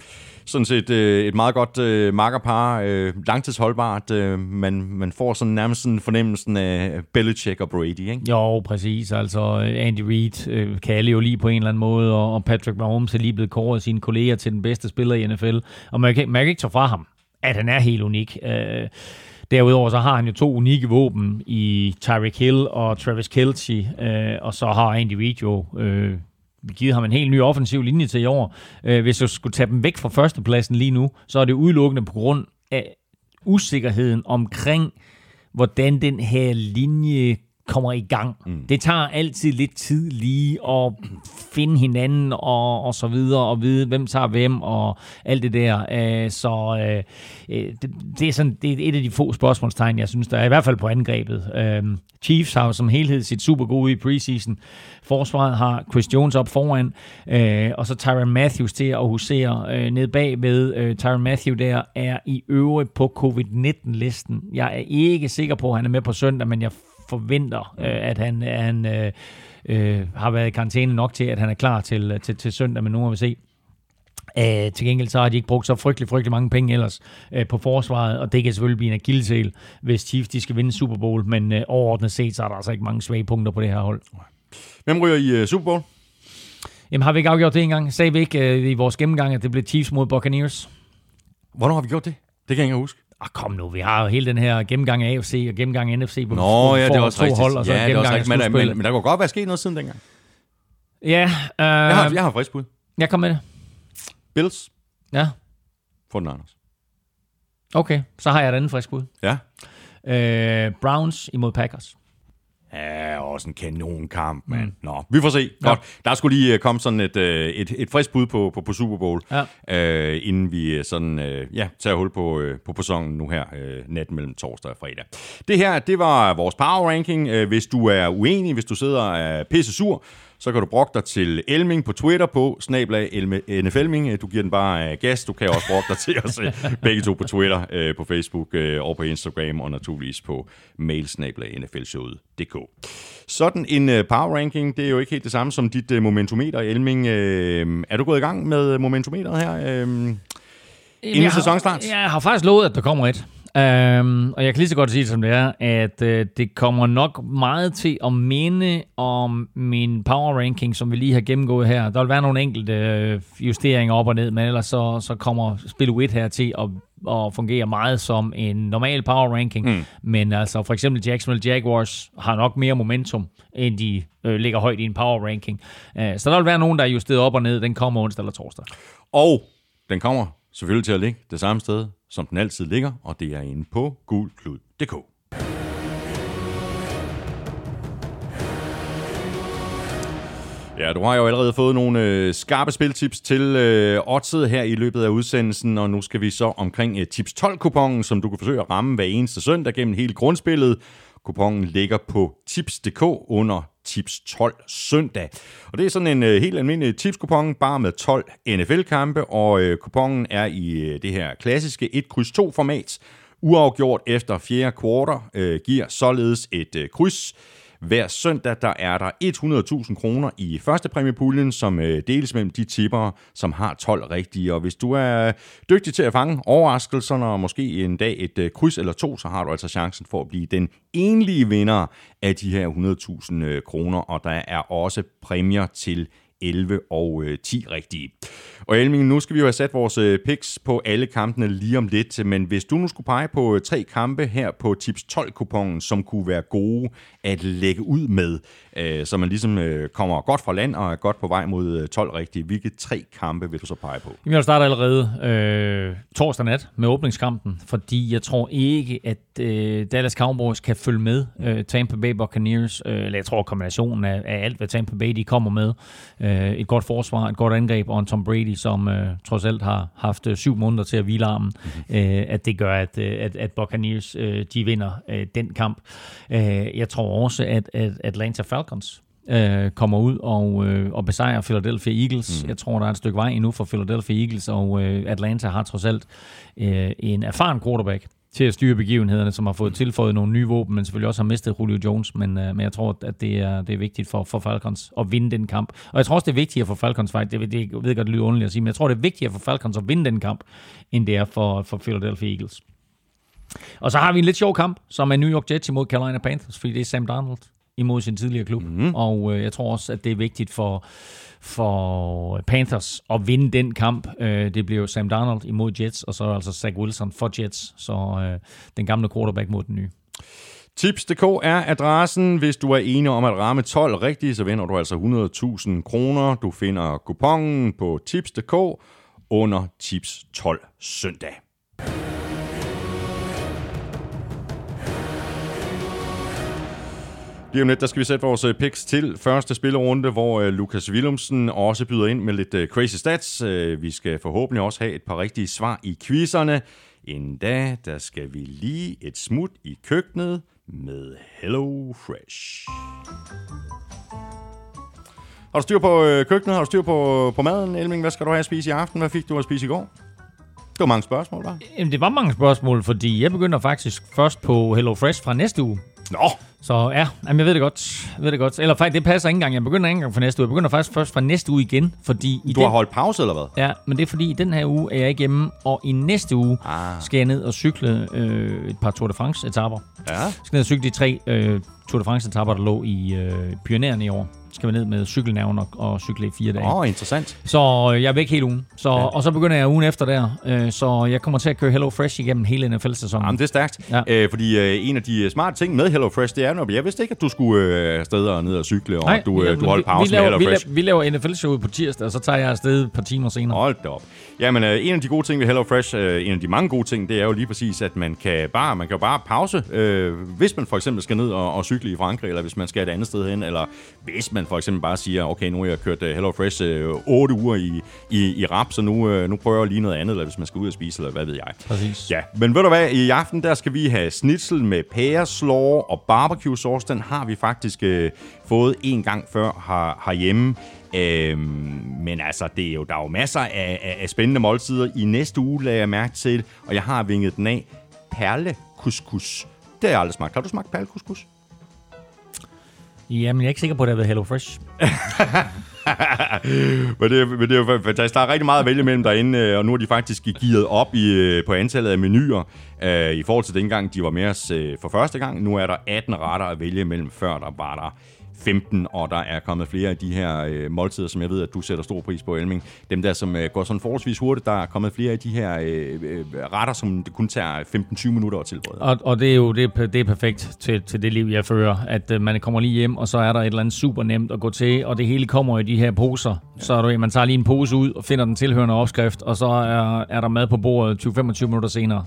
sådan set øh, et meget godt øh, makkerpar, øh, langtidsholdbart. Øh, man, man får sådan nærmest sådan fornemmelsen af Belichick og Brady, ikke? Jo, præcis. Altså Andy Reid øh, kan alle jo lige på en eller anden måde, og, og Patrick Mahomes er lige blevet kåret sine kolleger til den bedste spiller i NFL. Og man kan, man kan ikke tage fra ham, at han er helt unik. Øh, Derudover så har han jo to unikke våben i Tyreek Hill og Travis Kelce, øh, og så har Andy Reid jo øh, givet ham en helt ny offensiv linje til i år. Øh, hvis jeg skulle tage dem væk fra førstepladsen lige nu, så er det udelukkende på grund af usikkerheden omkring, hvordan den her linje kommer i gang. Mm. Det tager altid lidt tid lige at finde hinanden og, og så videre, og vide, hvem tager hvem, og alt det der. Øh, så øh, øh, det, det, er sådan, det er et af de få spørgsmålstegn, jeg synes, der er i hvert fald på angrebet. Chiefs har jo som helhed sit super gode i preseason. Forsvaret har Chris Jones op foran, og så Tyron Matthews til at husere ned bagved. Tyron Matthews der er i øvrigt på covid-19-listen. Jeg er ikke sikker på, at han er med på søndag, men jeg forventer, øh, at han, han øh, øh, har været i karantæne nok til, at han er klar til, til, til søndag, men nu må vi se. Uh, til gengæld så har de ikke brugt så frygtelig, frygtelig mange penge ellers uh, på forsvaret, og det kan selvfølgelig blive en akillesæl, hvis Chiefs de skal vinde Super Bowl, men uh, overordnet set, så er der altså ikke mange svage punkter på det her hold. Hvem ryger i uh, Super Bowl? Jamen har vi ikke afgjort det engang? Sagde vi ikke uh, i vores gennemgang, at det blev Chiefs mod Buccaneers? Hvornår har vi gjort det? Det kan jeg ikke huske. Ah, kom nu, vi har jo hele den her gennemgang af AFC og gennemgang af NFC. Hvor Nå, ja, det er også to rigtigt. hold, og så ja, det er også rigtigt. Men, men, men, der kunne godt være sket noget siden dengang. Ja. Uh, jeg, har, jeg har frisk bud. Jeg kom med det. Bills. Ja. For den Anders. Okay, så har jeg et andet frisk bud. Ja. Uh, Browns imod Packers. Ja, også en kanonkamp, mand. Mm. Nå, vi får se. Ja. Godt. Der skulle lige øh, komme sådan et, øh, et, et frisk bud på, på, på Super Bowl, ja. øh, inden vi øh, sådan, øh, ja, tager hul på, øh, på sæsonen nu her, øh, natten mellem torsdag og fredag. Det her, det var vores power ranking. Hvis du er uenig, hvis du sidder og er pisse sur, så kan du brokke dig til Elming på Twitter på snablag NFLming. Du giver den bare øh, gas. Du kan også brokke dig til os øh, begge to på Twitter, øh, på Facebook og på Instagram, og naturligvis på mail snablag nflshowet.dk. Sådan en power ranking, det er jo ikke helt det samme som dit momentometer, Elming. Er du gået i gang med momentometeret her? Inden jeg sæsonstart? Jeg har faktisk lovet, at der kommer et. Um, og jeg kan lige så godt sige som det er, at uh, det kommer nok meget til at minde om min power ranking, som vi lige har gennemgået her. Der vil være nogle enkelte uh, justeringer op og ned, men ellers så, så kommer spil 1 her til at, at fungere meget som en normal power ranking. Mm. Men altså for eksempel Jacksonville Jaguars har nok mere momentum, end de uh, ligger højt i en power ranking. Uh, så der vil være nogen, der er justeret op og ned. Den kommer onsdag eller torsdag. Og den kommer selvfølgelig til at ligge det samme sted, som den altid ligger, og det er inde på gulklud.dk. Ja, du har jo allerede fået nogle øh, skarpe spiltips til øh, oddset her i løbet af udsendelsen, og nu skal vi så omkring øh, tips 12-kupongen, som du kan forsøge at ramme hver eneste søndag gennem hele grundspillet. Kupongen ligger på tips.dk under Tips 12 søndag. Og det er sådan en øh, helt almindelig tipskupon, bare med 12 NFL-kampe, og øh, kupongen er i øh, det her klassiske 1 kryds 2 format. Uafgjort efter fjerde kvartal øh, giver således et øh, kryds. Hver søndag der er der 100.000 kroner i første præmiepuljen, som øh, deles mellem de tippere, som har 12 rigtige. Og hvis du er øh, dygtig til at fange overraskelserne og måske en dag et øh, kryds eller to, så har du altså chancen for at blive den enlige vinder af de her 100.000 kroner. Og der er også præmier til 11 og øh, 10 rigtige. Og Elming, nu skal vi jo have sat vores øh, picks på alle kampene lige om lidt, men hvis du nu skulle pege på øh, tre kampe her på Tips 12-kupongen, som kunne være gode at lægge ud med, så man ligesom kommer godt fra land og er godt på vej mod 12 rigtige, hvilke tre kampe vil du så pege på? Jeg vil starte allerede øh, torsdag nat med åbningskampen, fordi jeg tror ikke, at øh, Dallas Cowboys kan følge med øh, Tampa Bay Buccaneers, øh, eller jeg tror kombinationen af, af alt, hvad Tampa Bay de kommer med, øh, et godt forsvar, et godt angreb og en Tom Brady, som øh, trods alt har haft øh, syv måneder til at hvile armen, mm-hmm. øh, at det gør, at, øh, at, at Buccaneers øh, de vinder øh, den kamp. Øh, jeg tror også, at, at Atlanta Falcons øh, kommer ud og, øh, og besejrer Philadelphia Eagles. Mm. Jeg tror, der er et stykke vej endnu for Philadelphia Eagles, og øh, Atlanta har trods alt øh, en erfaren quarterback, til at styre begivenhederne, som har fået tilføjet nogle nye våben, men selvfølgelig også har mistet Julio Jones. Men, øh, men jeg tror, at det er, det er vigtigt for, for Falcons at vinde den kamp. Og jeg tror også, det er vigtigere for Falcons. Det, det, jeg ved godt, det lyder underligt at sige, men jeg tror, det er vigtigere for Falcons at vinde den kamp, end det er for, for Philadelphia Eagles. Og så har vi en lidt sjov kamp, som er New York Jets imod Carolina Panthers, fordi det er Sam Darnold imod sin tidligere klub. Mm-hmm. Og øh, jeg tror også, at det er vigtigt for, for Panthers at vinde den kamp. Øh, det blev jo Sam Darnold imod Jets, og så altså Zach Wilson for Jets. Så øh, den gamle quarterback mod den nye. Tips.dk er adressen. Hvis du er enig om at ramme 12 rigtigt, så vinder du altså 100.000 kroner. Du finder kupongen på Tips.dk under Tips 12 søndag. Lige om lidt, der skal vi sætte vores øh, picks til første spillerunde, hvor øh, Lukas Willumsen også byder ind med lidt øh, crazy stats. Vi skal forhåbentlig også have et par rigtige svar i quizerne. Inden da, der skal vi lige et smut i køkkenet med Hello Fresh. Har du styr på øh, køkkenet? Har du styr på, på maden, Elming? Hvad skal du have at spise i aften? Hvad fik du at spise i går? Det var mange spørgsmål, var? Jamen, det var mange spørgsmål, fordi jeg begynder faktisk først på Hello Fresh fra næste uge. Nå! Så ja, jamen, jeg ved det godt. Jeg ved det godt. Eller faktisk, det passer ikke engang. Jeg begynder ikke engang fra næste uge. Jeg begynder faktisk først fra næste uge igen, fordi... I du den... har holdt pause, eller hvad? Ja, men det er fordi, i den her uge er jeg ikke hjemme, og i næste uge ah. skal jeg ned og cykle øh, et par Tour de France-etapper. Ja. Jeg skal ned og cykle de tre øh, Tour de France-etapper, der lå i øh, Pionerne i år skal vi ned med cykelnævn og, og cykle i fire dage. Åh, oh, interessant. Så øh, jeg er væk hele ugen. Så, ja. Og så begynder jeg ugen efter der. Øh, så jeg kommer til at køre Hello Fresh igennem hele NFL-sæsonen. Jamen, det er stærkt. Ja. Øh, fordi øh, en af de smarte ting med Hello Fresh, det er, når jeg vidste ikke, at du skulle øh, afsted og ned og cykle, og Nej, du, øh, du holdt pause vi, vi laver, med Hello Fresh. Vi laver, vi laver NFL-showet på tirsdag, og så tager jeg afsted et par timer senere. Hold da op. Jamen, øh, en af de gode ting ved Hello Fresh, øh, en af de mange gode ting, det er jo lige præcis, at man kan bare, man kan bare pause, øh, hvis man for eksempel skal ned og, og cykle i Frankrig, eller hvis man skal et andet sted hen, eller hvis man for eksempel bare siger, okay, nu har jeg kørt uh, Hello Fresh uh, 8 uger i, i, i rap, så nu, uh, nu prøver jeg lige noget andet, eller hvis man skal ud og spise, eller hvad ved jeg. Præcis. Ja, men ved du hvad, i aften der skal vi have snitsel med pæreslår og barbecue sauce. Den har vi faktisk uh, fået en gang før her, herhjemme. Øhm, men altså, det er jo, der er jo masser af, af, af spændende måltider. I næste uge lader jeg mærke til, og jeg har vinget den af, perlekuskus. Det har jeg aldrig smagt. Har du smagt perlekuskus? Jamen, jeg er ikke sikker på, at det har været Hello Fresh. men, det, men det er jo fantastisk. Der er rigtig meget at vælge mellem derinde, øh, og nu er de faktisk gearet op i, øh, på antallet af menuer. Uh, I forhold til dengang, de var med os uh, for første gang. Nu er der 18 retter at vælge mellem. Før der var der 15, og der er kommet flere af de her øh, måltider, som jeg ved, at du sætter stor pris på, Elming. Dem der, som øh, går sådan forholdsvis hurtigt, der er kommet flere af de her øh, øh, retter, som det kun tager 15-20 minutter at tilberede. Og, og det er jo det, det er perfekt til, til det liv, jeg fører, at øh, man kommer lige hjem, og så er der et eller andet super nemt at gå til, og det hele kommer i de her poser. Ja. Så du, man tager lige en pose ud og finder den tilhørende opskrift, og så er, er der mad på bordet 20-25 minutter senere.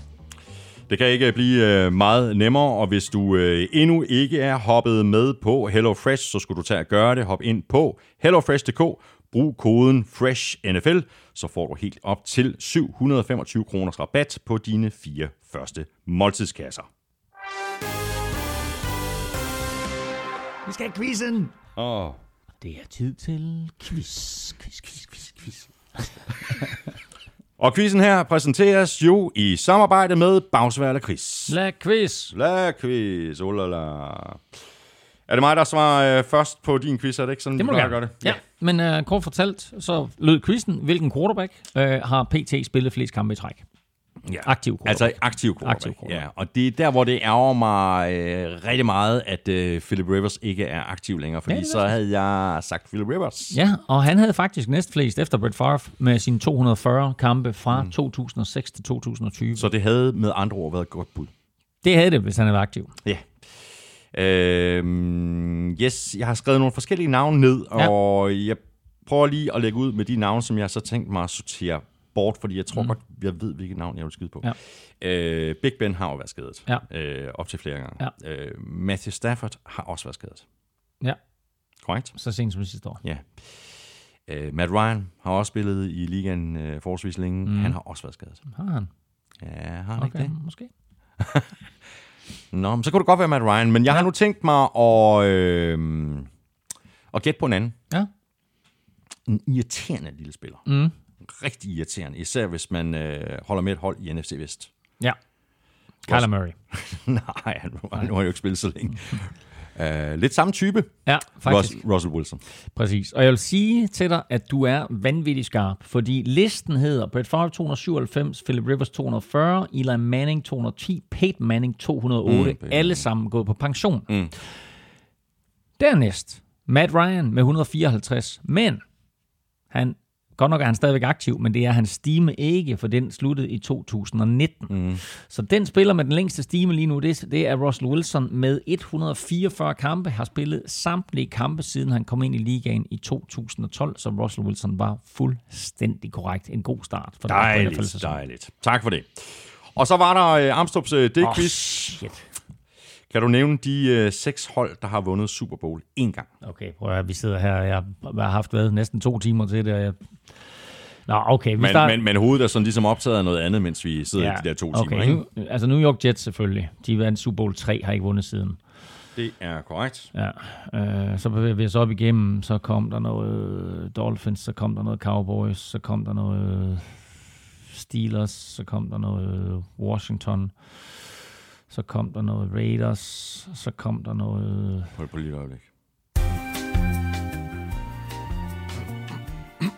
Det kan ikke blive øh, meget nemmere, og hvis du øh, endnu ikke er hoppet med på HelloFresh, så skulle du tage at gøre det. Hop ind på hellofresh.dk, brug koden FRESHNFL, så får du helt op til 725 kroners rabat på dine fire første måltidskasser. Vi skal have quizzen! Åh. Det er tid til quiz, quiz, quiz, quiz, quiz. Og quizzen her præsenteres jo i samarbejde med Bagsværl Quiz. La quiz. La quiz, oh la la. Er det mig, der svarer øh, først på din quiz? Er det ikke sådan, Det må du gerne. gøre det? Ja, men uh, kort fortalt, så lød quizzen, hvilken quarterback uh, har PT spillet flest kampe i træk? Ja. Aktiv quarterback. Altså aktiv quarterback. Aktiv quarterback. Ja, og det er der, hvor det ærger mig øh, rigtig meget, at øh, Philip Rivers ikke er aktiv længere, fordi Ja, så havde jeg sagt Philip Rivers. Ja, og han havde faktisk næstflest efter Brett Favre med sine 240 kampe fra mm. 2006 til 2020. Så det havde med andre ord været et godt bud. Det havde det, hvis han havde været aktiv. Ja. Øhm, yes, jeg har skrevet nogle forskellige navne ned, Ja. og jeg prøver lige at lægge ud med de navne, som jeg så tænkt mig at sortere bort, fordi jeg tror mm. godt, jeg ved, hvilket navn jeg vil skyde på. Ja. Øh, Big Ben har jo været skadet. Ja. Øh, op til flere gange. Ja. Øh, Matthew Stafford har også været skadet. Ja, Korrekt? så sent som sidste år. Ja. Øh, Matt Ryan har også spillet i ligaen øh, forholdsvis længe. Mm. Han har også været skadet. Har han? Ja, har han ikke Okay, det? måske. Nå, men så kunne det godt være Matt Ryan, men jeg ja. har nu tænkt mig at, øh, at gætte på en anden. Ja. En irriterende lille spiller. Mm. Rigtig irriterende, især hvis man øh, holder med et hold i NFC Vest. Ja. Kyler Murray. Nej, han, han har jo ikke spillet så længe. uh, lidt samme type, Ja, faktisk. Rus, Russell Wilson. Præcis. Og jeg vil sige til dig, at du er vanvittig skarp, fordi listen hedder Brett Favre 297, Philip Rivers 240, Eli Manning 210, Peyton Manning 208, Mm, alle sammen gået på pension. Mm. Dernæst, Matt Ryan med 154, men han, godt nok er han stadigvæk aktiv, men det er hans stime ikke, for den sluttede i 2019. Mm. Så den spiller med den længste stime lige nu, det, det er Russell Wilson med 144 kampe, har spillet samtlige kampe, siden han kom ind i ligaen i 2012, så Russell Wilson var fuldstændig korrekt. En god start for Dejligt, NFL-sæson. dejligt. Tak for det. Og så var der øh, Armstrongs øh, D-quiz. shit. Kan du nævne de øh, seks hold, der har vundet Super Bowl én gang? Okay, prøv at høre, vi sidder her, jeg har haft været næsten to timer til det, og jeg... Nå, okay, vi Men, starter... men, men hovedet er sådan ligesom optaget af noget andet, mens vi sidder i de der to okay. timer. Ikke? Altså New York Jets selvfølgelig. De vandt Super Bowl 3, har ikke vundet siden. Det er korrekt. Ja, øh, så bevæger vi os op igennem, så kom der noget Dolphins, så kom der noget Cowboys, så kom der noget Steelers, så kom der noget Washington, så kom der noget Raiders, så kom der noget... Hold på lige et øjeblik.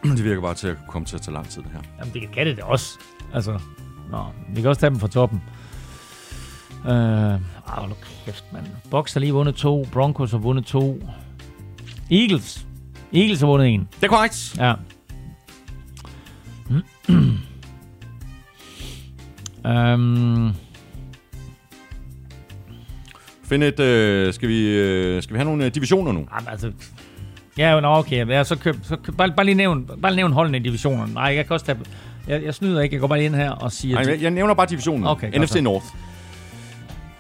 Det virker bare til at komme til at tage lang tid, det her. Jamen, det kan det da også. Altså, nå, vi kan også tage dem fra toppen. Øh, ah, nu kæft, mand. Bucks har lige vundet to, Broncos har vundet to. Eagles. Eagles har vundet en. Det er korrekt. Ja. um, Find et, øh, skal, vi, øh, skal vi have nogle øh, divisioner nu? jamen, altså, ja, jo, nå, okay. Ja, så køb, så køb, bare, bare, lige nævn, bare nævn holdene i divisionerne. Nej, jeg kan også tage... Jeg, jeg snyder ikke. Jeg går bare lige ind her og siger... Nej, jeg, jeg nævner bare divisionen. Okay, godt NFC så. North.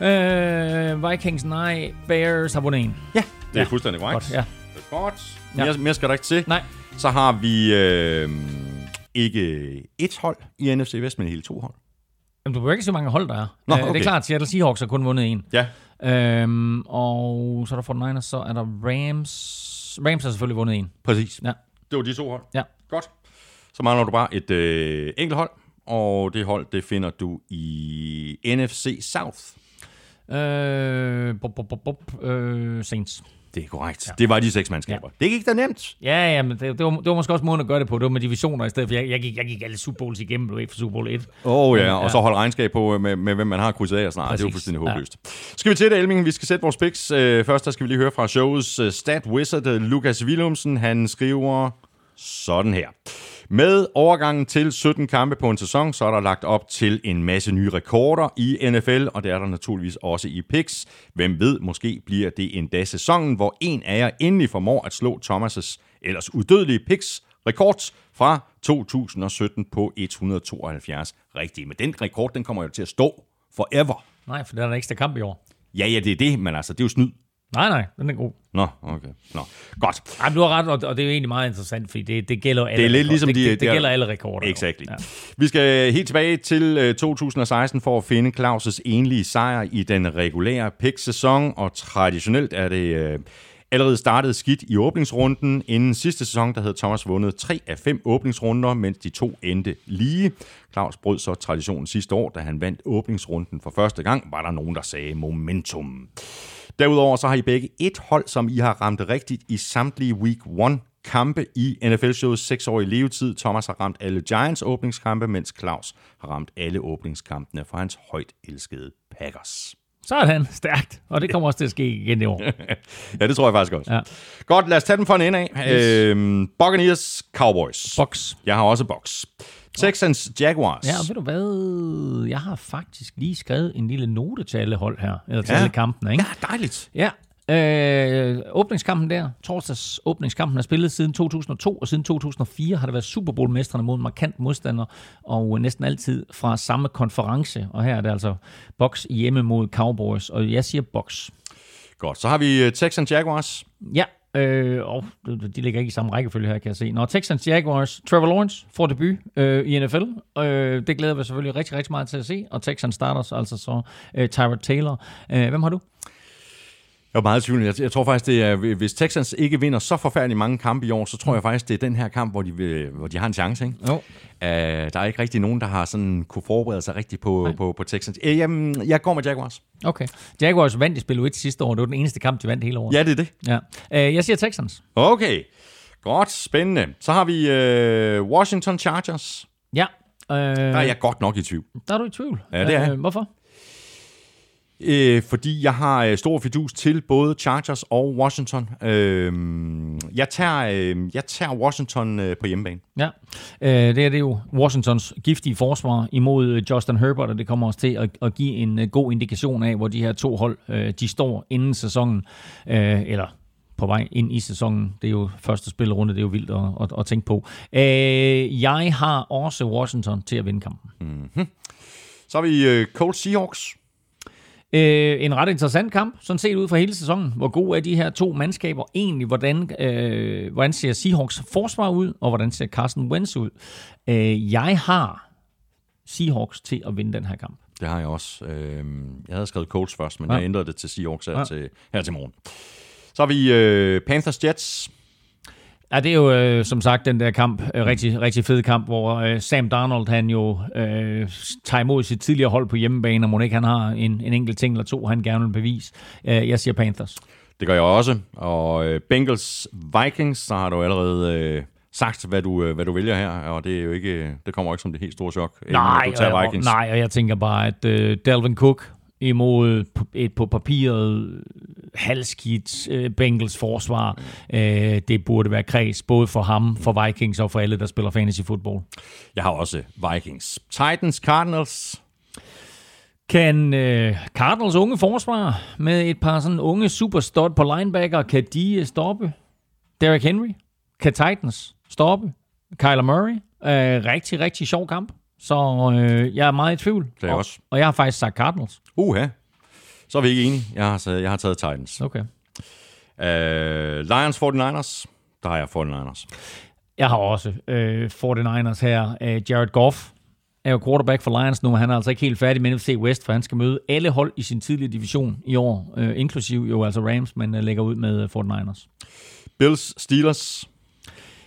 øh, Vikings, nej. Bears har vundet en. Ja, det er Ja, fuldstændig korrekt. Godt, ja. Det er godt. Ja. Mere, mere skal der ikke til. Nej. Så har vi øh, ikke et hold i NFC Vest, men hele to hold. Jamen, du behøver ikke hvor mange hold der er. Nå, Øh, Det okay. er klart, Seattle Seahawks har kun vundet en. Ja, Øhm, og så er der 49ers, så er der Rams. Rams har selvfølgelig vundet en. præcis. Ja. Det var de to hold. Ja. Godt. Så mangler du bare et øh, enkelt hold, og det hold, det finder du i NFC South. Øh, bop, bop, bop, bop, øh, Saints. Det er korrekt. Ja. Det var de seks mandskaber. Ja. Det gik da nemt. Ja, ja, men det, det, var, det var måske også måden at gøre det på. Det var med divisioner i stedet for. Jeg, jeg, gik, jeg gik alle Super Bowls igennem, du ved, for Super Bowl 1. Åh oh, ja, Ja. og så holde regnskab på, øh, med, med hvem man har krydset af og sådan noget. Det er jo fuldstændig Ja. håbløst. Skal vi til det, Elming? Vi skal sætte vores picks. Øh, først der skal vi lige høre fra showets uh, stat wizard, Lukas Willumsen. Han skriver sådan her. Med overgangen til 17 kampe på en sæson, så er der lagt op til en masse nye rekorder i NFL, og det er der naturligvis også i picks. Hvem ved, måske bliver det endda sæsonen, hvor en af jer endelig formår at slå Thomas' ellers udødelige picks rekord fra 2017 på 172 rigtige. Men den rekord, den kommer jo til at stå forever. Nej, for der er en ekstra kamp i år. Ja, ja, det er det, men altså, det er jo snyd. Nej, nej, den er god. Nå, okay. Nå, godt. Ej, du har ret, og det er jo egentlig meget interessant, fordi det, det gælder alle Det er lidt rekorder. ligesom det, de- det, det, de- gælder alle rekorder. Exakt. Ja. Vi skal helt tilbage til øh, 2016 for at finde Claus' enlige sejr i den regulære pick-sæson, og traditionelt er det øh, allerede startede skidt i åbningsrunden. Inden sidste sæson, der havde Thomas vundet 3 af 5 åbningsrunder, mens de to endte lige. Claus brød så traditionen sidste år, da han vandt åbningsrunden for første gang, var der nogen, der sagde momentum. Derudover så har I begge et hold, som I har ramt rigtigt i samtlige Week 1 kampe i NFL-showets seksårige levetid. Thomas har ramt alle Giants åbningskampe, mens Claus har ramt alle åbningskampene for hans højt elskede Packers. Så han stærkt, og det kommer også til at ske igen i år. ja, det tror jeg faktisk også. Ja. Godt, lad os tage den fra en ende af. Yes. Øhm, Buccaneers, Cowboys. Box. Jeg har også box. Texans, Jaguars. Ja, og ved du hvad? Jeg har faktisk lige skrevet en lille note til alle hold her, eller til Ja. alle kampene, ikke? ja dejligt. Ja. Øh, åbningskampen der, torsdags åbningskampen er spillet siden 2002, og siden 2004 har det været Super Bowl-mestrene mod markant modstander, og næsten altid fra samme konference. Og her er det altså Box hjemme mod Cowboys, og jeg siger Box. Godt, så har vi øh, Texans, Jaguars. Ja, øh, og de ligger ikke i samme rækkefølge her, kan jeg se. Når Texans Jaguars, Trevor Lawrence får debut øh, i NFL. Øh, det glæder vi selvfølgelig rigtig, rigtig meget til at se. Og Texans starter altså så øh, Tyrod Taylor. Øh, hvem har du? Jeg er meget tvivl. Jeg, jeg tror faktisk, det er, hvis Texans ikke vinder så forfærdeligt mange kampe i år, så tror jeg faktisk, det er den her kamp, hvor de, hvor de har en chance. Ikke? Jo. Uh, der er ikke rigtig nogen, der har sådan kunne forberede sig rigtigt på, på, på Texans. Uh, jamen, jeg går med Jaguars. Okay. Jaguars vandt i spil 1 sidste år. Det var den eneste kamp, de vandt hele året. Ja, det er det. Ja. Øh, jeg siger Texans. Okay, godt, spændende. Så har vi uh, Washington Chargers. Ja. Øh, Der er jeg godt nok i tvivl. der er du i tvivl. Ja, det er. Øh, hvorfor? Øh, fordi jeg har øh, stor fidus til både Chargers og Washington. Øh, jeg, tager, øh, jeg tager Washington øh, på hjemmebane. Ja, øh, det er det jo Washingtons giftige forsvar imod øh, Justin Herbert, og det kommer også til at, at give en øh, god indikation af, hvor de her to hold, øh, de står inden sæsonen, øh, eller på vej ind i sæsonen. Det er jo første spillerunde, det er jo vildt at, at, at tænke på. Øh, jeg har også Washington til at vinde kampen. Så har vi øh, Colts Seahawks. Øh, en ret interessant kamp, sådan set ud fra hele sæsonen. Hvor gode er de her to mandskaber egentlig? Hvordan, øh, hvordan ser Seahawks forsvar ud, og hvordan ser Carson Wentz ud? Øh, jeg har Seahawks til at vinde den her kamp. Det har jeg også. Øh, jeg havde skrevet Colts først, men Ja. jeg ændrede det til Seahawks her, Ja. til, her til morgen. Så har vi øh, Panthers Jets. Ja, det er jo øh, som sagt den der kamp, øh, rigtig, rigtig fed kamp, hvor øh, Sam Darnold han jo øh, tager imod sit tidligere hold på hjemmebane, og ikke han har en, en enkelt ting eller to, han gerne vil bevise. Øh, jeg siger Panthers. Det gør jeg også. Og øh, Bengals Vikings, så har du allerede øh, sagt, hvad du, øh, hvad du vælger her, og det er jo ikke, det kommer jo ikke som det helt store chok. Nej, du tager og, Vikings. nej, og jeg tænker bare, at øh, Dalvin Cook imod et på papiret halskidt øh, Bengals forsvar, øh, det burde være kreds, både for ham, for Vikings og for alle, der spiller fantasy football. Jeg har også Vikings. Titans Cardinals. Kan øh, Cardinals unge forsvar med et par sådan unge superstud på linebacker, kan de øh, stoppe Derrick Henry? Kan Titans stoppe Kyler Murray? Øh, rigtig, rigtig sjov kamp. Så øh, jeg er meget i tvivl. Det er jeg og, også. og jeg har faktisk sagt Cardinals. Uha. Så er vi ikke enige. Jeg har, jeg har taget Titans. Okay. Uh, Lions 49ers. Der har jeg 49ers. Jeg har også øh, 49ers her. Øh, Jared Goff er jo quarterback for Lions nu, men han er altså ikke helt færdig med NFC West, for han skal møde alle hold i sin tidlige division i år, øh, inklusiv jo altså Rams, men øh, lægger ud med øh, 49ers. Bills Steelers.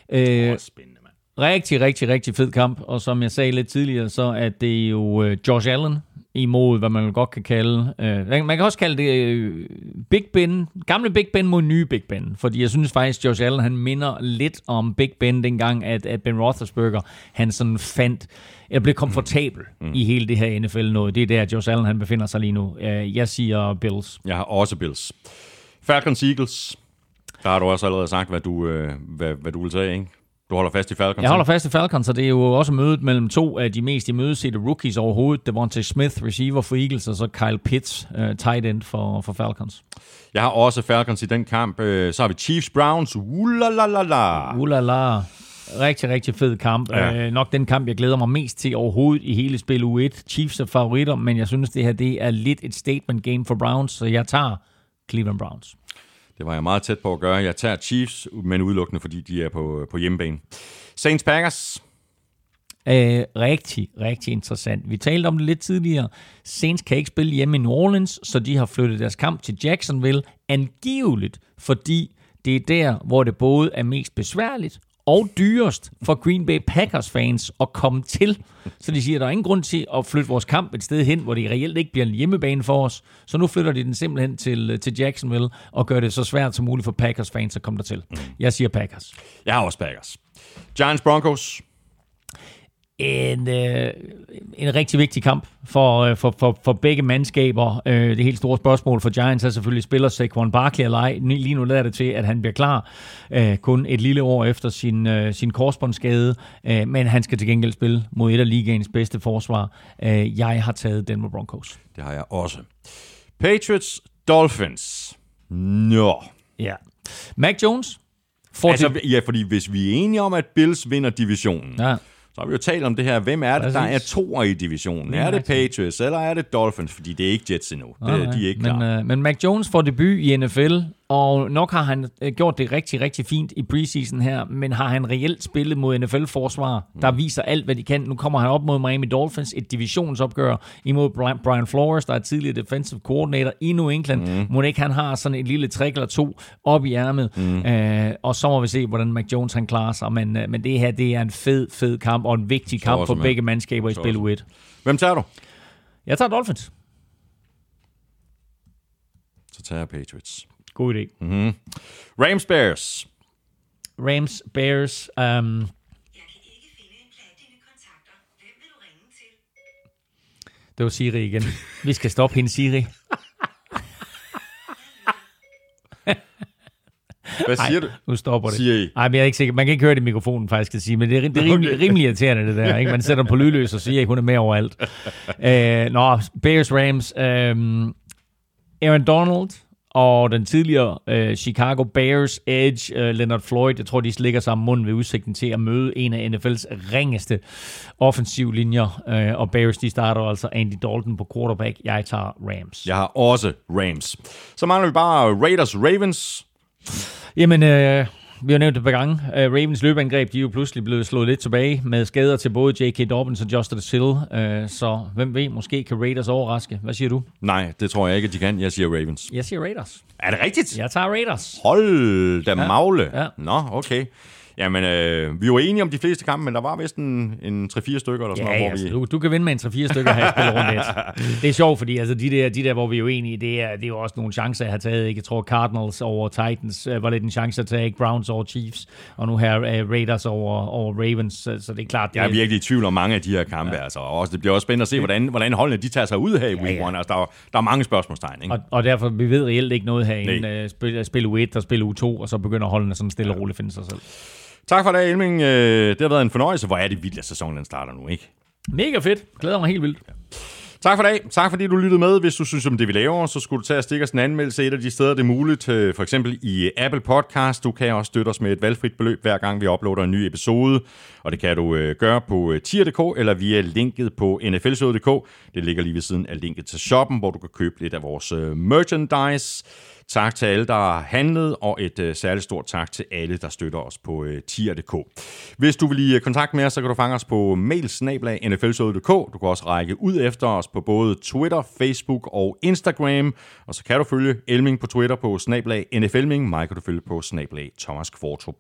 Øh, Åh, spændende. Rigtig, rigtig, rigtig fed kamp, og som jeg sagde lidt tidligere, så er det jo øh, Josh Allen imod, hvad man godt kan kalde, øh, man kan også kalde det øh, Big Ben, gamle Big Ben mod nye Big Ben, fordi jeg synes faktisk, Josh Allen, han minder lidt om Big Ben dengang, at, at Ben Roethlisberger, han sådan fandt, eller blev komfortabel mm. i hele det her NFL noget. Det er der, Josh Allen, han befinder sig lige nu. Øh, jeg siger Bills. Jeg har også Bills. Falcons Eagles. Der har du også allerede sagt, hvad du, øh, hvad, hvad du vil tage, ikke? Du holder fast i Falcons. Jeg holder fast i Falcons, og det er jo også mødet mellem to af de mest imødesete rookies overhovedet. Devontae Smith, receiver for Eagles, og så Kyle Pitts, uh, tight end for, for Falcons. Jeg har også Falcons i den kamp. Øh, Så har vi Chiefs Browns. Ulalalala. Ulala. Rigtig, rigtig fed kamp. Ja. Uh, nok den kamp, jeg glæder mig mest til overhovedet i hele spil U1. Chiefs er favoritter, men jeg synes, det her det er lidt et statement game for Browns, så jeg tager Cleveland Browns. Det var jeg meget tæt på at gøre. Jeg tager Chiefs, men udelukkende, fordi de er på, på hjemmebane. Saints Packers. Øh, rigtig, rigtig interessant. Vi talte om det lidt tidligere. Saints kan ikke spille hjemme i New Orleans, så de har flyttet deres kamp til Jacksonville. Angiveligt, fordi det er der, hvor det både er mest besværligt og dyrest for Green Bay Packers fans at komme til. Så de siger, at der er ingen grund til at flytte vores kamp et sted hen, hvor det reelt ikke bliver en hjemmebane for os. Så nu flytter de den simpelthen til, til Jacksonville og gør det så svært som muligt for Packers fans at komme dertil. Jeg siger Packers. Jeg har også Packers. Giants Broncos en, øh, en rigtig vigtig kamp for, øh, for, for, for begge mandskaber. Øh, det helt store spørgsmål for Giants er selvfølgelig, spiller Saquon Barkley eller ej. Lige nu lader det til, at han bliver klar øh, kun et lille år efter sin, øh, sin korsbåndsskade, øh, men han skal til gengæld spille mod et af ligaens bedste forsvar. Øh, jeg har taget Denver Broncos. Det har jeg også. Patriots Dolphins. Nå. Ja. Mac Jones får Altså, ja, fordi hvis vi er enige om, at Bills vinder divisionen, Ja. Så har vi jo talt om det her. Hvem er det, der er Præcis. toer i divisionen? Er det. Patriots, eller er det Dolphins? Fordi det er ikke Jets endnu. Det, nej. de er ikke men, klar. øh, men Mac Jones får debut i NFL, og nok har han øh, gjort det rigtig, rigtig fint i preseason her, men har han reelt spillet mod NFL-forsvar, der viser alt, hvad de kan. Nu kommer han op mod Miami Dolphins, et divisionsopgør imod Bri- Brian Flores, der er tidligere defensive coordinator i New England. Mm. Må ikke han har sådan et lille trick eller to op i ærmet, mm. øh, og så må vi se, hvordan Mac Jones han klarer sig. Men, øh, men det her, det er en fed, fed kamp, og en vigtig kamp for med. begge mandskaber i spil. 1. Hvem tager du? Jeg tager Dolphins. Så tager jeg Patriots. God idé. Mm. Rams Bears. Rams, Bears, um, Jeg kan ikke finde en plat dine kontakter. Hvem vil du ringe til? Det var Siri igen. Vi skal stoppe hende, Siri. Hvad siger du? Nu stopper det. Siger I? Ej, men jeg er ikke sikker. Man kan ikke høre det i mikrofonen, faktisk, at sige, men det er, det er rimelig, Okay. rimelig irriterende, det der. Ikke? Man sætter den på lydløs og siger, at hun er med overalt. Uh, nå, Bears, Rams. Um, Aaron Donald og den tidligere uh, Chicago Bears Edge, uh, Leonard Floyd, jeg tror, de slikker sammen munden ved udsigten til at møde en af NFL's ringeste offensiv linjer. Uh, og Bears, de starter altså Andy Dalton på quarterback. Jeg tager Rams. Jeg har også Rams. Så mangler vi bare Raiders Ravens. Jamen, øh, vi har nævnt det et par gange. Øh, Ravens løbeangreb, de er jo pludselig blevet slået lidt tilbage med skader til både J.K. Dobbins og Justice Hill. Øh, så hvem ved, måske kan Raiders overraske. Hvad siger du? Nej, det tror jeg ikke, at de kan. Jeg siger Ravens. Jeg siger Raiders. Er det rigtigt? Jeg tager Raiders. Hold da magle. ja. Nå, okay. Jamen, øh, vi var enige om de fleste kampe, men der var vist en, en 3-4 stykker eller sådan Ja, noget, hvor altså, vi... du, du kan vinde med en 3-4 stykker her i spiller rundt et. Det er sjovt, fordi altså, de, der, de der, hvor vi er uenige, det er, det er jo også nogle chancer, jeg har taget. Ikke? Jeg tror, Cardinals over Titans øh, var lidt en chance at tage, ikke? Browns over Chiefs, og nu her øh, Raiders over, over Ravens, så, så det er klart, det Jeg er virkelig i tvivl om mange af de her kampe, ja. altså. Og også, det bliver også spændende at se, hvordan, hvordan holdene de tager sig ud her i week ja. one. Altså, der, er- der er mange spørgsmålstegn, ikke? Og, og derfor, vi ved reelt ikke noget herinde. Nej. Uh, spil, spil U1 og spil U2, og så begynder holdene sådan stille og roligt finde sig selv. Tak for det, Elming. Øh, Det har været en fornøjelse. Hvor er det vildt, at sæsonen den starter nu, ikke? Mega fedt. Glæder mig helt vildt. Tak for dag. Tak fordi du lyttede med. Hvis du synes om det, vi laver, så skulle du tage og stikke os en anmeldelse et af de steder, det er muligt. Øh, For eksempel i Apple Podcast. Du kan også støtte os med et valgfrit beløb, hver gang vi uploader en ny episode. Og det kan du øh, gøre på øh, tier.dk eller via linket på nflshowet.dk. Det ligger lige ved siden af linket til shoppen, hvor du kan købe lidt af vores øh, merchandise. Tak til alle, der har handlet, og et øh, særligt stort tak til alle, der støtter os på øh, tier.dk. Hvis du vil i øh, kontakt med os, så kan du fange os på mailsnablag.nflshowet.dk. Du kan også række ud efter os på både Twitter, Facebook og Instagram. Og så kan du følge Elming på Twitter på snablag NFLming. Mig kan du følge på snablag Thomas Kvartrup.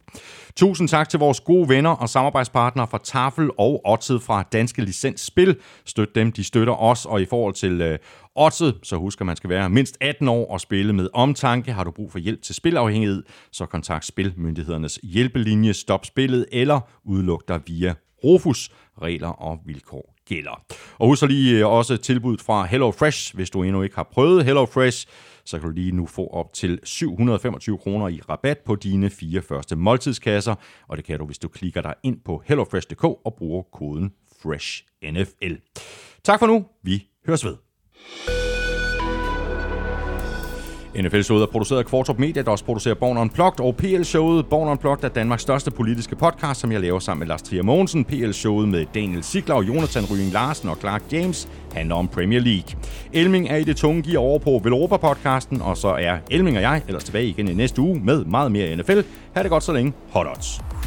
Tusind tak til vores gode venner og samarbejdspartnere fra Tafel og Otted fra Danske Licens Spil. Støt dem, de støtter os, og i forhold til øh, Oddset, så husk, at man skal være mindst 18 år og spille med omtanke. Har du brug for hjælp til spilafhængighed, så kontakt Spilmyndighedernes hjælpelinje, stop spillet eller udluk dig via Rufus. Regler og vilkår gælder. Og husk lige øh, også tilbuddet fra Hello Fresh. Hvis du endnu ikke har prøvet Hello Fresh, så kan du lige nu få op til 725 kroner i rabat på dine fire første måltidskasser. Og det kan du, hvis du klikker dig ind på hellofresh.dk og bruger koden FRESHNFL. Tak for nu. Vi høres ved. NFL-showet er produceret af Kvartrup Media, der også producerer Born Unplugged, og PL-showet Born Unplugged er Danmarks største politiske podcast, som jeg laver sammen med Lars Trier Mogensen. PL-showet med Daniel Siglau, Jonathan Ryging Larsen og Clark James handler om Premier League. Elming er i det tunge gear over på Velropa-podcasten, og så er Elming og jeg ellers tilbage igen i næste uge med meget mere NFL. Ha' det godt så længe. Hot odds.